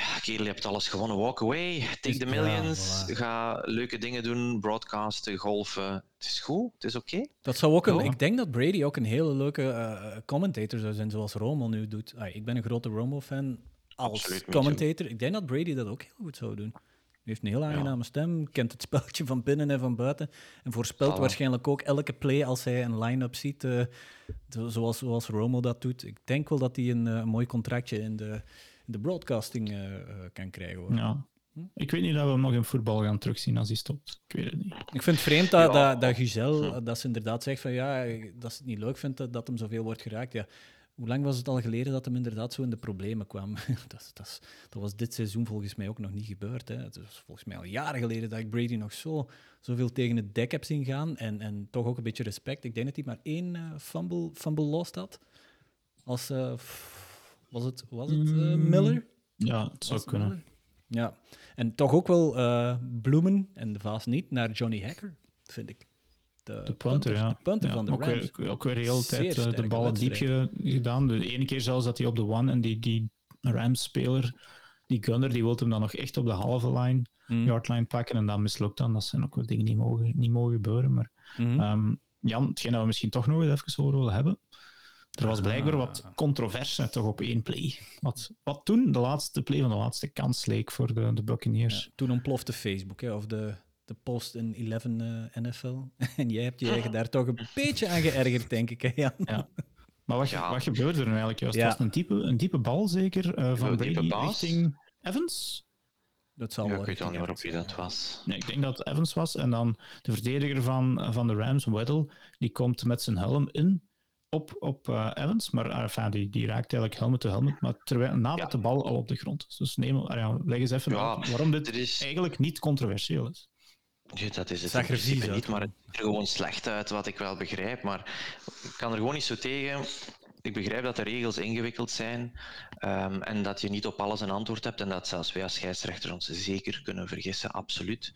Speaker 2: Ja, kerel, je hebt alles gewonnen. Walk away, take the millions, voilà. ga leuke dingen doen, broadcasten, golfen. Het is goed, het is oké. Okay.
Speaker 1: Dat zou ook een. Ik denk dat Brady ook een hele leuke uh, commentator zou zijn, zoals Romo nu doet. Ah, ik ben een grote Romo-fan als Absoluut, commentator. Ik denk dat Brady dat ook heel goed zou doen. Hij heeft een heel aangename ja. stem, kent het speltje van binnen en van buiten. En voorspelt waarschijnlijk ook elke play als hij een line-up ziet, uh, zoals, zoals Romo dat doet. Ik denk wel dat hij een, uh, een mooi contractje in de de broadcasting uh, kan krijgen. Hoor.
Speaker 3: Ja. Ik weet niet dat we hem nog in voetbal gaan terugzien als hij stopt. Ik weet het niet.
Speaker 1: Ik vind het vreemd dat, ja. dat, dat Giselle, dat ze inderdaad zegt van ja, dat ze het niet leuk vindt dat, dat hem zoveel wordt geraakt. Ja, hoe lang was het al geleden dat hem inderdaad zo in de problemen kwam? dat, dat, dat, was dit seizoen volgens mij ook nog niet gebeurd. Hè. Het was volgens mij al jaren geleden dat ik Brady nog zo, zoveel tegen het dek heb zien gaan. En, en toch ook een beetje respect. Ik denk dat hij maar één uh, fumble, fumble lost had. Als... Uh, was het, was het uh, Miller?
Speaker 3: Ja, het zou kunnen. Miller?
Speaker 1: Ja, en toch ook wel uh, bloemen, en de vaas niet, naar Johnny Hacker, vind ik.
Speaker 3: De, de punter, ja.
Speaker 1: De punter ja, van de
Speaker 3: ook
Speaker 1: Rams.
Speaker 3: Weer, ook weer heel tijd uh, de ballen diep gedaan. De ene keer zelfs dat hij op de one en die, die Rams-speler, die gunner, die wil hem dan nog echt op de halve line, mm. yardline pakken en dat mislukt dan. Dat zijn ook wel dingen die mogen, niet mogen gebeuren. Maar mm. um, Jan, hetgeen dat we misschien toch nog even over willen hebben, er was blijkbaar wat ah. controverse toch op één play. Wat, wat toen de laatste play van de laatste kans leek voor de, de Buccaneers.
Speaker 1: Ja, toen ontplofte Facebook, hè, of de, de post in 11 uh, NFL. en jij hebt je eigen daar toch een beetje aan geërgerd, denk ik. Hè, Jan?
Speaker 3: Ja. Maar wat, ja. wat gebeurde er nu eigenlijk juist? Ja. Het was een diepe, een diepe bal zeker uh, van Brady richting Evans?
Speaker 1: Dat zal
Speaker 2: ja,
Speaker 1: wel
Speaker 2: ik weet al niet waarop wie dat was.
Speaker 3: Nee, ik denk dat het Evans was. En dan de verdediger van, van de Rams, Weddle, die komt met zijn helm in op, op uh, Evans, maar uh, enfin, die, die raakt eigenlijk helmet to helmet, maar terwijl, nadat ja. de bal al op de grond is. Dus neem, uh, leg eens even ja, uit waarom dit is... eigenlijk niet controversieel is.
Speaker 2: Ja, dat is het principe niet, maar het ziet er gewoon slecht uit, wat ik wel begrijp. Maar ik kan er gewoon niet zo tegen. Ik begrijp dat de regels ingewikkeld zijn um, en dat je niet op alles een antwoord hebt en dat zelfs wij als scheidsrechters ons zeker kunnen vergissen, absoluut.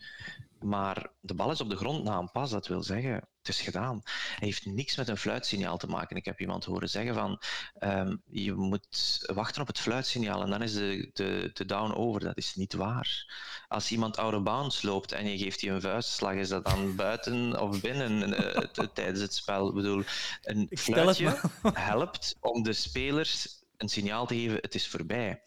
Speaker 2: Maar de bal is op de grond na een pas, dat wil zeggen, het is gedaan. Hij heeft niks met een fluitsignaal te maken. Ik heb iemand horen zeggen van, um, je moet wachten op het fluitsignaal en dan is de, de, de down over. Dat is niet waar. Als iemand out of bounds loopt en je geeft die een vuistslag, is dat dan buiten of binnen uh, tijdens het spel? Ik bedoel, een fluitje helpt om de spelers een signaal te geven, het is voorbij.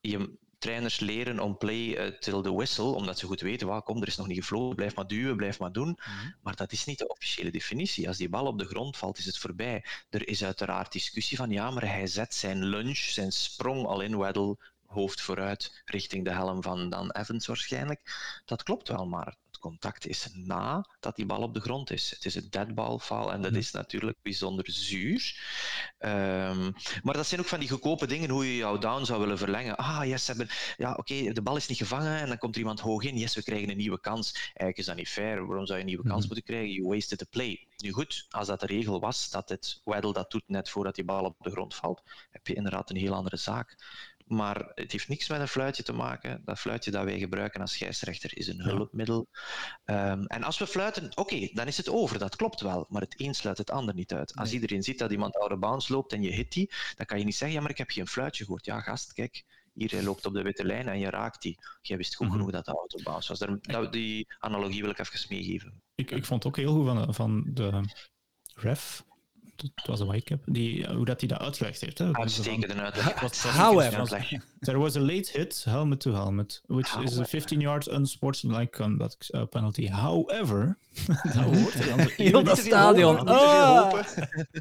Speaker 2: Je, trainers leren om play uh, till the whistle, omdat ze goed weten, waar kom, er is nog niet gevlogen, blijf maar duwen, blijf maar doen. Mm -hmm. Maar dat is niet de officiële definitie. Als die bal op de grond valt, is het voorbij. Er is uiteraard discussie van, ja, maar hij zet zijn lunge, zijn sprong al in Weddle, hoofd vooruit, richting de helm van dan Evans waarschijnlijk. Dat klopt wel, maar contact is na dat die bal op de grond is. Het is een deadball foul en dat
Speaker 3: Mhm.
Speaker 2: is natuurlijk bijzonder zuur. Ehm, maar dat zijn ook van die goedkope dingen hoe je jouw down zou willen verlengen. Ah, yes, hebben, ja, oké, de bal is niet gevangen en dan komt er iemand hoog in. Yes, we krijgen een nieuwe kans. Eigenlijk is dat niet fair. Waarom zou je een nieuwe kans
Speaker 3: Mhm.
Speaker 2: moeten krijgen? You wasted the play. Nu goed, als dat de regel was dat het Weddle dat doet net voordat die bal op de grond valt, heb je inderdaad een heel andere zaak. Maar het heeft niks met een fluitje te maken. Dat fluitje dat wij gebruiken als scheidsrechter is een hulpmiddel. Ehm, en als we fluiten, oké, dan is het over. Dat klopt wel. Maar het een sluit het ander niet uit. Als
Speaker 1: Nee.
Speaker 2: iedereen ziet dat iemand of bounds loopt en je hit die, dan kan je niet zeggen, ja, maar ik heb geen fluitje gehoord. Ja, gast, kijk. Hier, hij loopt op de witte lijn en je raakt die. Jij wist goed
Speaker 3: Mhm.
Speaker 2: genoeg dat out of bounds was. Daar- die analogie wil ik even meegeven.
Speaker 3: Ik, ik vond het ook heel goed van, van de ref. Het was een whitecap. Die, hoe dat hij dat uitgelegd heeft. Hè.
Speaker 2: Uitstekende uitleg.
Speaker 1: However.
Speaker 3: There was a late hit, helmet to helmet, which is a
Speaker 2: However.
Speaker 3: 15 yard unsportsmanlike conduct uh, penalty. However, dat hoort er dan zo
Speaker 1: Heel dat stadion.
Speaker 2: Hopen.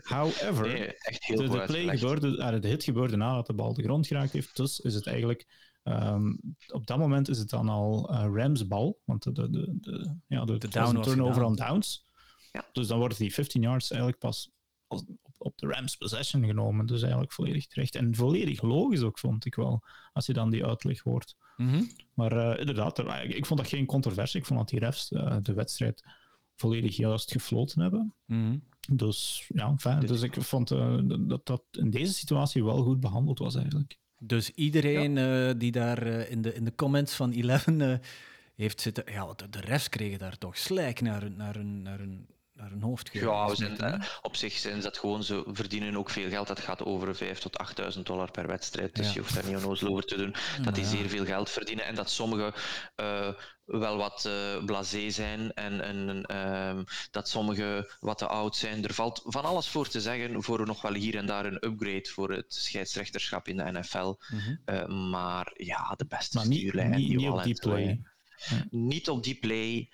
Speaker 3: However,
Speaker 2: Nee, echt heel
Speaker 3: de, play gebeurde, ah, de hit gebeurde nadat de bal de grond geraakt heeft. Dus is het eigenlijk, ehm, op dat moment is het dan al eh, Rams bal. Want de, de, de, de, ja, de,
Speaker 1: De down
Speaker 3: turnover on downs.
Speaker 2: Ja.
Speaker 3: Dus dan wordt die 15 yards eigenlijk pas op, op de Rams possession genomen. Dus eigenlijk volledig terecht. En volledig logisch ook, vond ik wel. Als je dan die uitleg hoort.
Speaker 1: Mhm.
Speaker 3: Maar eh, inderdaad, er- ik vond dat geen controversie. Ik vond dat die refs eh, de wedstrijd volledig juist gefloten hebben.
Speaker 1: Mhm.
Speaker 3: Dus ja, fijn. Dus ik vond eh, dat dat in deze situatie wel goed behandeld was eigenlijk.
Speaker 1: Dus iedereen eh, die daar eh, in, de, in de comments van Eleven eh, heeft zitten... Ja, de, de refs kregen daar toch slijk naar naar hun, naar hun, naar hun hoofd
Speaker 2: Ja, we zijn, eh, op zich zijn ze dat gewoon, ze verdienen ook veel geld. Dat gaat over 5.000 tot 8.000 dollar per wedstrijd. Dus
Speaker 1: Ja.
Speaker 2: je hoeft daar niet onnozel over te doen. Dat die
Speaker 1: ja.
Speaker 2: zeer veel geld verdienen en dat sommigen eh, wel wat blasé zijn en, en ehm, dat sommigen wat te oud zijn. Er valt van alles voor te zeggen voor nog wel hier en daar een upgrade voor het scheidsrechterschap in de NFL.
Speaker 1: Mhm.
Speaker 2: Eh, maar ja, de beste
Speaker 3: Maar
Speaker 2: stuurlijn
Speaker 3: niet,
Speaker 2: die
Speaker 3: niet
Speaker 2: wel
Speaker 3: op die play.
Speaker 2: Niet op die play.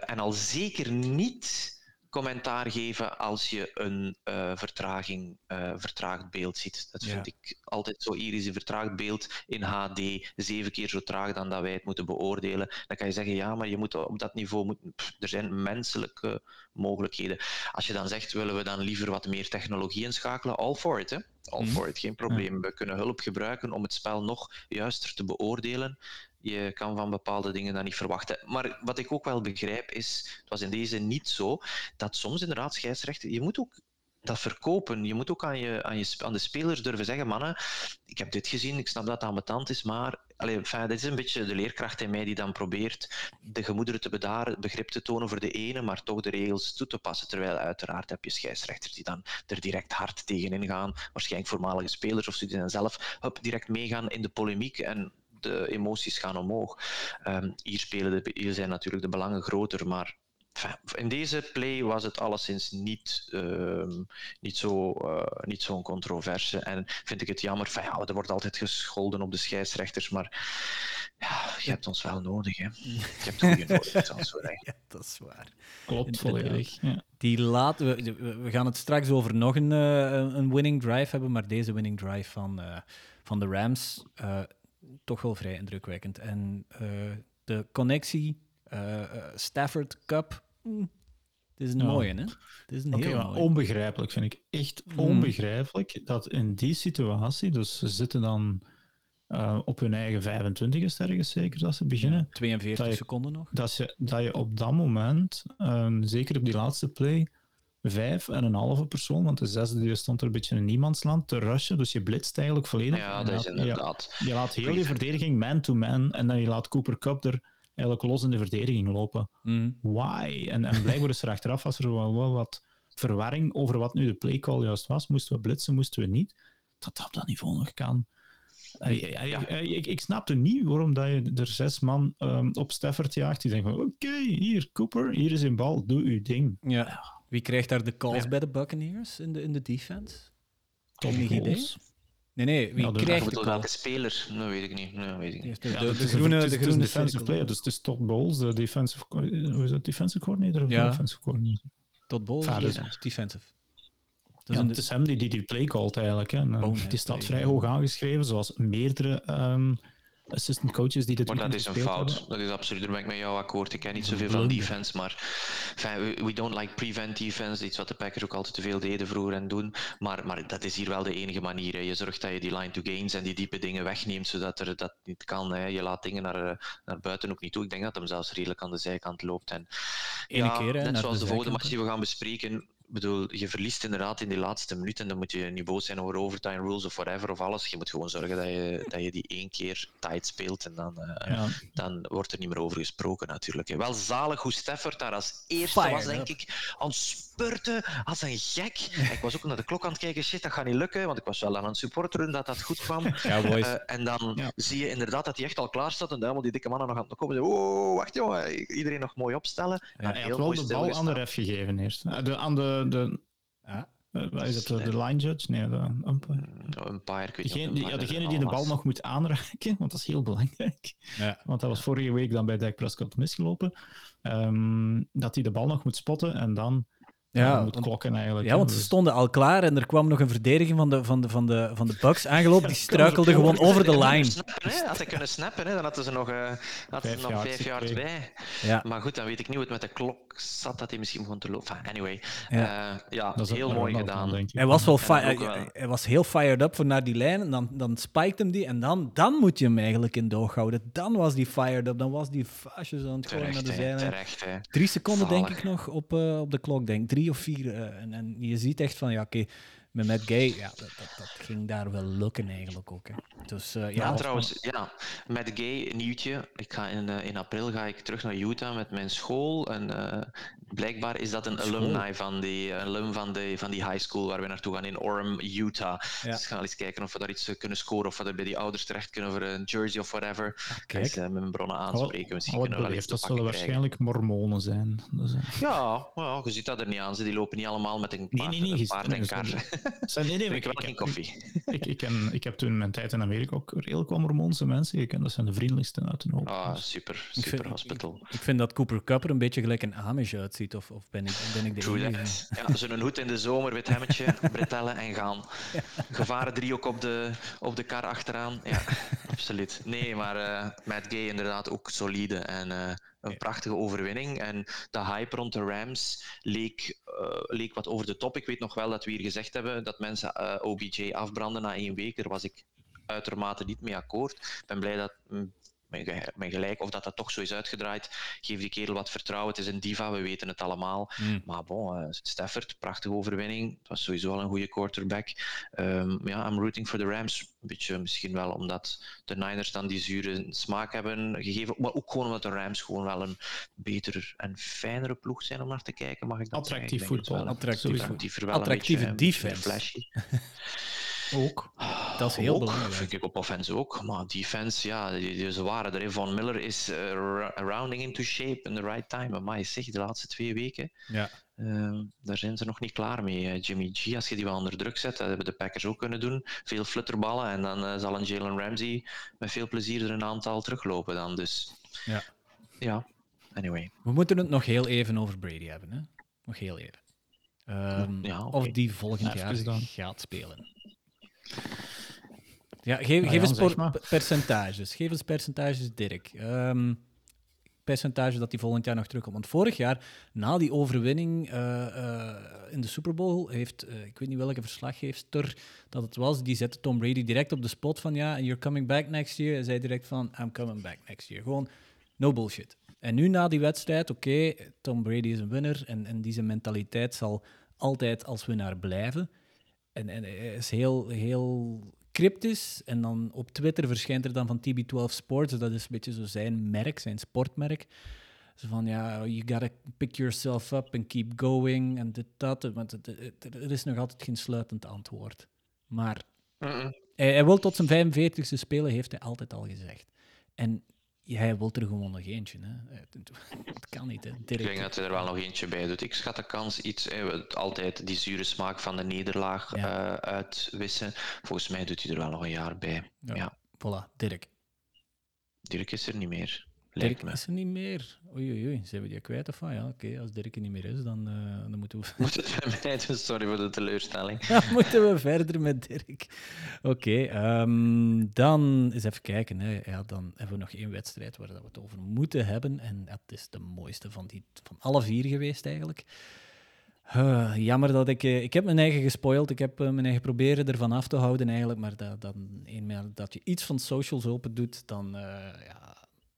Speaker 2: en al zeker niet commentaar geven als je een eh, vertraging, eh, vertraagd beeld ziet. Dat
Speaker 1: Ja.
Speaker 2: vind ik altijd zo irisch. Een vertraagd beeld in HD, zeven keer zo traag dan dat wij het moeten beoordelen. Dan kan je zeggen, ja, maar je moet op dat niveau... Moet, pff, er zijn menselijke mogelijkheden. Als je dan zegt, willen we dan liever wat meer technologie inschakelen? All for it, hè. All
Speaker 1: Mhm.
Speaker 2: for it, geen probleem. We kunnen hulp gebruiken om het spel nog juister te beoordelen je kan van bepaalde dingen dat niet verwachten. Maar wat ik ook wel begrijp is, het was in deze niet zo, dat soms inderdaad scheidsrechten, je moet ook dat verkopen. Je moet ook aan, je, aan, je, aan de spelers durven zeggen, mannen, ik heb dit gezien, ik snap dat het ambetant is, maar enfin, dit is een beetje de leerkracht in mij die dan probeert de gemoederen te bedaren, begrip te tonen voor de ene, maar toch de regels toe te passen. Terwijl uiteraard heb je scheidsrechters die dan er direct hard tegenin gaan, waarschijnlijk voormalige spelers of studenten zelf, hup, direct meegaan in de polemiek en de emoties gaan omhoog. Ehm, hier, spelen de, hier zijn natuurlijk de belangen groter, maar in deze play was het alleszins niet, ehm, niet zo, eh, niet zo'n controverse. En vind ik het jammer, enfin, ja, er wordt altijd gescholden op de scheidsrechters, maar ja, je hebt ons wel nodig. Hè. Je hebt goede nodig.
Speaker 1: Ja, dat is waar.
Speaker 3: Klopt, volledig. Ja.
Speaker 1: Die laat, we, we- we gaan het straks over nog een, eh, een winning drive hebben, maar deze winning drive van, eh, van de Rams, eh, toch wel vrij indrukwekkend. En eh, de connectie eh, eh, Stafford Cup, het is een
Speaker 3: Ja.
Speaker 1: mooie, hè? Het is een heel mooie.
Speaker 3: onbegrijpelijk vind ik. Echt
Speaker 1: Mm.
Speaker 3: onbegrijpelijk dat in die situatie, dus ze zitten dan op hun eigen 25 is ergens zeker dat ze beginnen,
Speaker 1: 42
Speaker 3: dat je-
Speaker 1: seconden nog.
Speaker 3: dat, je, dat je op dat moment, eh, zeker op die laatste play, vijf en een halve persoon, want de zesde die stond er een beetje in niemandsland, te rushen, dus je blitst eigenlijk volledig.
Speaker 2: Ja, dat is inderdaad.
Speaker 3: Je laat heel je verdediging man-to-man en dan je laat Cooper Cup er eigenlijk los in de verdediging lopen.
Speaker 1: Mhm.
Speaker 3: Why? En, en blijkbaar is er achteraf was er wel, wel wat verwarring over wat nu de playcall juist was. Moesten we blitsen, moesten we niet? Dat dat op dat niveau nog kan. Eh, ja, ja, ik, ik snapte niet waarom dat je er zes man ehm, op Stafford jaagt. Die denken van, oké, hier, Cooper, hier is een bal, doe uw ding.
Speaker 1: Ja. Wie krijgt daar de calls
Speaker 3: Ja.
Speaker 1: bij de Buccaneers in de, in de defense?
Speaker 3: Tom
Speaker 1: Enig idee?
Speaker 3: Goals.
Speaker 1: Nee, nee, wie
Speaker 3: Ja, de-
Speaker 2: Ik
Speaker 1: krijgt de
Speaker 2: welke speler? Dat weet ik niet. Dat weet ik niet.
Speaker 1: De, groene, de
Speaker 3: defensive player, dus het is Todd Bowles, de defensive, co- hoe is dat, defensive coordinator of
Speaker 1: Ja.
Speaker 3: defensive coordinator?
Speaker 1: Tot Bowles,
Speaker 3: Ja, dus-
Speaker 1: ja, defensive. Dus
Speaker 3: ja, het is hem die die, die play callt eigenlijk. Hè. En, eh,
Speaker 1: Bonehead
Speaker 3: die staat vrij hoog aangeschreven, zoals meerdere ehm, assistant coaches die dit
Speaker 2: Maar dat is een fout.
Speaker 3: Hebben.
Speaker 2: Dat is absoluut, daar ben ik met jou akkoord. Ik ken niet zoveel van defense, maar enfin, we, don't like prevent defense. Iets wat de Packers ook altijd te veel deden vroeger en doen. Maar, maar dat is hier wel de enige manier. Hè. Je zorgt dat je die line to gains en die diepe dingen wegneemt, zodat er dat niet kan. Hè. Je laat dingen naar, eh, naar buiten ook niet toe. Ik denk dat hem zelfs redelijk aan de zijkant loopt. En,
Speaker 1: ja, keer, hè,
Speaker 2: net zoals de, de volgende match die we gaan bespreken, bedoel, je verliest inderdaad in die laatste minuut en dan moet je niet boos zijn over overtime rules of whatever of alles. Je moet gewoon zorgen dat je, dat je die één keer tight speelt en dan, uh, dan wordt er niet meer over gesproken natuurlijk. Wel zalig hoe Stafford daar als eerste was, denk ik, aan het spurten als een gek. Ik was ook naar de klok aan het kijken, shit, dat gaat niet lukken, want ik was wel aan het supporteren dat dat goed kwam.
Speaker 1: Ja, uh,
Speaker 2: en dan zie je inderdaad dat hij echt al klaar staat en helemaal die dikke mannen nog aan het komen. Oh, wacht jongen, iedereen nog mooi opstellen.
Speaker 3: Ja, hij had wel de bal aan de ref gegeven eerst. De, aan de de, ja. Uh, is dat de line judge? Nee, de umpire.
Speaker 2: Mm, umpire,
Speaker 3: degene, die, ja, degene die de bal nog moet aanraken, want dat is heel belangrijk. Ja. Want dat was vorige week dan bij Dak Prescott misgelopen. Um, dat hij de bal nog moet spotten en dan ja, moet klokken eigenlijk.
Speaker 1: Ja, want ze stonden al klaar en er kwam nog een verdediging van de, van de, van de, van de Bucks aangelopen. Die struikelde gewoon over de lijn.
Speaker 2: Snappen, hè? Had hij kunnen snappen, hè? dan hadden ze nog, uh, hadden vijf, nog vijf jaar bij. Ja. Maar goed, dan weet ik niet hoe het met de klok zat, dat hij misschien begon te lopen. Anyway, ja, uh, ja heel mooi gedaan.
Speaker 1: Hij, was wel hij, hij was heel fired up voor naar die lijn en dan, dan spiked hem die en dan, dan moet je hem eigenlijk in doog houden. Dan was die fired up, dan was die vaasjes aan het gooien naar de zijlijn.
Speaker 2: Terecht, hè.
Speaker 1: Drie seconden denk ik nog op, uh, op de klok, denk drie of vier. Uh, en, en je ziet echt van, ja oké, okay, met Matt Gay, ja, dat, dat, dat, ging daar wel lukken eigenlijk ook. Hè. Dus, uh, ja,
Speaker 2: ja trouwens, ja, Matt Gay, nieuwtje. Ik ga in, uh, in april ga ik terug naar Utah met mijn school. En uh, blijkbaar is dat een alumni van die, alum van, de, van die high school waar we naartoe gaan in Orem, Utah. Ja. Dus gaan eens kijken of we daar iets kunnen scoren of we er bij die ouders terecht kunnen voor een jersey of whatever. Ah, kijk. Dus, met mijn bronnen aanspreken. Misschien kunnen we
Speaker 3: Dat zullen waarschijnlijk mormonen zijn. Dus,
Speaker 2: ja, well, je ziet dat er niet aan. Ze die lopen niet allemaal met een paard, nee, nee, nee, een paard en kar.
Speaker 3: Zijn, nee, nee,
Speaker 2: ik, wel geen koffie.
Speaker 3: Ik, ik, ken, ik heb toen mijn tijd in Amerika ook redelijk wat mormoonse mensen gekend. Dat zijn de vriendelijkste uit de hoop.
Speaker 2: Ah, super. Super
Speaker 1: vind,
Speaker 2: hospital.
Speaker 1: Ik, ik, vind dat Cooper Cup er een beetje gelijk een Amish uitziet. Of, of ben, ik, ben ik de
Speaker 2: True enige? Ja, zo'n hoed in de zomer, wit hemmetje, bretellen en gaan. Ja. Gevaren driehoek op de, op de kar achteraan. Ja, absoluut. Nee, maar uh, Matt Gay inderdaad ook solide. En uh, een prachtige overwinning. En de hype rond de Rams leek, uh, leek wat over de top. Ik weet nog wel dat we hier gezegd hebben dat mensen uh, OBJ afbranden na één week. Daar was ik uitermate niet mee akkoord. Ik ben blij dat mm, mijn gelijk, of dat dat toch zo is uitgedraaid. Geef die kerel wat vertrouwen. Het is een diva, we weten het allemaal. Mm. Maar bon, uh, Stafford, prachtige overwinning. Het was sowieso al een goede quarterback. Um, ja, I'm rooting for the Rams. Een beetje misschien wel omdat de Niners dan die zure smaak hebben gegeven. Maar ook gewoon omdat de Rams gewoon wel een betere en fijnere ploeg zijn om naar te kijken. Mag ik dat
Speaker 3: Attractief voetbal.
Speaker 1: Attractief,
Speaker 2: Attractieve,
Speaker 1: attractieve defense.
Speaker 2: Flashy.
Speaker 1: Ook. Dat is heel ook, belangrijk.
Speaker 2: vind ik op offense ook. Maar defense, ja, die, ze waren er. Von Miller is uh, rounding into shape in the right time. Maar je zegt de laatste twee weken.
Speaker 1: Ja.
Speaker 2: Uh, daar zijn ze nog niet klaar mee. Jimmy G, als je die wel onder druk zet, dat hebben de Packers ook kunnen doen. Veel flutterballen en dan uh, zal een Jalen Ramsey met veel plezier er een aantal teruglopen dan. Dus
Speaker 1: ja.
Speaker 2: ja, anyway.
Speaker 1: We moeten het nog heel even over Brady hebben. Hè? Nog heel even. Um, ja, okay. Of die volgend jaar gaat spelen. Ja, geef, nou, geef eens percentages. Geef eens percentages, Dirk. Um, percentage dat hij volgend jaar nog terugkomt. Want vorig jaar, na die overwinning uh, uh, in de Super Bowl, heeft, uh, ik weet niet welke verslaggeefster dat het was, die zette Tom Brady direct op de spot van ja, you're coming back next year. Hij zei direct van, I'm coming back next year. Gewoon, no bullshit. En nu na die wedstrijd, oké, okay, Tom Brady is een winnaar en, en die mentaliteit zal altijd als winnaar blijven. En, en hij is heel, heel cryptisch. En dan op Twitter verschijnt er dan van TB12 Sports. Dat is een beetje zo zijn merk, zijn sportmerk. Zo van, ja, you gotta pick yourself up and keep going en dit, dat. Want er is nog altijd geen sluitend antwoord. Maar hij, hij wil tot zijn 45ste spelen, heeft hij altijd al gezegd. En Jij wilt er gewoon nog eentje. Hè? Dat kan niet. Hè?
Speaker 2: Ik denk dat hij er wel nog eentje bij doet. Ik schat de kans iets. altijd die zure smaak van de nederlaag ja. uh, uitwissen. Volgens mij doet hij er wel nog een jaar bij. Ja. ja.
Speaker 1: Voilà, Dirk.
Speaker 2: Dirk is er niet meer.
Speaker 1: Dirk is er niet meer. Oei, oei, oei. Zijn we die kwijt of wat? Ja, oké. Als Dirk er niet meer is, dan, uh, dan moeten we...
Speaker 2: Moet het bij mij doen? Sorry voor de teleurstelling.
Speaker 1: ja, moeten we verder met Dirk. Oké, okay, um, ehm, dan eens even kijken. Hè. Ja, dan hebben we nog één wedstrijd waar we het over moeten hebben. En dat is de mooiste van, die, van alle vier geweest, eigenlijk. Uh, jammer dat ik... Uh, ik heb mijn eigen gespoild. Ik heb uh, mijn eigen proberen ervan af te houden, eigenlijk. Maar dat, dat, eenmaal dat je iets van socials open doet, dan... ja,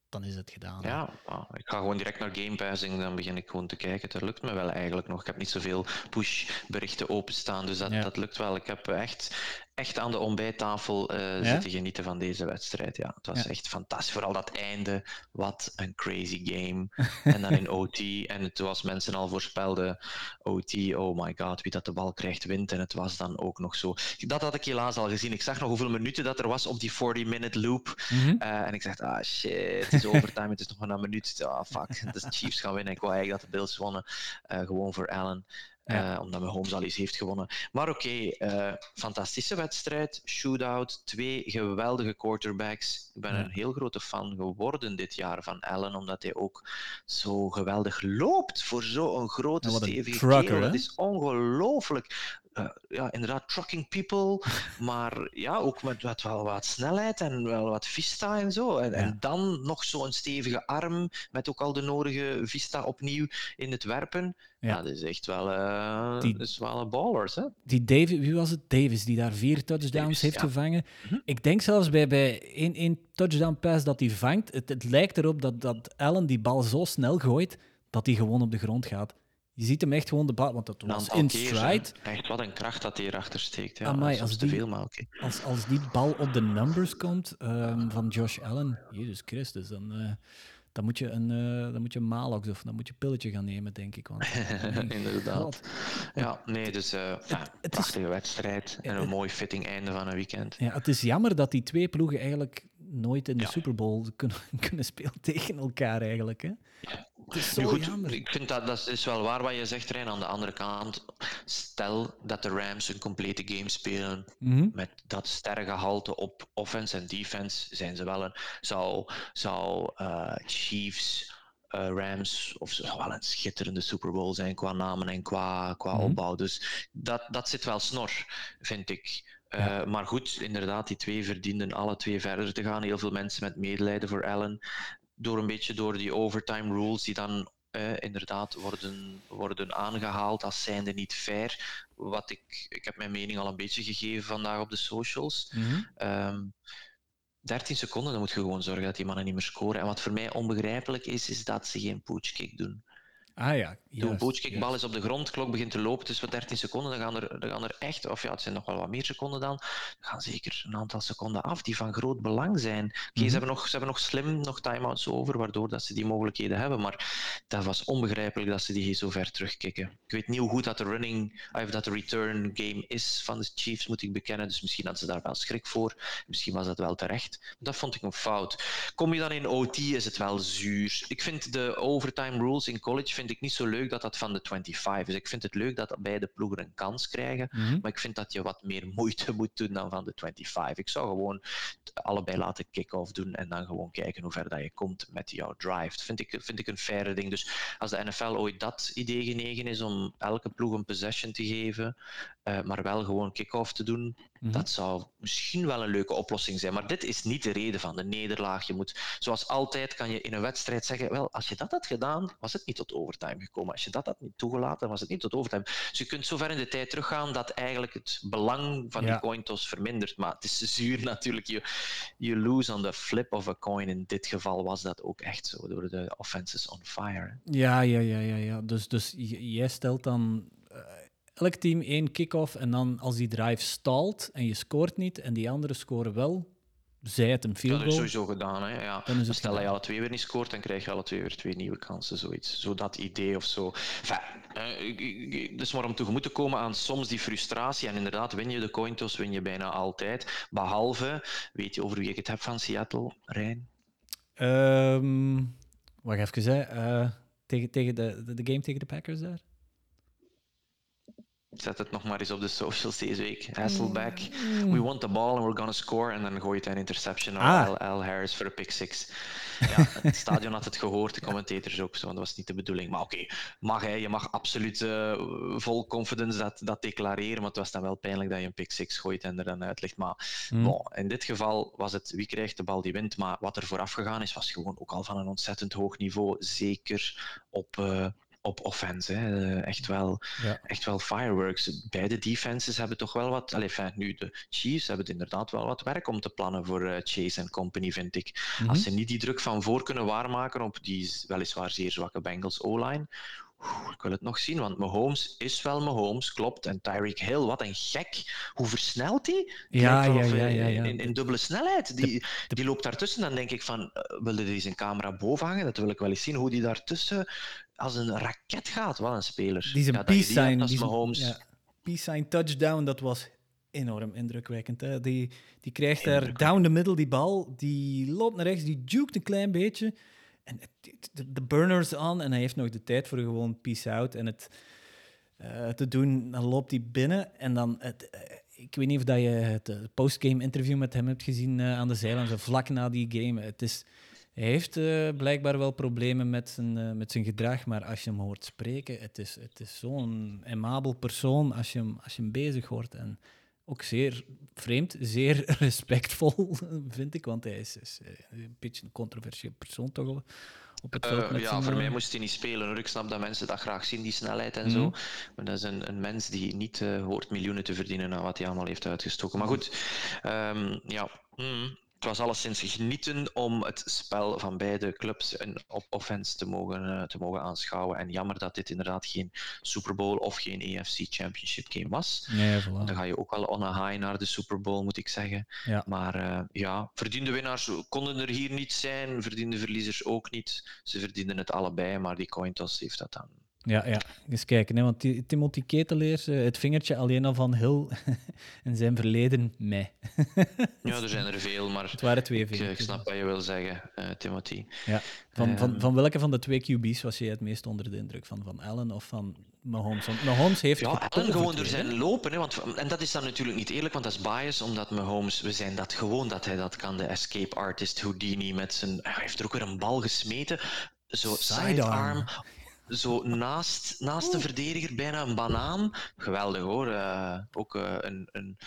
Speaker 1: dan is het gedaan.
Speaker 2: Ja, ik ga gewoon direct naar Game Passing, dan begin ik gewoon te kijken. Dat lukt me wel eigenlijk nog. Ik heb niet zoveel push-berichten openstaan, dus dat, dat lukt wel. Ik heb echt echt aan de ontbijttafel uh, zitten genieten van deze wedstrijd. Ja, het was echt fantastisch. Vooral dat einde. Wat een crazy game. en dan in OT. En zoals mensen al voorspelden, OT, oh my god, wie dat de bal krijgt, wint. En het was dan ook nog zo. Dat had ik helaas al gezien. Ik zag nog hoeveel minuten dat er was op die 40-minute loop. Mm en ik dacht, ah shit, het is overtime, het is nog maar een minuut. Ah, fuck, de Chiefs gaan winnen. Ik wou eigenlijk dat de Bills wonnen. Uh, gewoon voor Allen. Ja. Uh, omdat Mahomes al eens heeft gewonnen. Maar oké, okay, uh, fantastische wedstrijd. Shootout. Twee geweldige quarterbacks. Ik ben ja. een heel grote fan geworden dit jaar van Allen, omdat hij ook zo geweldig loopt voor zo'n grote, stevige kerel. Dat is ongelooflijk. Uh, ja, inderdaad, trucking people, maar ja, ook met, met wel wat snelheid en wel wat vista en zo. En, ja. en dan nog zo'n stevige arm, met ook al de nodige vista opnieuw in het werpen. Ja, ja dat is echt wel, uh, die, is wel een ballers. Hè?
Speaker 1: Die Davis, wie was het? Davis, die daar vier touchdowns Davis, heeft ja. gevangen. Mm -hmm. Ik denk zelfs bij, bij één, één touchdown pass dat hij vangt, het, het lijkt erop dat, dat Allen die bal zo snel gooit, dat hij gewoon op de grond gaat. Je ziet hem echt gewoon de bal, want dat was in stride.
Speaker 2: Echt wat een kracht dat hij erachter steekt. Ja,
Speaker 1: Amai, als, die, veel, okay. als, als die bal op de numbers komt um, van Josh Allen, Jezus Christus, dan, uh, dan moet je een, uh, dan moet je een Malox of dan moet je een pilletje gaan nemen, denk ik. Want,
Speaker 2: Inderdaad. Ja, nee, dus uh, het, ja, het prachtige is, wedstrijd en een mooi fitting einde van een weekend.
Speaker 1: Ja, het is jammer dat die twee ploegen eigenlijk nooit in de ja. Super Bowl kunnen, kunnen spelen tegen elkaar eigenlijk. Hè?
Speaker 2: Ja. Goed, ik vind dat dat is wel waar wat je zegt, Rijn. Aan de andere kant, stel dat de Rams een complete game spelen mm -hmm. met dat sterrengehalte op offense en defense, zijn ze wel een. Zou, zou uh, Chiefs. Uh, Rams of zou wel een schitterende Super Bowl zijn qua namen en qua, qua mm -hmm. opbouw. Dus dat, dat zit wel snor, vind ik. Uh, ja. Maar goed, inderdaad, die twee verdienden alle twee verder te gaan. Heel veel mensen met medelijden voor Allen door een beetje door die overtime rules die dan eh, inderdaad worden, worden aangehaald als zijnde niet fair. Wat ik, ik heb mijn mening al een beetje gegeven vandaag op de socials. Mm -hmm. um, 13 seconden, dan moet je gewoon zorgen dat die mannen niet meer scoren. En wat voor mij onbegrijpelijk is, is dat ze geen kick doen.
Speaker 1: Ah ja.
Speaker 2: Toen bootskickbal is op de grond, klok begint te lopen, dus voor 13 seconden, dan gaan, er, dan gaan er echt, of ja, het zijn nog wel wat meer seconden dan, dan gaan zeker een aantal seconden af die van groot belang zijn. Okay, mm -hmm. ze, hebben nog, ze hebben nog slim nog timeouts over, waardoor dat ze die mogelijkheden hebben, maar dat was onbegrijpelijk dat ze die zo ver terugkicken. Ik weet niet hoe goed dat de running, of dat de return game is van de Chiefs, moet ik bekennen, dus misschien hadden ze daar wel schrik voor, misschien was dat wel terecht. Dat vond ik een fout. Kom je dan in OT, is het wel zuur. Ik vind de overtime rules in college vind ik niet zo leuk dat dat van de 25 is. Ik vind het leuk dat beide ploegen een kans krijgen, mm -hmm. maar ik vind dat je wat meer moeite moet doen dan van de 25. Ik zou gewoon allebei laten kick-off doen en dan gewoon kijken hoe ver dat je komt met jouw drive. Dat vind ik, vind ik een faire ding. Dus als de NFL ooit dat idee genegen is om elke ploeg een possession te geven, uh, maar wel gewoon kick-off te doen, mm -hmm. dat zou misschien wel een leuke oplossing zijn. Maar dit is niet de reden van de nederlaag. Je moet, zoals altijd kan je in een wedstrijd zeggen, wel, als je dat had gedaan, was het niet tot overtime gekomen. Als je dat had niet toegelaten, was het niet tot overtime. Dus je kunt zo ver in de tijd teruggaan dat eigenlijk het belang van ja. die coin toss vermindert. Maar het is zuur natuurlijk. Je, je lose on the flip of a coin. In dit geval was dat ook echt zo, door de offenses on fire.
Speaker 1: Ja, ja, ja, ja. ja. Dus, dus jij stelt dan elk team één kick-off en dan als die drive stalt en je scoort niet en die anderen scoren wel, zij het een field goal.
Speaker 2: Dat is sowieso gedaan. Hè? Ja. Dan is het Stel dat je alle twee weer niet scoort, dan krijg je alle twee weer twee nieuwe kansen. Zoiets. Zo dat idee of zo. Enfin, dus maar om tegemoet te komen aan soms die frustratie. En inderdaad, win je de coin toss, win je bijna altijd. Behalve, weet je over wie ik het heb van Seattle, Rijn?
Speaker 1: Um, wacht even, hè. Uh, tegen, tegen de, de, de game tegen de Packers daar?
Speaker 2: Zet het nog maar eens op de socials deze week. Hasselback. Mm. We want the ball and we're gonna score. En dan gooi je het een interception naar ah. L. L. Harris voor een pick six. ja, het stadion had het gehoord, de commentators ook zo. Dat was niet de bedoeling. Maar oké, mag hij, je mag absoluut uh, vol confidence dat, dat declareren. Maar het was dan wel pijnlijk dat je een pick 6 gooit en er dan uit ligt. Maar bon, in dit geval was het wie krijgt de bal die wint. Maar wat er vooraf gegaan is, was gewoon ook al van een ontzettend hoog niveau. Zeker op. Uh, op offense. Hè. Eh, echt, wel, ja. echt wel fireworks. Beide defenses hebben toch wel wat. Allez, nu, de Chiefs hebben inderdaad wel wat werk om te plannen voor uh, Chase en company, vind ik. Mhm. Als ze niet die druk van voor kunnen waarmaken op die weliswaar zeer zwakke Bengals O-line. Ik wil het nog zien, want Mahomes is wel Mahomes, klopt. En Tyreek Hill, wat een gek. Hoe versnelt hij?
Speaker 1: Ja, ja, ja, ja,
Speaker 2: in, in, dubbele snelheid. Die, die loopt daartussen. Dan denk ik van, uh, wilde hij zijn camera boven hangen? Dat wil ik wel eens zien. Hoe die daartussen als een raket gaat. Wat een speler.
Speaker 1: Die zijn peace sign. Die Mahomes. Ja, peace sign touchdown, dat was enorm indrukwekkend. Hè? Die, die krijgt daar down the middle die bal. Die loopt naar rechts, die jukt een klein beetje. En de, de burners aan en hij heeft nog de tijd voor gewoon peace out en het uh, te doen. Dan loopt hij binnen en dan... Het, uh, ik weet niet of dat je het postgame interview met hem hebt gezien aan de zijlijn, zo vlak na die game. Het is hij heeft uh, blijkbaar wel problemen met zijn, uh, met zijn gedrag, maar als je hem hoort spreken, het is, het is zo'n aimabel persoon als je, hem, als je hem bezig hoort. En ook zeer vreemd, zeer respectvol, vind ik, want hij is, is eh, een beetje een controversieel persoon toch wel. Op het veld
Speaker 2: uh, ja, voor mij moest hij niet spelen. Hoor. Ik snap dat mensen dat graag zien, die snelheid en zo. Mhm. Maar dat is een, een mens die niet hoort miljoenen te verdienen aan wat hij allemaal heeft uitgestoken. Maar goed, um, ja. Mm het was alleszins genieten om het spel van beide clubs en op offense te mogen, uh, te mogen aanschouwen. En jammer dat dit inderdaad geen Super Bowl of geen AFC Championship game was.
Speaker 1: Nee, voilà.
Speaker 2: Dan ga je ook al on a high naar de Super Bowl, moet ik zeggen.
Speaker 1: Ja.
Speaker 2: Maar uh, ja, verdiende winnaars konden er hier niet zijn, verdiende verliezers ook niet. Ze verdienden het allebei, maar die coin toss heeft dat dan
Speaker 1: ja, ja, eens kijken. Hè, want Timothy Keteleer, eh, het vingertje alleen al van Hill en zijn verleden, mij.
Speaker 2: ja, er zijn er veel, maar
Speaker 1: het waren twee
Speaker 2: ik, ik snap wat je wil zeggen, uh, Timothy.
Speaker 1: Ja. Van, van, ehm. van welke van de twee QB's was je het meest onder de indruk? Van, van Allen of van Mahomes? Want Mahomes heeft...
Speaker 2: Ja, Allen gewoon door zijn lopen. Hè, want, en dat is dan natuurlijk niet eerlijk, want dat is bias, omdat Mahomes, we zijn dat gewoon dat hij dat kan. De escape artist Houdini met zijn... Hij heeft er ook weer een bal gesmeten. Zo sidearm zo naast, naast de verdediger bijna een banaan. Geweldig hoor. Uh, ook uh, een, een,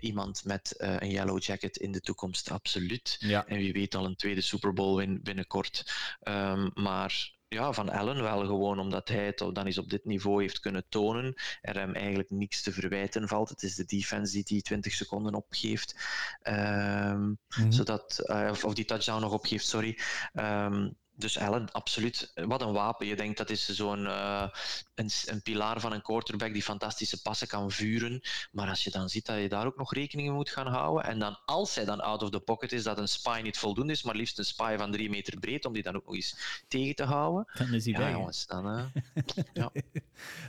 Speaker 2: iemand met uh, een yellow jacket in de toekomst, absoluut.
Speaker 1: Ja.
Speaker 2: En wie weet al een tweede Super Bowl win binnenkort. Um, maar ja, van Allen wel gewoon omdat hij het dan eens op dit niveau heeft kunnen tonen. Er hem eigenlijk niks te verwijten valt. Het is de defense die die 20 seconden opgeeft. Um, mm -hmm. zodat, uh, of, of, die touchdown nog opgeeft, sorry. Um, dus Allen, absoluut. Wat een wapen. Je denkt dat is zo'n uh, een, een, pilaar van een quarterback die fantastische passen kan vuren. Maar als je dan ziet dat je daar ook nog rekening mee moet gaan houden. En dan als hij dan out of the pocket is, dat een spy niet voldoende is, maar liefst een spy van drie meter breed, om die dan ook nog eens tegen te houden.
Speaker 1: Dan is hij
Speaker 2: ja,
Speaker 1: bij.
Speaker 2: jongens, dan, uh, ja.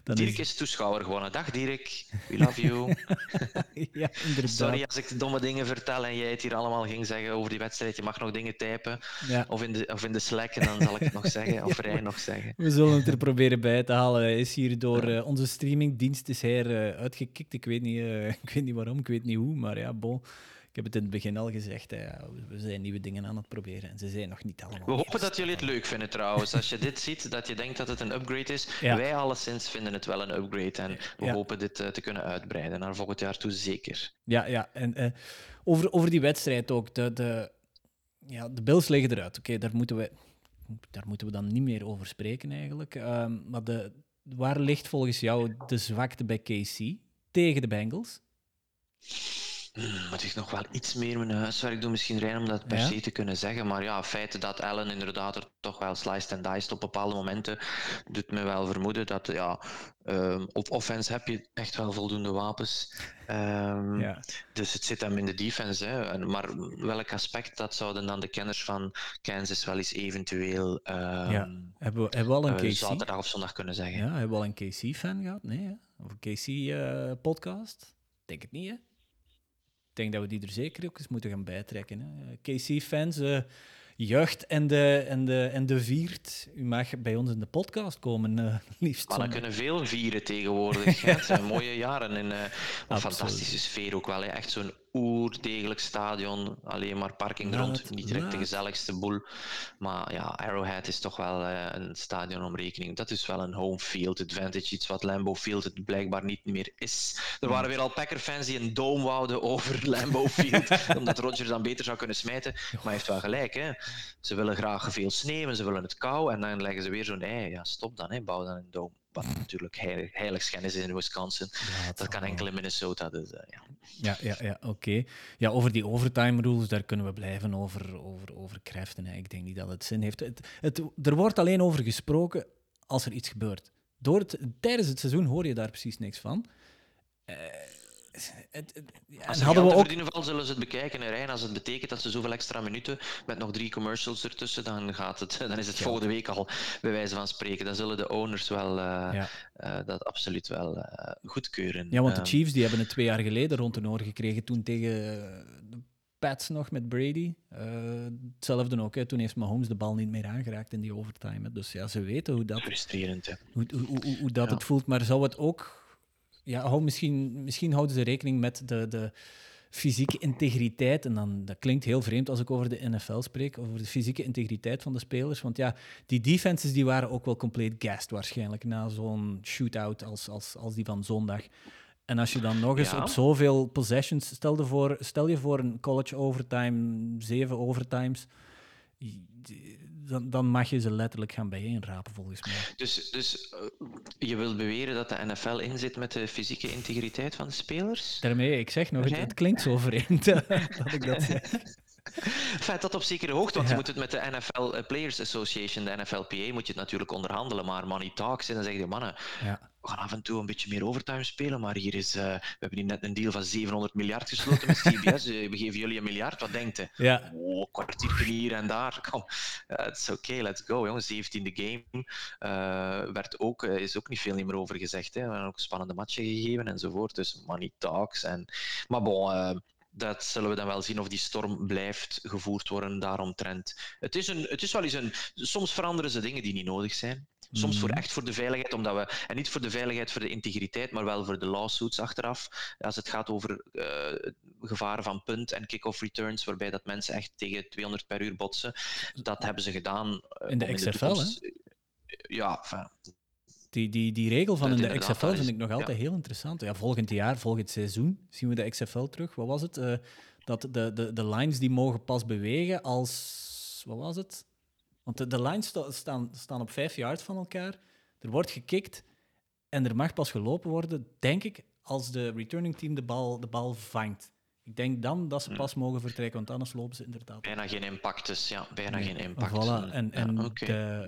Speaker 2: dan Dirk is... is... toeschouwer gewoon. Dag Dirk, we love you.
Speaker 1: ja, inderdaad.
Speaker 2: Sorry als ik domme dingen vertel en jij het hier allemaal ging zeggen over die wedstrijd. Je mag nog dingen typen.
Speaker 1: Ja.
Speaker 2: Of, in de, of in de Slack en dan zal ik het nog zeggen, of Rijn nog zeggen.
Speaker 1: We zullen het er proberen bij te halen. Hij is hier door uh, onze streamingdienst is hij, uh, uitgekikt. Ik weet, niet, uh, ik weet niet waarom, ik weet niet hoe, maar ja, bon. Ik heb het in het begin al gezegd, hè, we zijn nieuwe dingen aan het proberen en ze zijn nog niet allemaal.
Speaker 2: We hopen dat jullie het leuk vinden trouwens. Als je dit ziet, dat je denkt dat het een upgrade is.
Speaker 1: Ja.
Speaker 2: Wij alleszins vinden het wel een upgrade en we
Speaker 1: Ja.
Speaker 2: hopen dit te kunnen uitbreiden naar volgend jaar toe zeker.
Speaker 1: Ja, ja. En eh, over, over die wedstrijd ook. De, de, ja, de Bills liggen eruit. Oké, daar, moeten we, daar moeten we dan niet meer over spreken eigenlijk. Ehm, maar de, waar ligt volgens jou de zwakte bij KC tegen de Bengals?
Speaker 2: Hmm, moet ik nog wel iets meer mijn huiswerk doen, misschien Rijn, om dat per
Speaker 1: Ja?
Speaker 2: se te kunnen zeggen. Maar ja, het feit dat Allen inderdaad er toch wel sliced en diced op bepaalde momenten, doet me wel vermoeden dat ja, ehm, op offense heb je echt wel voldoende wapens. Ehm,
Speaker 1: Ja.
Speaker 2: Dus het zit hem in de defense. Hè. En, maar welk aspect, dat zouden dan de kenners van Kansas wel eens eventueel
Speaker 1: Ja. Hebben we, hebben we al een
Speaker 2: eh,
Speaker 1: KC?
Speaker 2: zaterdag of zondag kunnen zeggen.
Speaker 1: Ja, hebben we al een KC-fan gehad? Nee, hè? Of een KC-podcast? Denk het niet, hè? Denk dat we die er zeker ook eens moeten gaan bijtrekken. hè. KC-fans, eh jeugd en de, en, de, en de viert. U mag bij ons in de podcast komen, eh, liefst.
Speaker 2: Maar dan
Speaker 1: zondag.
Speaker 2: kunnen veel vieren tegenwoordig. Het zijn mooie jaren eh, een fantastische sfeer ook wel. hè. Echt zo'n oerdegelijk stadion. Alleen maar parking rond. Niet direct de gezelligste boel. Maar ja, Arrowhead is toch wel eh, een stadion om rekening. Dat is wel een home field advantage. Iets wat Lambeau Field het blijkbaar niet meer is. Er waren weer al Packer-fans die een dome wouden over Lambeau Field. omdat Rodgers dan beter zou kunnen smijten. Maar hij heeft wel gelijk. Hè. Ze willen graag veel sneeuw en ze willen het kou. En dan leggen ze weer zo'n ei. Ja, stop dan. Hè. Bouw dan een dome. Wat natuurlijk heilig, heiligschennis is in Wisconsin.
Speaker 1: Ja,
Speaker 2: Dat kan enkel in Minnesota. Dus, eh, ja.
Speaker 1: Ja, ja, ja oké. Ja, over die overtime rules, daar kunnen we blijven over, over, over. Hè. Ik denk niet dat het zin heeft. Het, het, er wordt alleen over gesproken als er iets gebeurt. Door het, tijdens het seizoen hoor je daar precies niks van. Eh, het, het- ja,
Speaker 2: Als ze
Speaker 1: hadden we ook
Speaker 2: verdienen valt, zullen ze het bekijken. En Rijn, als het betekent dat ze zoveel extra minuten met nog drie commercials ertussen, dan, gaat het, dan is het volgende week al bij wijze van spreken. Dan zullen de owners wel, eh,
Speaker 1: Ja.
Speaker 2: eh, dat absoluut wel eh, goedkeuren.
Speaker 1: Ja, want de
Speaker 2: Ehm,
Speaker 1: Chiefs die hebben het twee jaar geleden rond hun oor gekregen. Toen tegen de Pats nog met Brady. Hetzelfde ook. Hè. Toen heeft Mahomes de bal niet meer aangeraakt in die overtime. hè. Dus ja, ze weten hoe dat,
Speaker 2: frustrerend, hè.
Speaker 1: hoe, hoe, hoe, hoe dat
Speaker 2: Ja.
Speaker 1: het voelt. Maar zou het ook... Ja, hou misschien, misschien houden ze rekening met de, de fysieke integriteit. En dan, dat klinkt heel vreemd als ik over de NFL spreek. Over de fysieke integriteit van de spelers. Want ja, die defenses die waren ook wel compleet gassed waarschijnlijk. Na zo'n shootout als, als, als die van zondag. En als je dan nog eens
Speaker 2: Ja.
Speaker 1: op zoveel possessions... Stel je, voor, stel je voor een college overtime, zeven overtimes... Dan, dan mag je ze letterlijk gaan bijeenrapen, volgens mij.
Speaker 2: Dus, dus eh, je wilt beweren dat de NFL inzit met de fysieke integriteit van de spelers?
Speaker 1: Daarmee, ik zeg nog, het, het klinkt zo vreemd dat ik dat zeg.
Speaker 2: Enfin, tot op zekere hoogte, want
Speaker 1: Ja.
Speaker 2: je moet het met de NFL eh, Players Association, de NFLPA, moet je het natuurlijk onderhandelen. Maar money talks, en dan zeg je, mannen,
Speaker 1: Ja.
Speaker 2: we gaan af en toe een beetje meer overtime spelen, maar hier is, eh, we hebben hier net een deal van 700 miljard gesloten met CBS. Eh, we geven jullie een miljard, wat denkt u?
Speaker 1: Ja,
Speaker 2: Oh, kwartiertje hier en daar. Kom, het is oké, let's go, jongens. 17e game. Eh, werd ook, is ook niet veel meer over gezegd. Hè. We hebben ook spannende matchen gegeven enzovoort. Dus money talks. En... Maar bon, dat zullen we dan wel zien of die storm blijft gevoerd worden daaromtrent. Het is, een, het is wel eens een... Soms veranderen ze dingen die niet nodig zijn. Soms voor
Speaker 1: Mhm.
Speaker 2: echt voor de veiligheid, omdat we, en niet voor de veiligheid, voor de integriteit, maar wel voor de lawsuits achteraf. Als het gaat over eh, gevaren van punt en kick-off returns, waarbij dat mensen echt tegen 200 per uur botsen, dat hebben ze gedaan. eh,
Speaker 1: In de XFL,
Speaker 2: toekomst- Ja, enfin,
Speaker 1: die, die, die regel van
Speaker 2: Dat
Speaker 1: in de XFL vind ik nog altijd heel interessant. Ja, volgend jaar, volgend seizoen, zien we de XFL terug. Wat was het? Eh, dat de, de, de lines die mogen pas bewegen als... Wat was het? Want de, de lines sta- staan, staan op vijf yard van elkaar. Er wordt gekikt en er mag pas gelopen worden, denk ik, als de returning team de bal, de bal vangt. Ik denk dan dat ze pas mogen vertrekken, want anders lopen ze inderdaad
Speaker 2: bijna geen impact dus. Ja, bijna
Speaker 1: Nee,
Speaker 2: geen impact.
Speaker 1: Voilà. En,
Speaker 2: Ja,
Speaker 1: en
Speaker 2: oké.
Speaker 1: de,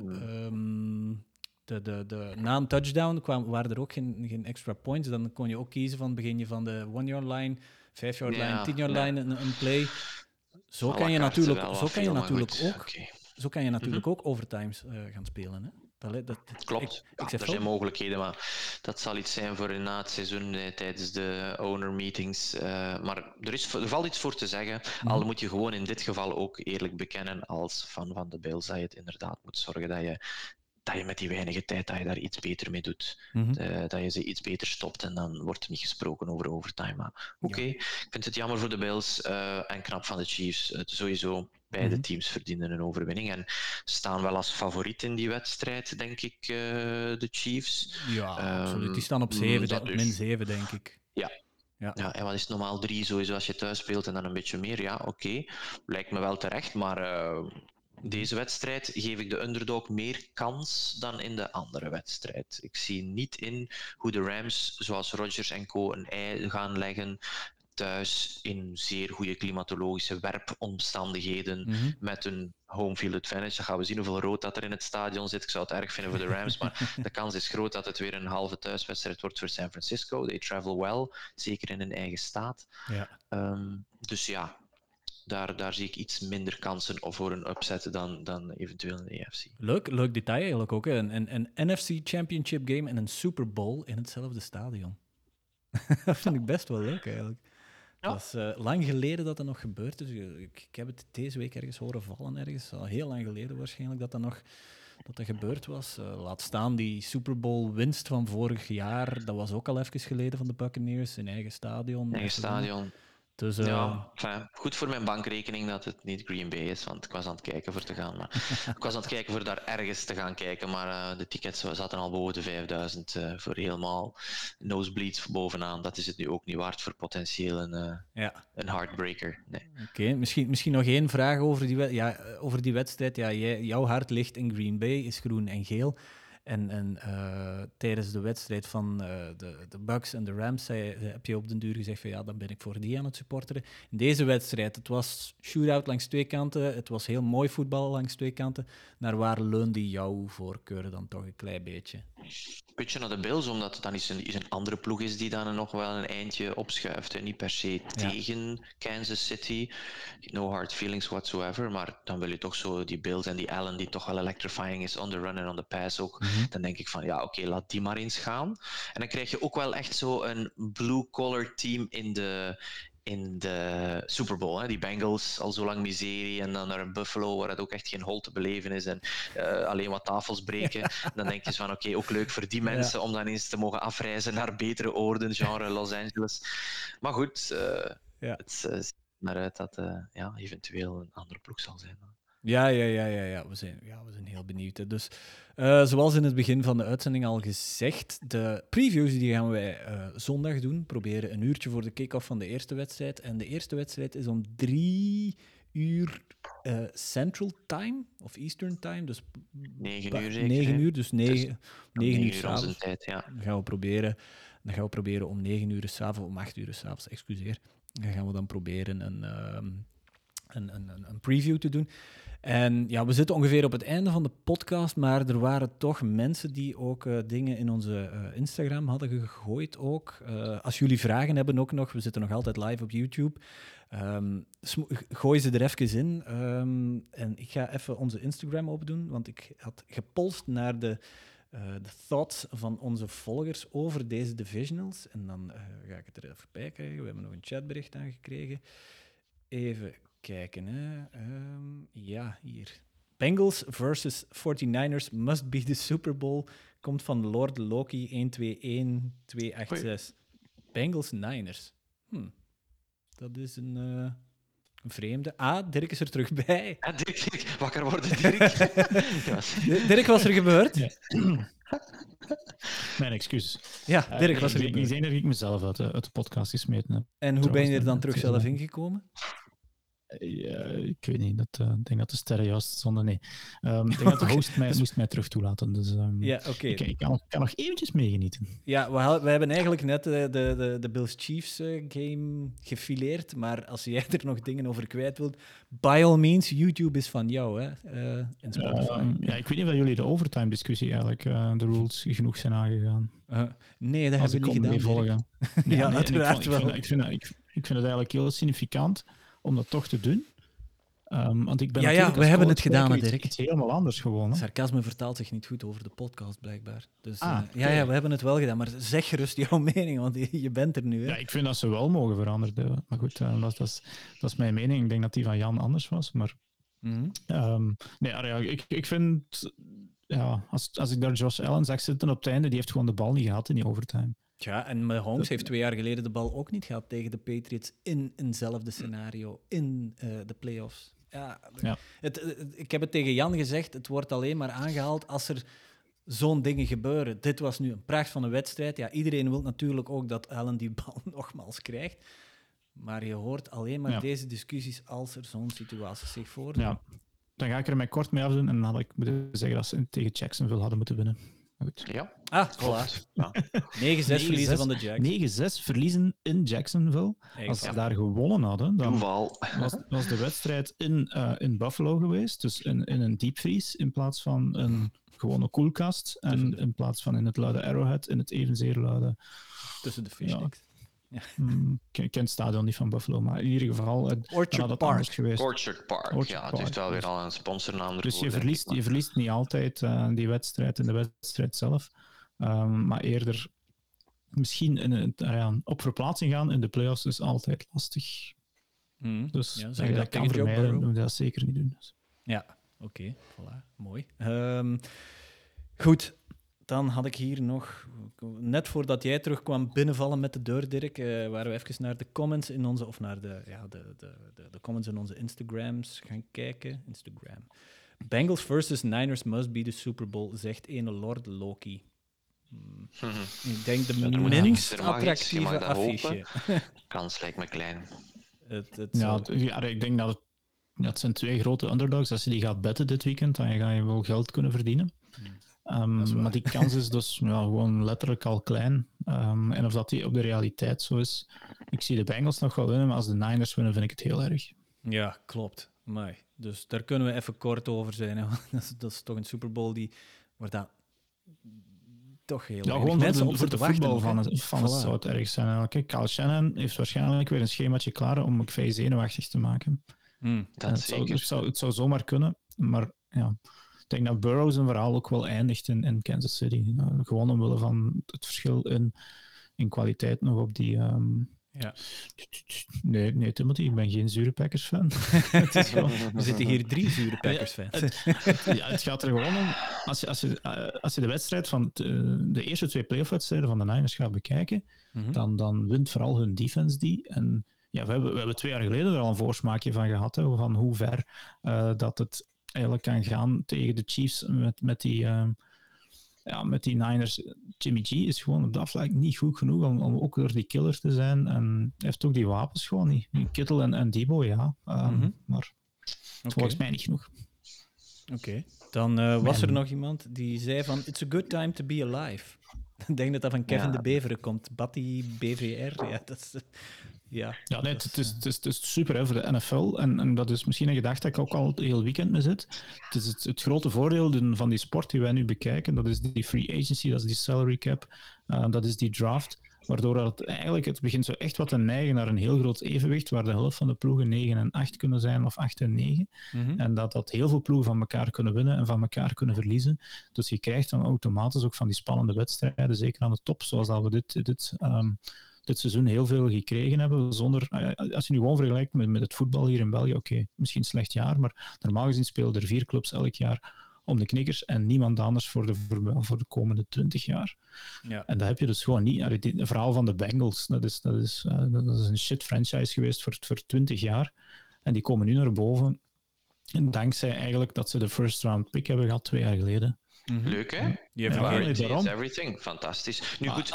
Speaker 2: Hmm.
Speaker 1: De, de, de, na een touchdown kwam, waren er ook geen, geen extra points. Dan kon je ook kiezen van begin je van de one-yard line, vijf-yard line, tien-yard
Speaker 2: ja.
Speaker 1: line, een, een play. Zo kan je natuurlijk, zo kan je natuurlijk ook, zo kan je natuurlijk ook overtimes eh, gaan spelen. Hè? Dat, dat, dat-
Speaker 2: Klopt.
Speaker 1: ik-
Speaker 2: Ja,
Speaker 1: ik zeg
Speaker 2: er zijn mogelijkheden, maar dat zal iets zijn voor na het seizoen eh, tijdens de owner meetings. Eh, maar er, is, er valt iets voor te zeggen.
Speaker 1: Mhm.
Speaker 2: Al moet je gewoon in dit geval ook eerlijk bekennen als fan van de Bills dat je het inderdaad moet zorgen dat je, dat je met die weinige tijd dat je daar iets beter mee doet.
Speaker 1: Mhm.
Speaker 2: Eh, dat je ze iets beter stopt en dan wordt er niet gesproken over overtime. Maar oké, ik vind het jammer voor de Bills eh, en knap van de Chiefs. Het sowieso, beide
Speaker 1: Mhm.
Speaker 2: teams verdienen een overwinning en staan wel als favoriet in die wedstrijd, denk ik, eh, de Chiefs.
Speaker 1: Ja,
Speaker 2: Ehm,
Speaker 1: absoluut. Die staan op 7,
Speaker 2: dat
Speaker 1: min
Speaker 2: dus.
Speaker 1: 7, denk ik.
Speaker 2: Ja.
Speaker 1: Ja.
Speaker 2: Ja, en wat is normaal drie sowieso als je thuis speelt en dan een beetje meer? Ja, oké. Lijkt me wel terecht, maar deze wedstrijd geef ik de underdog meer kans dan in de andere wedstrijd. Ik zie niet in hoe de Rams, zoals Rodgers en co, een ei gaan leggen thuis in zeer goede klimatologische werpomstandigheden
Speaker 1: Mhm.
Speaker 2: met een home field advantage. Dan gaan we zien hoeveel rood dat er in het stadion zit. Ik zou het erg vinden voor de Rams, maar de kans is groot dat het weer een halve thuiswedstrijd wordt voor San Francisco. They travel well, zeker in hun eigen staat.
Speaker 1: Ja.
Speaker 2: Ehm, dus ja, daar, daar zie ik iets minder kansen voor een upset dan, dan eventueel in de AFC.
Speaker 1: Leuk, leuk detail eigenlijk ook. hè. Een, een, een NFC Championship game en een Super Bowl in hetzelfde stadion. dat vind ik best wel leuk eigenlijk.
Speaker 2: Ja.
Speaker 1: Was eh, lang geleden dat dat nog gebeurd is. Ik, ik heb het deze week ergens horen vallen, ergens. Al heel lang geleden waarschijnlijk dat dat nog dat dat gebeurd was. Eh, laat staan die Super Bowl winst van vorig jaar. Dat was ook al even geleden van de Buccaneers in eigen stadion.
Speaker 2: Eigen stadion.
Speaker 1: Dus, uh...
Speaker 2: Ja, fijn. goed voor mijn bankrekening dat het niet Green Bay is, want ik was aan het kijken voor te gaan. Maar ik was aan het kijken voor daar ergens te gaan kijken, maar uh, de tickets zaten al boven de 5000 uh, voor helemaal nosebleeds bovenaan. Dat is het nu ook niet waard voor potentieel een, ja. een heartbreaker. Nee.
Speaker 1: Oké, okay. misschien, misschien nog één vraag over die, ja, over die wedstrijd. Ja, jij, jouw hart ligt in Green Bay, is groen en geel. En, en uh, tijdens de wedstrijd van uh, de, de Bucks en de Rams zei, heb je op den duur gezegd van ja, dan ben ik voor die aan het supporteren. In deze wedstrijd, het was shootout langs twee kanten, het was heel mooi voetbal langs twee kanten. Naar waar leunde jouw voorkeur dan toch een klein beetje?
Speaker 2: Beetje naar de Bills, omdat het dan eens een, een andere ploeg is die dan nog wel een eindje opschuift. En niet per se ja. tegen Kansas City. No hard feelings whatsoever. Maar dan wil je toch zo die Bills en die Allen, die toch wel electrifying is on the run en on the pass ook. -hmm. Dan denk ik van ja, oké, okay, laat die maar eens gaan. En dan krijg je ook wel echt zo een blue-collar team in de, in de Super Bowl. Hè. Die Bengals al zo lang miserie en dan naar een Buffalo waar het ook echt geen hol te beleven is en uh, alleen wat tafels breken. dan denk je van oké, okay, ook leuk voor die mensen ja. om dan eens te mogen afreizen naar betere oorden, genre Los Angeles. Maar goed, uh, ja. het uh, ziet naar uit dat ja, eventueel een andere ploeg zal zijn.
Speaker 1: Ja, ja, ja, ja, ja. We, zijn, ja we zijn heel benieuwd. Hè. Dus, uh, zoals in het begin van de uitzending al gezegd, de previews die gaan wij uh, zondag doen. Proberen een uurtje voor de kick-off van de eerste wedstrijd. En de eerste wedstrijd is om drie uur uh, Central Time of Eastern Time. Dus
Speaker 2: 9 uur zeker.
Speaker 1: 9 uur, dus 9, 9 uur
Speaker 2: s'avonds. ja.
Speaker 1: Dan gaan we proberen, dan gaan we proberen om 9 uur s'avonds, om 8 uur s'avonds, excuseer. Dan gaan we dan proberen een, um, een, een, een preview te doen. En ja, we zitten ongeveer op het einde van de podcast, maar er waren toch mensen die ook uh, dingen in onze uh, Instagram hadden gegooid ook. Uh, als jullie vragen hebben ook nog, we zitten nog altijd live op YouTube. Um, gooi ze er even in. Um, en ik ga even onze Instagram opdoen, want ik had gepolst naar de, de thoughts van onze volgers over deze divisionals. En dan ga ik het er even bij krijgen. We hebben nog een chatbericht aangekregen. Even kijken. Hè. Um, ja, hier. Bengals versus 49ers must be the Super Bowl. Komt van Lord Loki 121286. Bengals Niners. Hm. Dat is een, uh, een vreemde. Ah, Dirk is er terug bij.
Speaker 2: Ja, Dirk, wakker worden, Dirk.
Speaker 1: Dirk, was er gebeurd? Ja.
Speaker 3: Mijn excuus.
Speaker 1: Ja, Dirk was er
Speaker 3: gebeurd. Ik zei dat ik mezelf uit de, uit de podcast gesmeten heb.
Speaker 1: En hoe ben je er dan terug zelf ingekomen?
Speaker 3: Ja, ik weet niet. Dat, uh, ik denk dat de sterren juist stonden. Nee. Um, ik denk dat de host mij, moest mij terug toelaten. Dus um,
Speaker 1: ja, oké.
Speaker 3: Ik, ik, kan, kan, nog eventjes meegenieten.
Speaker 1: Ja, we, we hebben eigenlijk net de, de, de, de Bills Chiefs uh, game gefileerd. Maar als jij er nog dingen over kwijt wilt, by all means, YouTube is van jou. Hè? Uh, en
Speaker 3: Spotify. ja, ik weet niet of jullie de overtime discussie eigenlijk, de rules, genoeg zijn aangegaan.
Speaker 1: nee, dat hebben we niet gedaan.
Speaker 3: Volgen. ja, ja nee, uiteraard ik, wel. Vind, vind, ik vind het eigenlijk heel significant om dat toch te doen. Um, want ik ben
Speaker 1: ja, ja, we hebben het gedaan,
Speaker 3: iets,
Speaker 1: Dirk.
Speaker 3: Iets helemaal anders gewoon. Hè?
Speaker 1: Sarcasme vertaalt zich niet goed over de podcast, blijkbaar. Dus, ah, uh, ja, ja, we hebben het wel gedaan. Maar zeg gerust jouw mening, want je, je bent er nu. Hè?
Speaker 3: Ja, ik vind dat ze wel mogen veranderen. Maar goed, uh, dat, dat, is, dat is mijn mening. Ik denk dat die van Jan anders was. Maar mm -hmm. um, nee, ja, ik, ik vind... Ja, als, als ik daar Josh Allen zag zitten op het einde, die heeft gewoon de bal niet gehad in die overtime.
Speaker 1: Ja, en Mahomes heeft twee jaar geleden de bal ook niet gehad tegen de Patriots in eenzelfde scenario, in uh, de playoffs. Ja, ja. Het, het, ik heb het tegen Jan gezegd, het wordt alleen maar aangehaald als er zo'n dingen gebeuren. Dit was nu een pracht van een wedstrijd. Ja, iedereen wil natuurlijk ook dat Allen die bal nogmaals krijgt. Maar je hoort alleen maar ja. deze discussies als er zo'n situatie zich voordoet.
Speaker 3: Ja. Dan ga ik er mij kort mee afdoen en dan had ik moeten zeggen dat ze tegen Jacksonville hadden moeten winnen. Goed.
Speaker 2: Ja.
Speaker 1: Ah. Ja. 9-6 verliezen van de Jacks.
Speaker 3: 9-6 verliezen in Jacksonville. Als ze daar gewonnen hadden, dan
Speaker 2: was,
Speaker 3: was, de wedstrijd in, uh, in Buffalo geweest. Dus in, in een diepvries in plaats van een gewone koelkast. En in plaats van in het luide Arrowhead, in het evenzeer luide...
Speaker 1: Tussen de fishsticks. Ja.
Speaker 3: Mm, ik ken het stadion niet van Buffalo, maar in ieder geval... Het,
Speaker 1: Orchard Park.
Speaker 3: Geweest.
Speaker 2: Orchard Park, Orchard ja. Het heeft wel weer al een sponsornaam
Speaker 3: Dus je verliest, je verliest niet altijd uh, die wedstrijd in de wedstrijd zelf, um, maar eerder misschien in het, uh, ja, op verplaatsing gaan in de playoffs is altijd lastig.
Speaker 1: Mm.
Speaker 3: Dus ja, zeg je dat kan vermijden, moet je dat zeker niet doen. Dus.
Speaker 1: Ja, oké. Okay, voilà. Mooi. Um, goed, dan had ik hier nog, net voordat jij terugkwam binnenvallen met de deur, Dirk, uh, waren we even naar de comments in onze, of naar de, ja, de, de, de, de comments in onze Instagrams gaan kijken. Instagram. Bengals versus Niners must be the Super Bowl, zegt ene Lord Loki. Hmm. Ik denk de ja, minst attractieve affiche.
Speaker 2: Kans lijkt me klein.
Speaker 3: Het, het ja, ja, ik denk dat het, ja, het zijn twee grote underdogs. Als je die gaat betten dit weekend, dan ga je wel geld kunnen verdienen. Hmm. Um, maar die kans is dus ja, gewoon letterlijk al klein. Um, en of dat die op de realiteit zo is, ik zie de Bengals nog wel winnen, maar als de Niners winnen, vind ik het heel erg.
Speaker 1: Ja, klopt. Maar, dus daar kunnen we even kort over zijn. Hè. Dat, is, dat is toch een Super Bowl die, waar dat toch heel
Speaker 3: ja, gewoon mensen voor de, voor de voetbal van, het, van het zou het erg zijn. Kijk, Kyle Shannon heeft waarschijnlijk weer een schemaatje klaar om McVay zenuwachtig te maken.
Speaker 1: Mm,
Speaker 3: dat het, zou, het, zou, het zou zomaar kunnen, maar ja, denk dat Burrow zijn verhaal ook wel eindigt in, in Kansas City. Nou, gewoon omwille van het verschil in, in kwaliteit nog op die... Um,
Speaker 1: ja.
Speaker 3: Nee, nee, Timothy, ik ben geen zure Packers-fan.
Speaker 1: We zitten hier drie zure Packers-fans.
Speaker 3: Ja, het, gaat er gewoon om, als je, als je, eh, als je de wedstrijd van eh, de eerste twee playoff-wedstrijden van de Niners gaat bekijken, mhm. dan, dan wint vooral hun defense die. En ja, we hebben, we hebben twee jaar geleden er al een voorsmaakje van gehad, hè, van hoe ver uh, dat het eigenlijk kan gaan tegen de Chiefs met, met die... Uh, ja, met die Niners, Jimmy G is gewoon op dat vlak niet goed genoeg om, om ook door die killer te zijn. En hij heeft ook die wapens gewoon niet. Kittel en, en Debo, ja. Um, mm -hmm. Maar okay. volgens mij niet genoeg.
Speaker 1: Oké. Okay. Dan uh, was er nog iemand die zei van... It's a good time to be alive. Ik denk dat dat van Kevin ja. de Beveren komt. Batty BVR. Ja, dat is, ja,
Speaker 3: ja nee, het, is, het, is, het is super hè, voor de NFL. En, en dat is misschien een gedachte dat ik ook al het heel weekend mee zit. Het is het, het, grote voordeel van die sport die wij nu bekijken. Dat is die free agency, dat is die salary cap, uh, dat is die draft. Waardoor het eigenlijk, het begint zo echt wat te neigen naar een heel groot evenwicht, waar de helft van de ploegen 9 en 8 kunnen zijn, of 8 en 9. Mm -hmm. En dat, dat heel veel ploegen van elkaar kunnen winnen en van elkaar kunnen verliezen. Dus je krijgt dan automatisch ook van die spannende wedstrijden, zeker aan de top, zoals dat we dit, dit um, dit seizoen heel veel gekregen hebben. Zonder, eh, als je nu gewoon vergelijkt met, met het voetbal hier in België, oké, misschien een slecht jaar, maar normaal gezien spelen er vier clubs elk jaar om de knikkers en niemand anders voor de, voor de komende twintig jaar. Ja. En dat heb je dus gewoon niet. Het verhaal van de Bengals, dat is, dat is, uh, dat is een shit franchise geweest voor, voor twintig jaar. En die komen nu naar boven. En dankzij eigenlijk dat ze de first round pick hebben gehad twee jaar geleden.
Speaker 2: Mm -hmm. Leuk, hè?
Speaker 1: Je vergeet
Speaker 2: ja, everything. Fantastisch. Nu goed,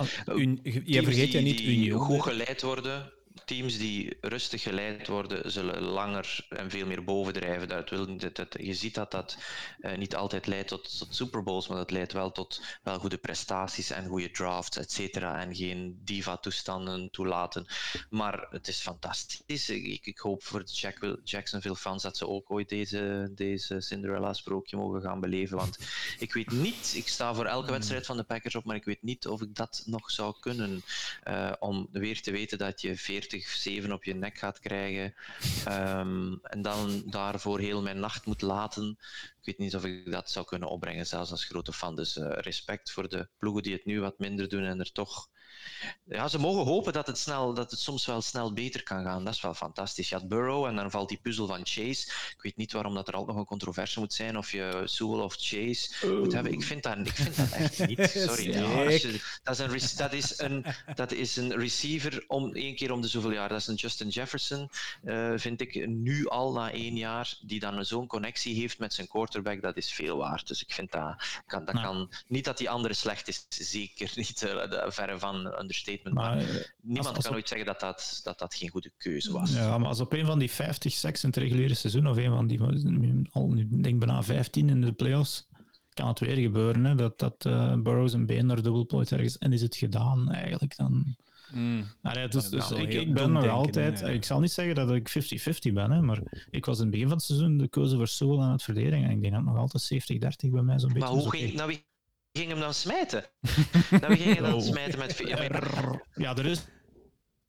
Speaker 1: je vergeet je niet
Speaker 2: die goed geleid worden teams die rustig geleid worden, zullen langer en veel meer bovendrijven. Dat wil, dat, je ziet dat dat uh, niet altijd leidt tot, tot Super Bowls, maar dat leidt wel tot wel goede prestaties en goede drafts, et cetera. En geen diva-toestanden toelaten. Maar het is fantastisch. Ik, ik hoop voor de Jack, Jacksonville fans dat ze ook ooit deze, deze Cinderella-sprookje mogen gaan beleven. Want ik weet niet, ik sta voor elke wedstrijd van de Packers op, maar ik weet niet of ik dat nog zou kunnen. Uh, om weer te weten dat je 40 7 op je nek gaat krijgen. Um, en dan daarvoor heel mijn nacht moet laten. Ik weet niet of ik dat zou kunnen opbrengen, zelfs als grote fan. Dus uh, respect voor de ploegen die het nu wat minder doen en er toch ja, ze mogen hopen dat het, snel, dat het soms wel snel beter kan gaan. Dat is wel fantastisch. Je had Burrow en dan valt die puzzel van Chase. Ik weet niet waarom dat er altijd nog een controverse moet zijn of je Sewell of Chase moet hebben. Ik vind dat, ik vind dat echt niet. Sorry. dat, is een, dat, is een, dat is een receiver om één keer om de zoveel jaar. Dat is een Justin Jefferson, uh, vind ik nu al na één jaar, die dan zo'n connectie heeft met zijn quarterback. Dat is veel waard. Dus ik vind dat kan, dat kan niet dat die andere slecht is. Zeker niet. Uh, verre van understatement. Maar, maar niemand als, als kan ooit zeggen dat dat, dat dat geen goede keuze was.
Speaker 3: Ja, maar als op een van die 50 seks in het reguliere seizoen, of een van die, al nu denk bijna 15 in de playoffs, kan het weer gebeuren. Hè, dat dat uh, Burrows een been naar dubbelplooit ergens en is het gedaan eigenlijk. Dan, Mm. ja, dus, dus ik, ik ben nog altijd, ik zal niet zeggen dat ik 50-50 ben, hè, maar ik was in het begin van het seizoen de keuze voor Soul aan het verdedigen en ik denk dat het nog altijd 70-30 bij mij zo'n beetje
Speaker 2: Maar hoe ging, nou, wie ging hem dan smijten? nou, we gingen dan oh. smijten met...
Speaker 3: Ja, er is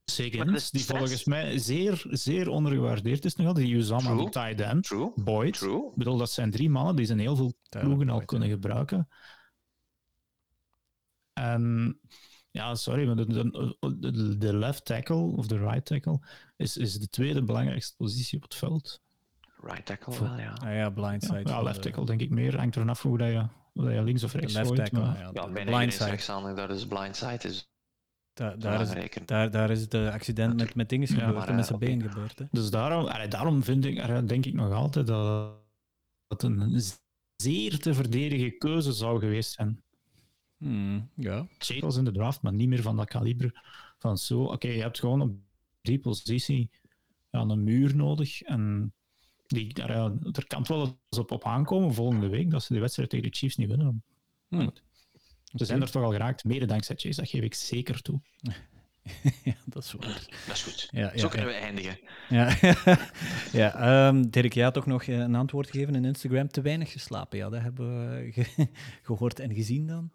Speaker 3: zeker die volgens mij zeer, zeer ondergewaardeerd is nog altijd. Die Uzama, die tight end, True. Boyd. True. Ik bedoel, dat zijn drie mannen die ze in heel veel ploegen al kunnen gebruiken. En ja, sorry, maar de, de, de, left tackle of de right tackle is, is de tweede belangrijkste positie op het veld.
Speaker 2: Right tackle wel, ja.
Speaker 1: Ah, ja, blindside.
Speaker 3: Ja, left tackle denk ik meer. Hangt er vanaf hoe dat je dat je links of rechts
Speaker 1: left
Speaker 3: gooit.
Speaker 1: tackle,
Speaker 3: maar-
Speaker 1: ja.
Speaker 2: Ja,
Speaker 1: de
Speaker 2: bijna
Speaker 1: blind
Speaker 2: iedereen is
Speaker 1: side.
Speaker 2: rechtshandig, dat is blindside is
Speaker 1: Daar, daar, is, daar, daar is het accident met, met dingen
Speaker 3: Ja,
Speaker 1: gebeurd, en met
Speaker 2: eh,
Speaker 1: zijn been gebeurd. Hè.
Speaker 3: Dus daarom, allee, daarom vind ik, denk ik nog altijd dat het een zeer te verdedigen keuze zou geweest zijn.
Speaker 1: Hmm, ja.
Speaker 3: In de draft, maar niet meer van dat kaliber. Van zo, oké, je hebt gewoon op die positie ja, een muur nodig. En die, daar, ja, er kan wel eens op, op aankomen volgende week dat ze die wedstrijd tegen de Chiefs niet winnen.
Speaker 1: Hmm.
Speaker 3: Ze zijn er toch al geraakt, mede dankzij Chase, dat geef ik zeker toe.
Speaker 1: ja, dat is waar.
Speaker 2: Dat is goed.
Speaker 1: Ja,
Speaker 2: Zo
Speaker 1: ja,
Speaker 2: kunnen
Speaker 1: ja.
Speaker 2: we eindigen.
Speaker 1: Ja, ja ehm, Dirk, jij had toch nog eh, een antwoord gegeven in Instagram. Te weinig geslapen, ja, dat hebben we ge- gehoord en gezien dan.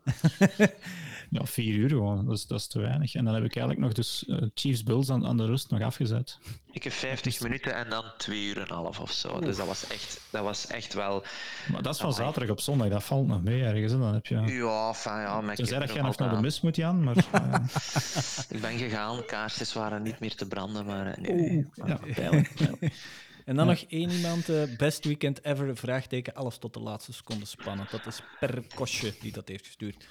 Speaker 3: Ja, vier uur gewoon, dat is, dat is te weinig. En dan heb ik eigenlijk nog dus eh, Chiefs Bills aan, aan de rust nog afgezet.
Speaker 2: Ik heb 50 minuten en dan 2 uur en een half of zo. Dus dat was echt, dat was echt wel.
Speaker 3: Maar dat is van zaterdag op zondag, dat valt nog mee ergens. Dan heb je...
Speaker 2: Ja, fijn, ja.
Speaker 3: Jij
Speaker 2: kinderen
Speaker 3: nog naar de mis moet, Jan. Maar, eh,
Speaker 2: Ik ben gegaan, kaarsjes waren niet meer te branden, maar eh, nee. nee.
Speaker 3: ja, pijnlijk. pijnlijk.
Speaker 1: En dan nog één iemand, eh, best weekend ever, vraagteken, alles tot de laatste seconde spannend. Dat is Per Kosje die dat heeft gestuurd.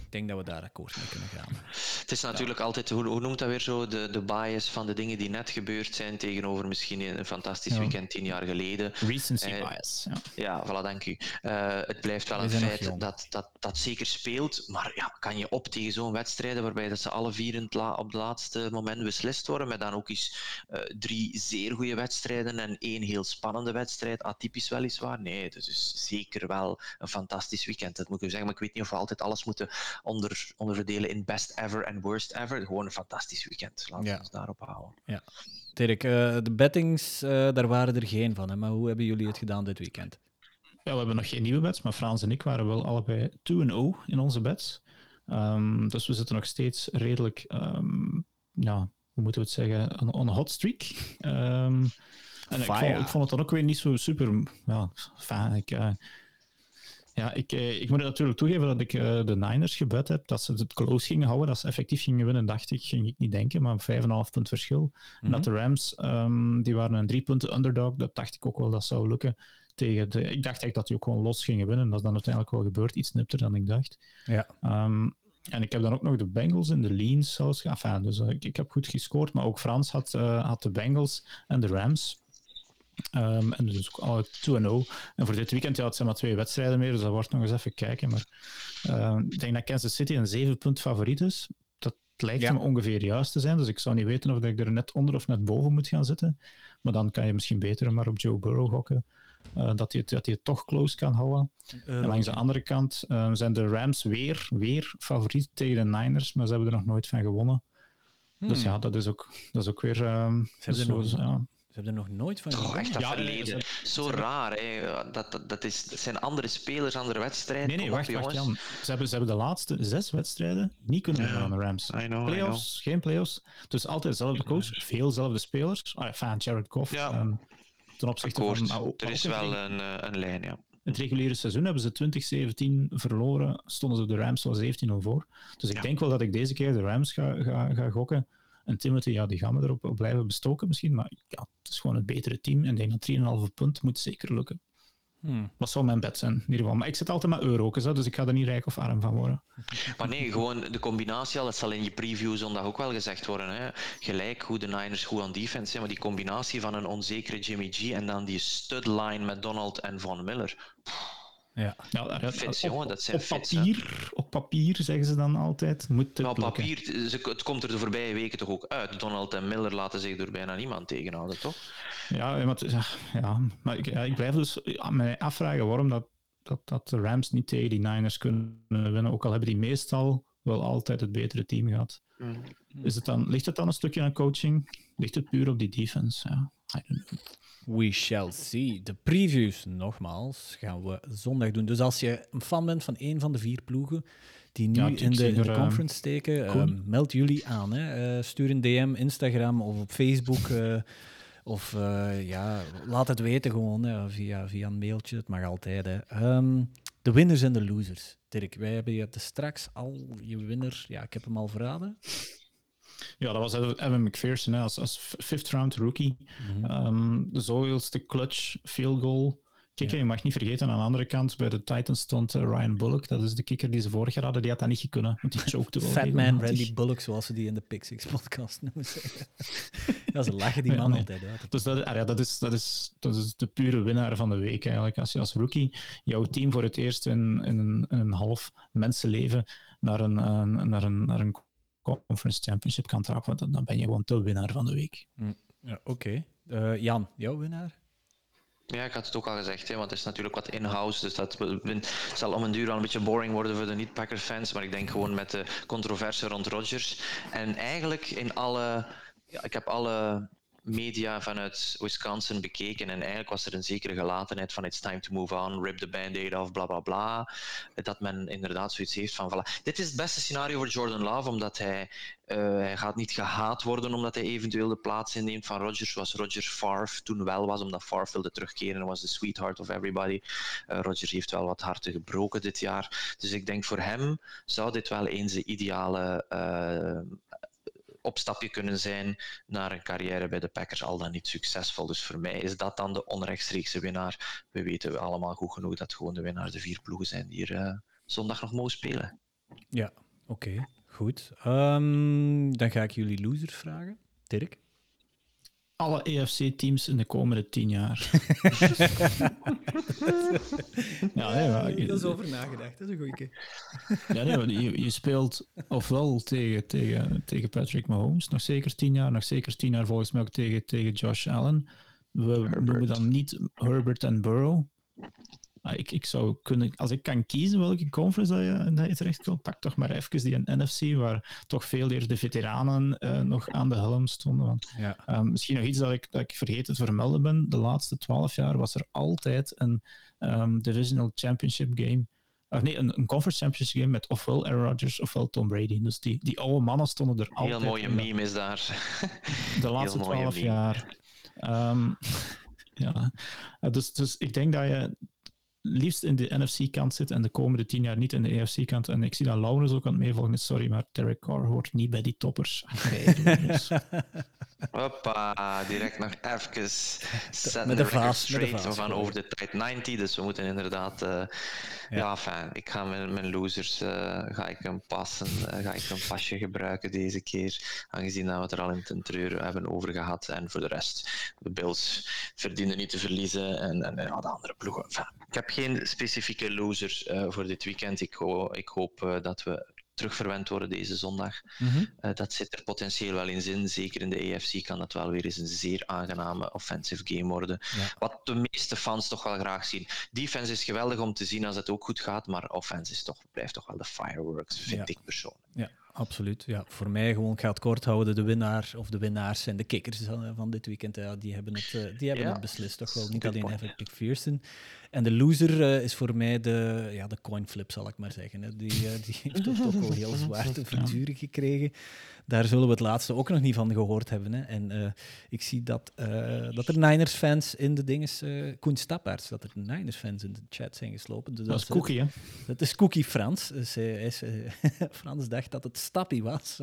Speaker 1: Ik denk dat we daar akkoord mee kunnen gaan.
Speaker 2: Het is natuurlijk altijd, hoe, hoe noemt dat weer zo, de, de bias van de dingen die net gebeurd zijn tegenover misschien een fantastisch
Speaker 3: Ja.
Speaker 2: weekend tien jaar geleden.
Speaker 3: Recency
Speaker 2: Eh,
Speaker 3: bias. Ja.
Speaker 2: Ja, voilà, dank u. Eh, het blijft wel
Speaker 1: We
Speaker 2: een feit dat, dat dat zeker speelt, maar ja, kan je op tegen zo'n wedstrijden waarbij dat ze alle vier in het la- op het laatste moment beslist worden, met dan ook eens eh, drie zeer goede wedstrijden en één heel spannende wedstrijd, atypisch weliswaar. Nee, het is dus zeker wel een fantastisch weekend, dat moet ik u zeggen, maar ik weet niet of we altijd alles moeten onder, onderverdelen in best ever en worst ever. Gewoon een fantastisch weekend, laten we
Speaker 1: Ja.
Speaker 2: ons daarop houden.
Speaker 1: Dirk, eh, de bettings, eh, daar waren er geen van. Hè, maar hoe hebben jullie het gedaan dit weekend?
Speaker 3: Ja, we hebben nog geen nieuwe bets, maar Frans en ik waren wel allebei 2-0 in onze bets. Ehm, dus we zitten nog steeds redelijk, ehm, ja, hoe moeten we het zeggen, on, on a hot streak. Ehm, en ik
Speaker 1: Fire.
Speaker 3: vond, ik vond het dan ook weer niet zo super, ja, fijn. Ik, eh, ja, ik, eh, ik moet natuurlijk toegeven dat ik eh, de Niners gebet heb, dat ze het close gingen houden, dat ze effectief gingen winnen, dacht ik, ging ik niet denken, maar 5,5 punt verschil. En dat de Rams, ehm, die waren een drie punten underdog, dat dacht ik ook wel dat zou lukken. Tegen de, ik dacht eigenlijk dat die ook gewoon los gingen winnen. Dat is dan uiteindelijk wel gebeurd, iets nipter dan ik dacht.
Speaker 1: Ja.
Speaker 3: Ehm, en ik heb dan ook nog de Bengals en de Leans zelfs. Enfin, dus eh, ik, ik heb goed gescoord, maar ook Frans had, had de Bengals en de Rams. Ehm, en dus ook alle 2-0. En voor dit weekend ja, het zijn maar twee wedstrijden meer, dus dat wordt nog eens even kijken. Maar ehm, ik denk dat Kansas City een 7 punt favoriet is. Dat lijkt
Speaker 1: Ja.
Speaker 3: me ongeveer juist te zijn, dus ik zou niet weten of ik er net onder of net boven moet gaan zitten. Maar dan kan je misschien beter maar op Joe Burrow gokken. eh, dat, hij het, dat hij het toch close kan houden.
Speaker 1: Eh,
Speaker 3: En langs de andere kant eh, zijn de Rams weer, weer favoriet tegen de Niners, maar ze hebben er nog nooit van gewonnen. Dus
Speaker 1: hmm,
Speaker 3: ja, dat is ook, dat is ook weer... ehm,
Speaker 1: er
Speaker 3: zo-
Speaker 1: nog-
Speaker 3: ja.
Speaker 1: Ze hebben er nog nooit van
Speaker 2: Toch
Speaker 1: gewonnen.
Speaker 2: echt dat
Speaker 3: Ja, nee,
Speaker 2: verleden.
Speaker 3: ze-
Speaker 2: Zo raar, hè. Dat, dat, dat, is, dat zijn andere spelers, andere wedstrijden.
Speaker 3: Nee, nee,
Speaker 2: Kom op,
Speaker 3: wacht, wacht. Jan. Ze hebben, ze hebben de laatste zes wedstrijden niet kunnen winnen
Speaker 2: Ja,
Speaker 3: van de Rams.
Speaker 2: I know, I know.
Speaker 3: Playoffs, geen playoffs. Dus altijd dezelfde coach, veel dezelfde spelers. Ah, enfin, Jared Goff.
Speaker 2: Ja.
Speaker 3: ehm, ten opzichte
Speaker 2: Akkoord.
Speaker 3: van... nou,
Speaker 2: er is wel een, eh, een lijn, ja.
Speaker 3: Het reguliere seizoen hebben ze 2017 verloren, stonden ze de Rams al 17-0 voor. Dus ik
Speaker 2: Ja.
Speaker 3: denk wel dat ik deze keer de Rams ga, ga, ga gokken. En Timothy, ja, die gaan we erop op blijven bestoken misschien, maar ja, het is gewoon het betere team. En ik denk dat 3,5 punt moet zeker lukken.
Speaker 1: Hmm.
Speaker 3: Dat zal mijn bet zijn, in ieder geval. Maar ik zit altijd met euro's, hè, dus ik ga er niet rijk of arm van worden.
Speaker 2: Maar nee, gewoon de combinatie al, dat zal in je preview zondag ook wel gezegd worden. Hè. Gelijk hoe de Niners goed aan defense zijn, maar die combinatie van een onzekere Jimmy G en dan die studline met Donald en Von Miller.
Speaker 1: Ja.
Speaker 3: Ja, dat-
Speaker 2: Fits,
Speaker 3: op,
Speaker 2: jongen, dat zijn
Speaker 3: op
Speaker 2: fits, hè.
Speaker 3: papier, op papier, zeggen ze dan altijd, moet het
Speaker 2: Maar op
Speaker 3: lukken.
Speaker 2: papier, ze- het komt er de voorbije weken toch ook uit. Donald en Miller laten zich door bijna niemand tegenhouden, toch?
Speaker 3: Ja, maar, ja, maar ik, ja, ik blijf dus mij afvragen waarom dat, dat, dat de Rams niet tegen die Niners kunnen winnen, ook al hebben die meestal wel altijd het betere team gehad. Is het dan, ligt het dan een stukje aan coaching? Ligt het puur op die defense? Ja, I don't know.
Speaker 1: We shall see. De previews, nogmaals, gaan we zondag doen. Dus als je een fan bent van een van de vier ploegen die nu
Speaker 3: Ja,
Speaker 1: in, de,
Speaker 3: zie
Speaker 1: in de
Speaker 3: eh,
Speaker 1: conference steken, eh, meld jullie aan. Hè. Eh, stuur een DM, Instagram of op Facebook. of ja, laat het weten gewoon via, via een mailtje. Het mag altijd. Hè. Ehm, de winners en de losers. Dirk, wij hebben je straks al je winnaar. Ja, ik heb hem al verraden.
Speaker 3: Ja, dat was Evan McPherson hè, als, als fifth round rookie.
Speaker 1: Mhm.
Speaker 3: Ehm, de zoveelste clutch field goal kikker. Je mag niet vergeten, aan de andere kant, bij de Titans stond Ryan Bullock. Dat is de kikker die ze vorig jaar hadden. Die had dat niet gekund, want die chokte wel.
Speaker 1: Fatman Randy Bullock, zoals ze die in de Six podcast noemen. ja, ze lachen die man altijd uit.
Speaker 3: Dus dat, ah ja, dat, is, dat, is, dat is de pure winnaar van de week eigenlijk. Als je als rookie jouw team voor het eerst in, in, een, in een half mensenleven naar een, naar een, naar een Conference Championship kan trappen, dan, dan ben je gewoon de winnaar van de week.
Speaker 1: Mm, ja, Oké. Okay. Uh, Jan, jouw winnaar?
Speaker 2: Ja, ik had het ook al gezegd, hè, want het is natuurlijk wat in-house, dus dat zal om een duur al een beetje boring worden voor de niet-Packer-fans, maar ik denk gewoon met de controverse rond Rodgers. En eigenlijk in alle... Ja, ik heb alle media vanuit Wisconsin bekeken en eigenlijk was er een zekere gelatenheid van it's time to move on, rip the band-aid off, bla bla bla. Dat men inderdaad zoiets heeft van voilà. Dit is het beste scenario voor Jordan Love, omdat hij, uh, hij gaat niet gehaat worden omdat hij eventueel de plaats inneemt van Rodgers, zoals Rodgers Favre toen wel was, omdat Favre wilde terugkeren en was de sweetheart of everybody. Uh, Rodgers heeft wel wat harten gebroken dit jaar. Dus ik denk voor hem zou dit wel eens de ideale uh, opstapje kunnen zijn naar een carrière bij de Packers, al dan niet succesvol. Dus voor mij is dat dan de onrechtstreekse winnaar. We weten allemaal goed genoeg dat gewoon de winnaars de vier ploegen zijn die hier uh, zondag nog mogen spelen.
Speaker 1: Ja, oké, goed. Um, dan ga ik jullie losers vragen. Dirk?
Speaker 3: Alle EFC-teams in de komende tien jaar.
Speaker 1: ja, nee, maar, dat is over nagedacht, dat is een goeie
Speaker 3: ja, nee, je, je, speelt ofwel tegen, tegen, tegen Patrick Mahomes, nog zeker tien jaar, nog zeker tien jaar volgens mij ook tegen, tegen Josh Allen. We noemen dan niet Herbert en Burrow. Ik, ik zou kunnen, als ik kan kiezen welke conference dat je, dat je terecht wil, pak toch maar even die NFC, waar toch veel eerder de veteranen uh, nog aan de helm stonden. Want, ja. um, misschien nog iets dat ik, dat ik vergeten te vermelden ben. De laatste twaalf jaar was er altijd een um, Divisional Championship game. Of nee, een, een Conference Championship game met ofwel Aaron Rodgers ofwel Tom Brady. Dus die, die oude mannen stonden er altijd.
Speaker 2: Heel mooie meme is daar.
Speaker 3: De laatste twaalf jaar. Um, ja, dus, dus ik denk dat je liefst in de NFC-kant zit en de komende tien jaar niet in de AFC-kant. En ik zie dat Laurens ook aan het meevolgen Sorry, maar Derek Carr hoort niet bij die toppers.
Speaker 2: Hoppa, direct nog even zetten met de vaas, gaan over de tijd 90, dus we moeten inderdaad... Uh, ja, ja fijn. Ik ga mijn, mijn losers uh, ga ik een passen, uh, ga ik een pasje gebruiken deze keer, aangezien dat we het er al in ten treur hebben over gehad. En voor de rest, de Bills verdienen niet te verliezen en, en ja, de andere ploegen. Enfin, ik heb geen specifieke losers voor dit weekend. Ik, ho ik hoop dat we terugverwend worden deze zondag. Mm -hmm. uh, dat zit er potentieel wel in zin. Zeker in de EFC kan dat wel weer eens een zeer aangename offensive game worden. Ja. Wat de meeste fans toch wel graag zien. Defense is geweldig om te zien als het ook goed gaat, maar offense is toch, blijft toch wel de fireworks, vind ja. ik persoonlijk.
Speaker 1: Ja, absoluut. Ja, voor mij gewoon gaat kort houden. De winnaar of de winnaars en de kickers van dit weekend. Ja, die hebben het, die hebben het beslist. Toch wel niet alleen Evan McPherson. En de loser uh, is voor mij de, ja, de coinflip, zal ik maar zeggen. Hè. Die, uh, die heeft toch, toch wel heel zwaar te verduren gekregen. Daar zullen we het laatste ook nog niet van gehoord hebben. Hè. En uh, ik zie dat, dat er Niners-fans in de dinges... Koen Stappaerts, dat er Niners-fans in de chat zijn geslopen.
Speaker 3: Dus dat, is Cookie, hè?
Speaker 1: Dat is Cookie Frans. Dus, is, Frans dacht dat het Stappie was.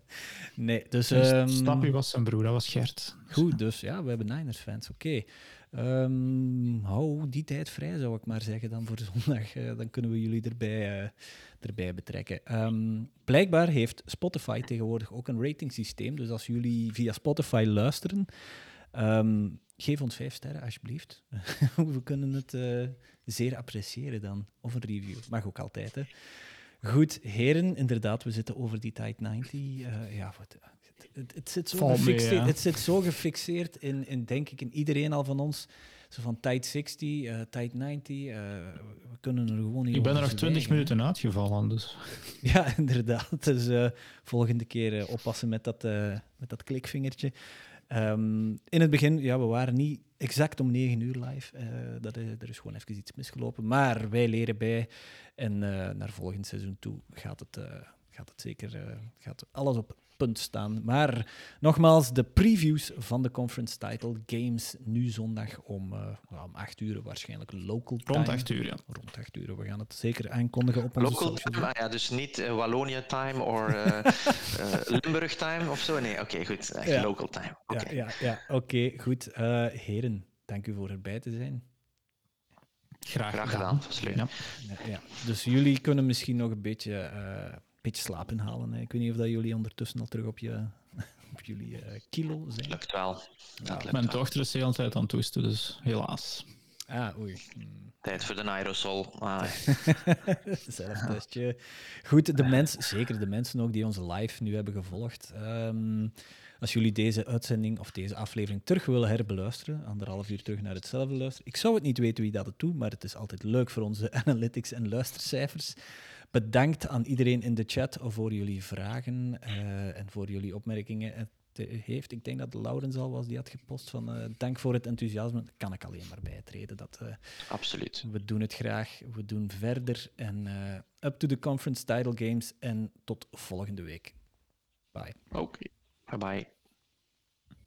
Speaker 1: nee, dus... Um,
Speaker 3: Stappie was zijn broer, dat was Gert.
Speaker 1: Goed, dus ja, we hebben Niners-fans. Oké. Okay. Um, hou die tijd vrij, zou ik maar zeggen, dan voor zondag. Uh, dan kunnen we jullie erbij, uh, erbij betrekken. Um, blijkbaar heeft Spotify tegenwoordig ook een ratingsysteem. Dus als jullie via Spotify luisteren, um, geef ons vijf sterren alsjeblieft. we kunnen het uh, zeer appreciëren dan. Of een review, mag ook altijd. Hè. Goed, heren, inderdaad, we zitten over die Tide 90. ja, wat, het, het, zit zo gefixeerd, het zit zo gefixeerd in, in, denk ik, in iedereen al van ons. Zo van tijd 60, uh, tijd 90. Uh, we kunnen er gewoon niet
Speaker 3: Ik ben er nog 20 minuten uitgevallen, dus.
Speaker 1: ja, inderdaad. Dus uh, volgende keer oppassen met dat, met dat klikvingertje. Um, in het begin, ja, we waren niet exact om 9 uur live. dat er is gewoon even iets misgelopen. Maar wij leren bij. En naar volgend seizoen toe gaat het, gaat het zeker gaat alles op punt staan. Maar nogmaals, de previews van de conference title games nu zondag om, uh, om 8 uur, waarschijnlijk local time.
Speaker 3: Rond 8 uur, ja.
Speaker 1: Rond 8 uur. We gaan het zeker aankondigen op onze
Speaker 2: Local time, ah, ja, dus niet uh, Wallonia time of uh, Limburg time of zo. Nee, oké, okay, goed. Echt ja. local time.
Speaker 1: Okay. Ja, ja, ja. oké, okay, goed. heren, dank u voor erbij te zijn.
Speaker 3: Graag,
Speaker 2: Graag
Speaker 3: gedaan.
Speaker 2: gedaan,
Speaker 3: Ja.
Speaker 1: Ja, ja. Dus jullie kunnen misschien nog een beetje, eh, beetje slaap inhalen. Hè. Ik weet niet of dat jullie ondertussen al terug op, je, op jullie eh, kilo zijn.
Speaker 2: Lukt wel. Lukt
Speaker 3: Mijn
Speaker 2: wel.
Speaker 3: dochter is de hele tijd aan het toesten, dus helaas.
Speaker 1: Ah, oei. Hmm.
Speaker 2: Tijd voor de aerosol. Ah,
Speaker 1: Zelftestje. Goed, de mensen, zeker de mensen ook die onze live nu hebben gevolgd. Ehm, als jullie deze uitzending of deze aflevering terug willen herbeluisteren, anderhalf uur terug naar hetzelfde luisteren. Ik zou het niet weten wie dat het doet, maar het is altijd leuk voor onze analytics en luistercijfers. Bedankt aan iedereen in de chat voor jullie vragen eh, en voor jullie opmerkingen. Het eh, heeft, ik denk dat Laurens al was die had gepost van eh, dank voor het enthousiasme. Daar kan ik alleen maar bijtreden. Dat,
Speaker 2: absoluut.
Speaker 1: we doen het graag. We doen verder. En up to the conference title games. En tot volgende week. Bye.
Speaker 2: Oké. Bye bye.